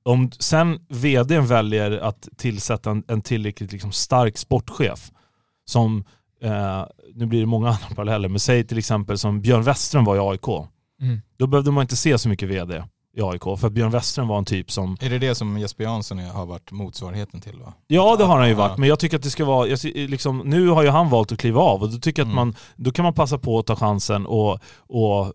om sen vdn väljer att tillsätta en, en tillräckligt liksom stark sportchef, som, eh, nu blir det många andra paralleller, men säg till exempel som Björn Westström var i AIK. Mm. Då behövde man inte se så mycket vd. i AIK. För att Björn Western var en typ som... Är det det som Jesper Jansson har varit motsvarigheten till va? Ja det har han ju varit, men jag tycker att det ska vara... Liksom, nu har ju han valt att kliva av och då tycker jag att Mm. man... Då kan man passa på att ta chansen och... och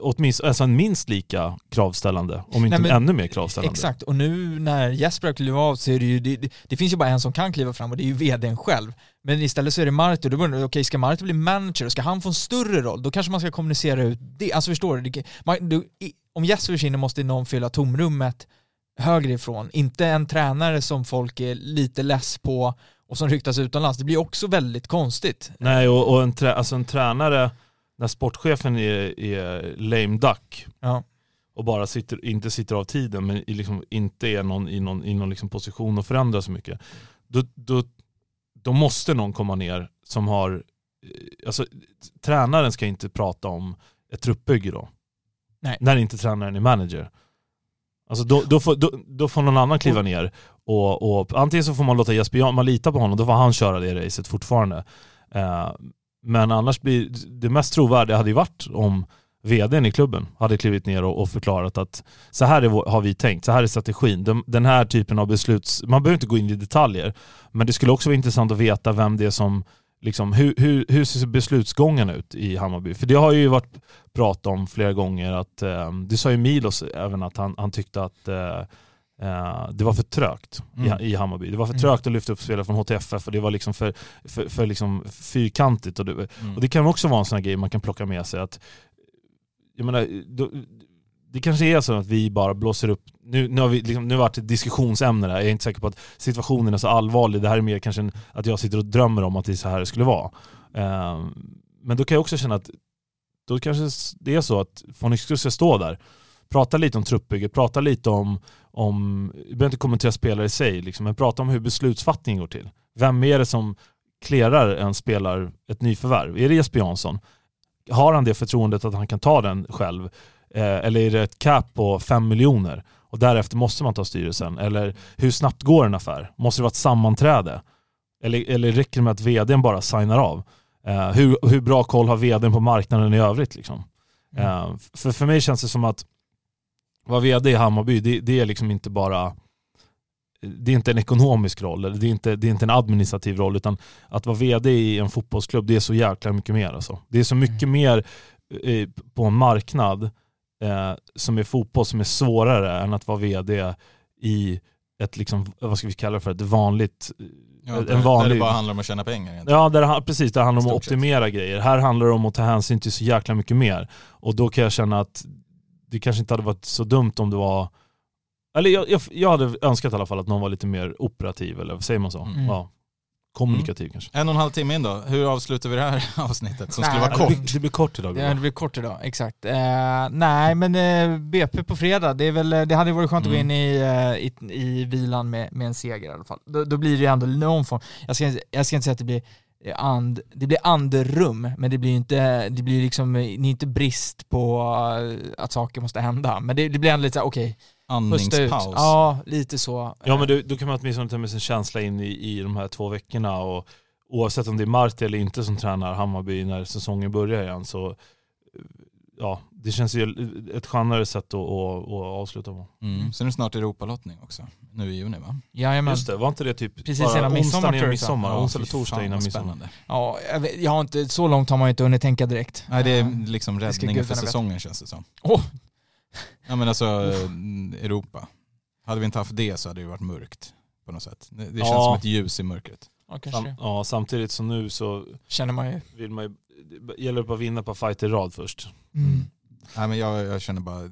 åtminstone, alltså minst lika kravställande, om inte men- ännu mer kravställande. Exakt, och nu när Jesper har klivit av så är det ju, det, det, finns ju bara en som kan kliva fram och det är ju vdn själv. Men istället så är det Marti och då börjar okej ska Marti bli manager och ska han få en större roll, då kanske man ska kommunicera ut det. Alltså förstår du? Det, man, du om Jesper försvinner måste någon fylla tomrummet högre ifrån, inte en tränare som folk är lite less på och som ryktas utomlands. Det blir också väldigt konstigt. Nej, och, och en, trä, alltså en tränare, när sportchefen är, är lame duck Ja. och bara sitter, inte sitter av tiden men liksom inte är någon, i någon, i någon liksom position och förändra så mycket. Då, då, då måste någon komma ner som har, eh, alltså tränaren ska inte prata om ett truppbygge då. Nej. När inte tränaren är manager. Alltså då, då, får, då, då får någon annan kliva ner och, och antingen så får man låta Jesper Jan, man litar på honom, då får han köra det racet fortfarande. Eh, men annars blir det mest trovärdiga hade ju varit om vdn i klubben hade klivit ner och, förklarat att så här är, har vi tänkt, så här är strategin. Den, här typen av besluts... Man behöver inte gå in i detaljer, men det skulle också vara intressant att veta vem det är som... Liksom, hur, hur, hur ser beslutsgången ut i Hammarby? För det har ju varit prat om flera gånger att, eh, det sa ju Milos även att han, han tyckte att eh, eh, det var för trögt Mm. i, i Hammarby. Det var för Mm. trögt att lyfta upp spelare från HTFF och det var liksom för, för, för liksom fyrkantigt. Och det, Mm. och det kan också vara en sån här grej man kan plocka med sig att jag menar, då, det kanske är så att vi bara blåser upp, nu, nu har vi liksom, nu har varit ett diskussionsämne där, jag är inte säker på att situationen är så allvarlig, det här är mer kanske en, att jag sitter och drömmer om att det är så här det skulle vara. Ehm, men då kan jag också känna att då kanske det är så att Fonix ska stå där, prata lite om truppbygget, prata lite om, om vi behöver inte kommentera spelare i sig, liksom, men prata om hur beslutsfattningen går till. Vem är det som klerar en spelar ett nyförvärv? Är det Jesper Jansson? Har han det förtroendet att han kan ta den själv? Eh, eller är det ett cap på 5 miljoner? Och därefter måste man ta styrelsen? Eller hur snabbt går en affär? Måste det vara ett sammanträde? Eller, eller räcker det med att vdn bara signar av? Eh, hur, hur bra koll har vdn på marknaden i övrigt? Liksom? Eh, för, för mig känns det som att vara vd i Hammarby, det, det är liksom inte bara det är inte en ekonomisk roll, eller det är inte, det är inte en administrativ roll, utan att vara vd i en fotbollsklubb, det är så jäkla mycket mer. Alltså. Det är så mycket mer eh, på en marknad eh, som är fotboll som är svårare än att vara vd i ett, liksom, vad ska vi kalla det för, ett vanligt ja, en där, där vanlig- det bara handlar om att tjäna pengar egentligen. Ja, där, precis. Det handlar om att optimera grejer. Här handlar det om att ta hänsyn till så jäkla mycket mer. Och då kan jag känna att det kanske inte hade varit så dumt om det var... Eller jag, jag, jag hade önskat i alla fall att någon var lite mer operativ, eller vad säger man så? Mm. Ja. Kommunikativ kanske. En och en halv timme in då, hur avslutar vi det här avsnittet som skulle Nej, vara Ja, kort? Det, blir, det blir kort idag. Det, det blir kort idag, exakt. Eh, nej, men eh, BP på fredag, det, är väl, det hade varit skönt att gå in Mm. i, eh, i, i vilan med, med en seger i alla fall. Då, då blir det ju ändå någon form, jag ska, jag ska inte säga att det blir and, det blir andrum, men det blir inte, det blir liksom, eh, det är inte brist på eh, att saker måste hända. Men det, det blir ändå lite såhär, okej, ut. Andningspaus. Ja, lite så. Ja men då, då kan man åtminstone ta med sin känsla in i, i de här två veckorna och oavsett om det är Marti eller inte som tränar Hammarby när säsongen börjar igen så ja, det känns ju ett skönare sätt att, att, att avsluta på. Mm. Sen är det snart Europalottning också, nu i juni va? Jajamän. Just det, var inte det typ Precis bara innan midsommar, innan midsommar? Ja, onsdag eller torsdag innan midsommar? Ja, jag, vet, jag har inte, så långt har man inte hunnit tänka direkt. Nej det Eh, är liksom det ska räddningen för säsongen känns det som. Åh! Ja men alltså eh, Europa. Hade vi inte haft det så hade det varit mörkt på något sätt. Det, känns Ja. som ett ljus i mörkret. Ja. Sam, ja, samtidigt som nu så Känner man ju. vill man ju, det gäller bara att vinna på fight i rad först. Mm. Nej men jag, jag känner bara,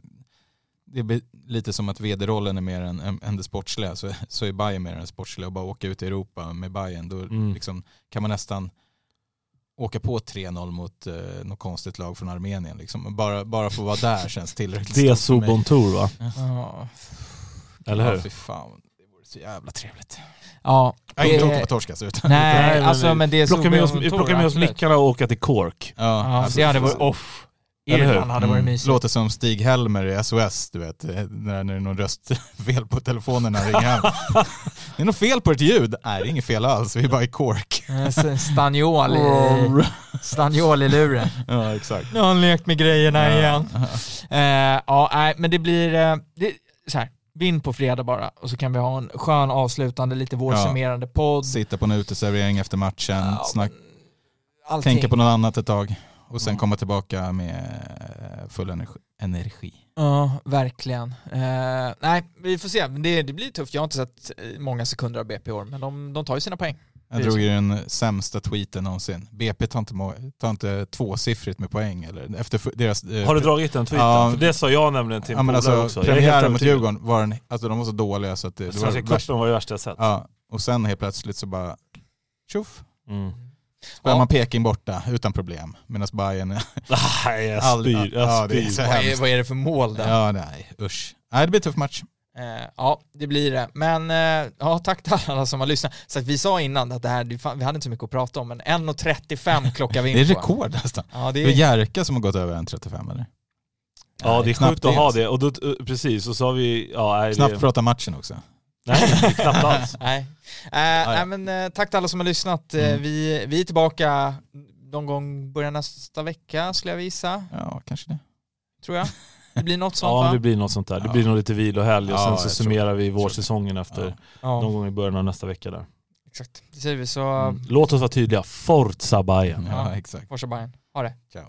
det blir lite som att vd-rollen är mer än, än, det sportsliga. Så, så är Bayern mer än det sportsliga. Och bara åka ut i Europa med Bayern, då Mm. liksom, kan man nästan åka på 3-0 mot eh, något konstigt lag från Armenien. Liksom. Bara, bara få vara där känns tillräckligt Det är. Sobon Tour va? Ja. Eller Ja, hur? fy fan, så jävla trevligt. Ja. Jag är inte åka på torskas utan. Nej, Nej, men alltså men det är Plocka med oss, plockar med oss mickarna och åka till Cork. Ja, Ja, alltså, det hade varit off. Eller hur? Irland hade varit Mm. mysigt. Låter som Stig-Helmer i SOS, du vet, eh, när det är någon röstfel på telefonen när han ringer hem. Det är något fel på ett ljud. Nej, det är inget fel alls, vi är bara i kork. Eh, s- Staniol i, Staniol i luren. Ja, exakt. Nu har han lekt med grejerna igen. Ja. Eh, ja, nej, men det blir, det, så här, vinn på fredag bara och så kan vi ha en skön avslutande, lite vårsummerande podd. Sitta på en uteservering efter matchen, Ja, snack, Allting. tänka på något annat ett tag och sen Mm. komma tillbaka med full energi. energi. Ja, verkligen. Eh, nej, vi får se. Det, det blir tufft. Jag har inte sett eh, många sekunder av BP i år, men de, de tar ju sina poäng. Jag Det drog ju den sämsta tweeten någonsin. BP tar inte, tar inte tvåsiffrigt med poäng eller efter deras... eh, Har du dragit den tweeten? Ja. För det sa jag nämligen till en Ja alltså också. Premiären mot. Djurgården var den, alltså de var så dåliga så att det, det var Svenska värst, cupen var det värsta jag sett. Ja, och sen helt plötsligt så bara tjoff. Mm. Spelar Ja. man Peking borta utan problem. Medan Bayern, Nej, jag spyr. Jag ja, det är spyr. så Vad är, hemskt. vad är det för mål där? ja nej usch. Nej det blir en tuff match. Eh, ja, det blir det. Men eh, ja, tack till alla som har lyssnat. Så att vi sa innan att det här, vi hade inte så mycket att prata om, men 1.35 klockar vi in Det är på. rekord nästan. Ja, det är Jerka som har gått över 1.35 eller? Ja, det är sjukt att ha det. Och då, eh, precis, och så har vi... Ja, nej, Knappt det, prata matchen också. nej, knappt alls. nej. Eh, nej, men tack till alla som har lyssnat. Mm. vi, vi är tillbaka någon gång början nästa vecka skulle jag gissa, Ja kanske det. tror jag. Det blir något sånt Ja, va? det blir något sånt där. Det Ja. blir nog lite vilohelg och Ja, sen så summerar vi vårsäsongen efter Ja. Ja, någon gång i början av nästa vecka där. exakt. Det säger vi så. Mm. Låt oss vara tydliga. Forza Bayern. Ja, Ja. exakt. Forza Bayern. Ha det. Ciao.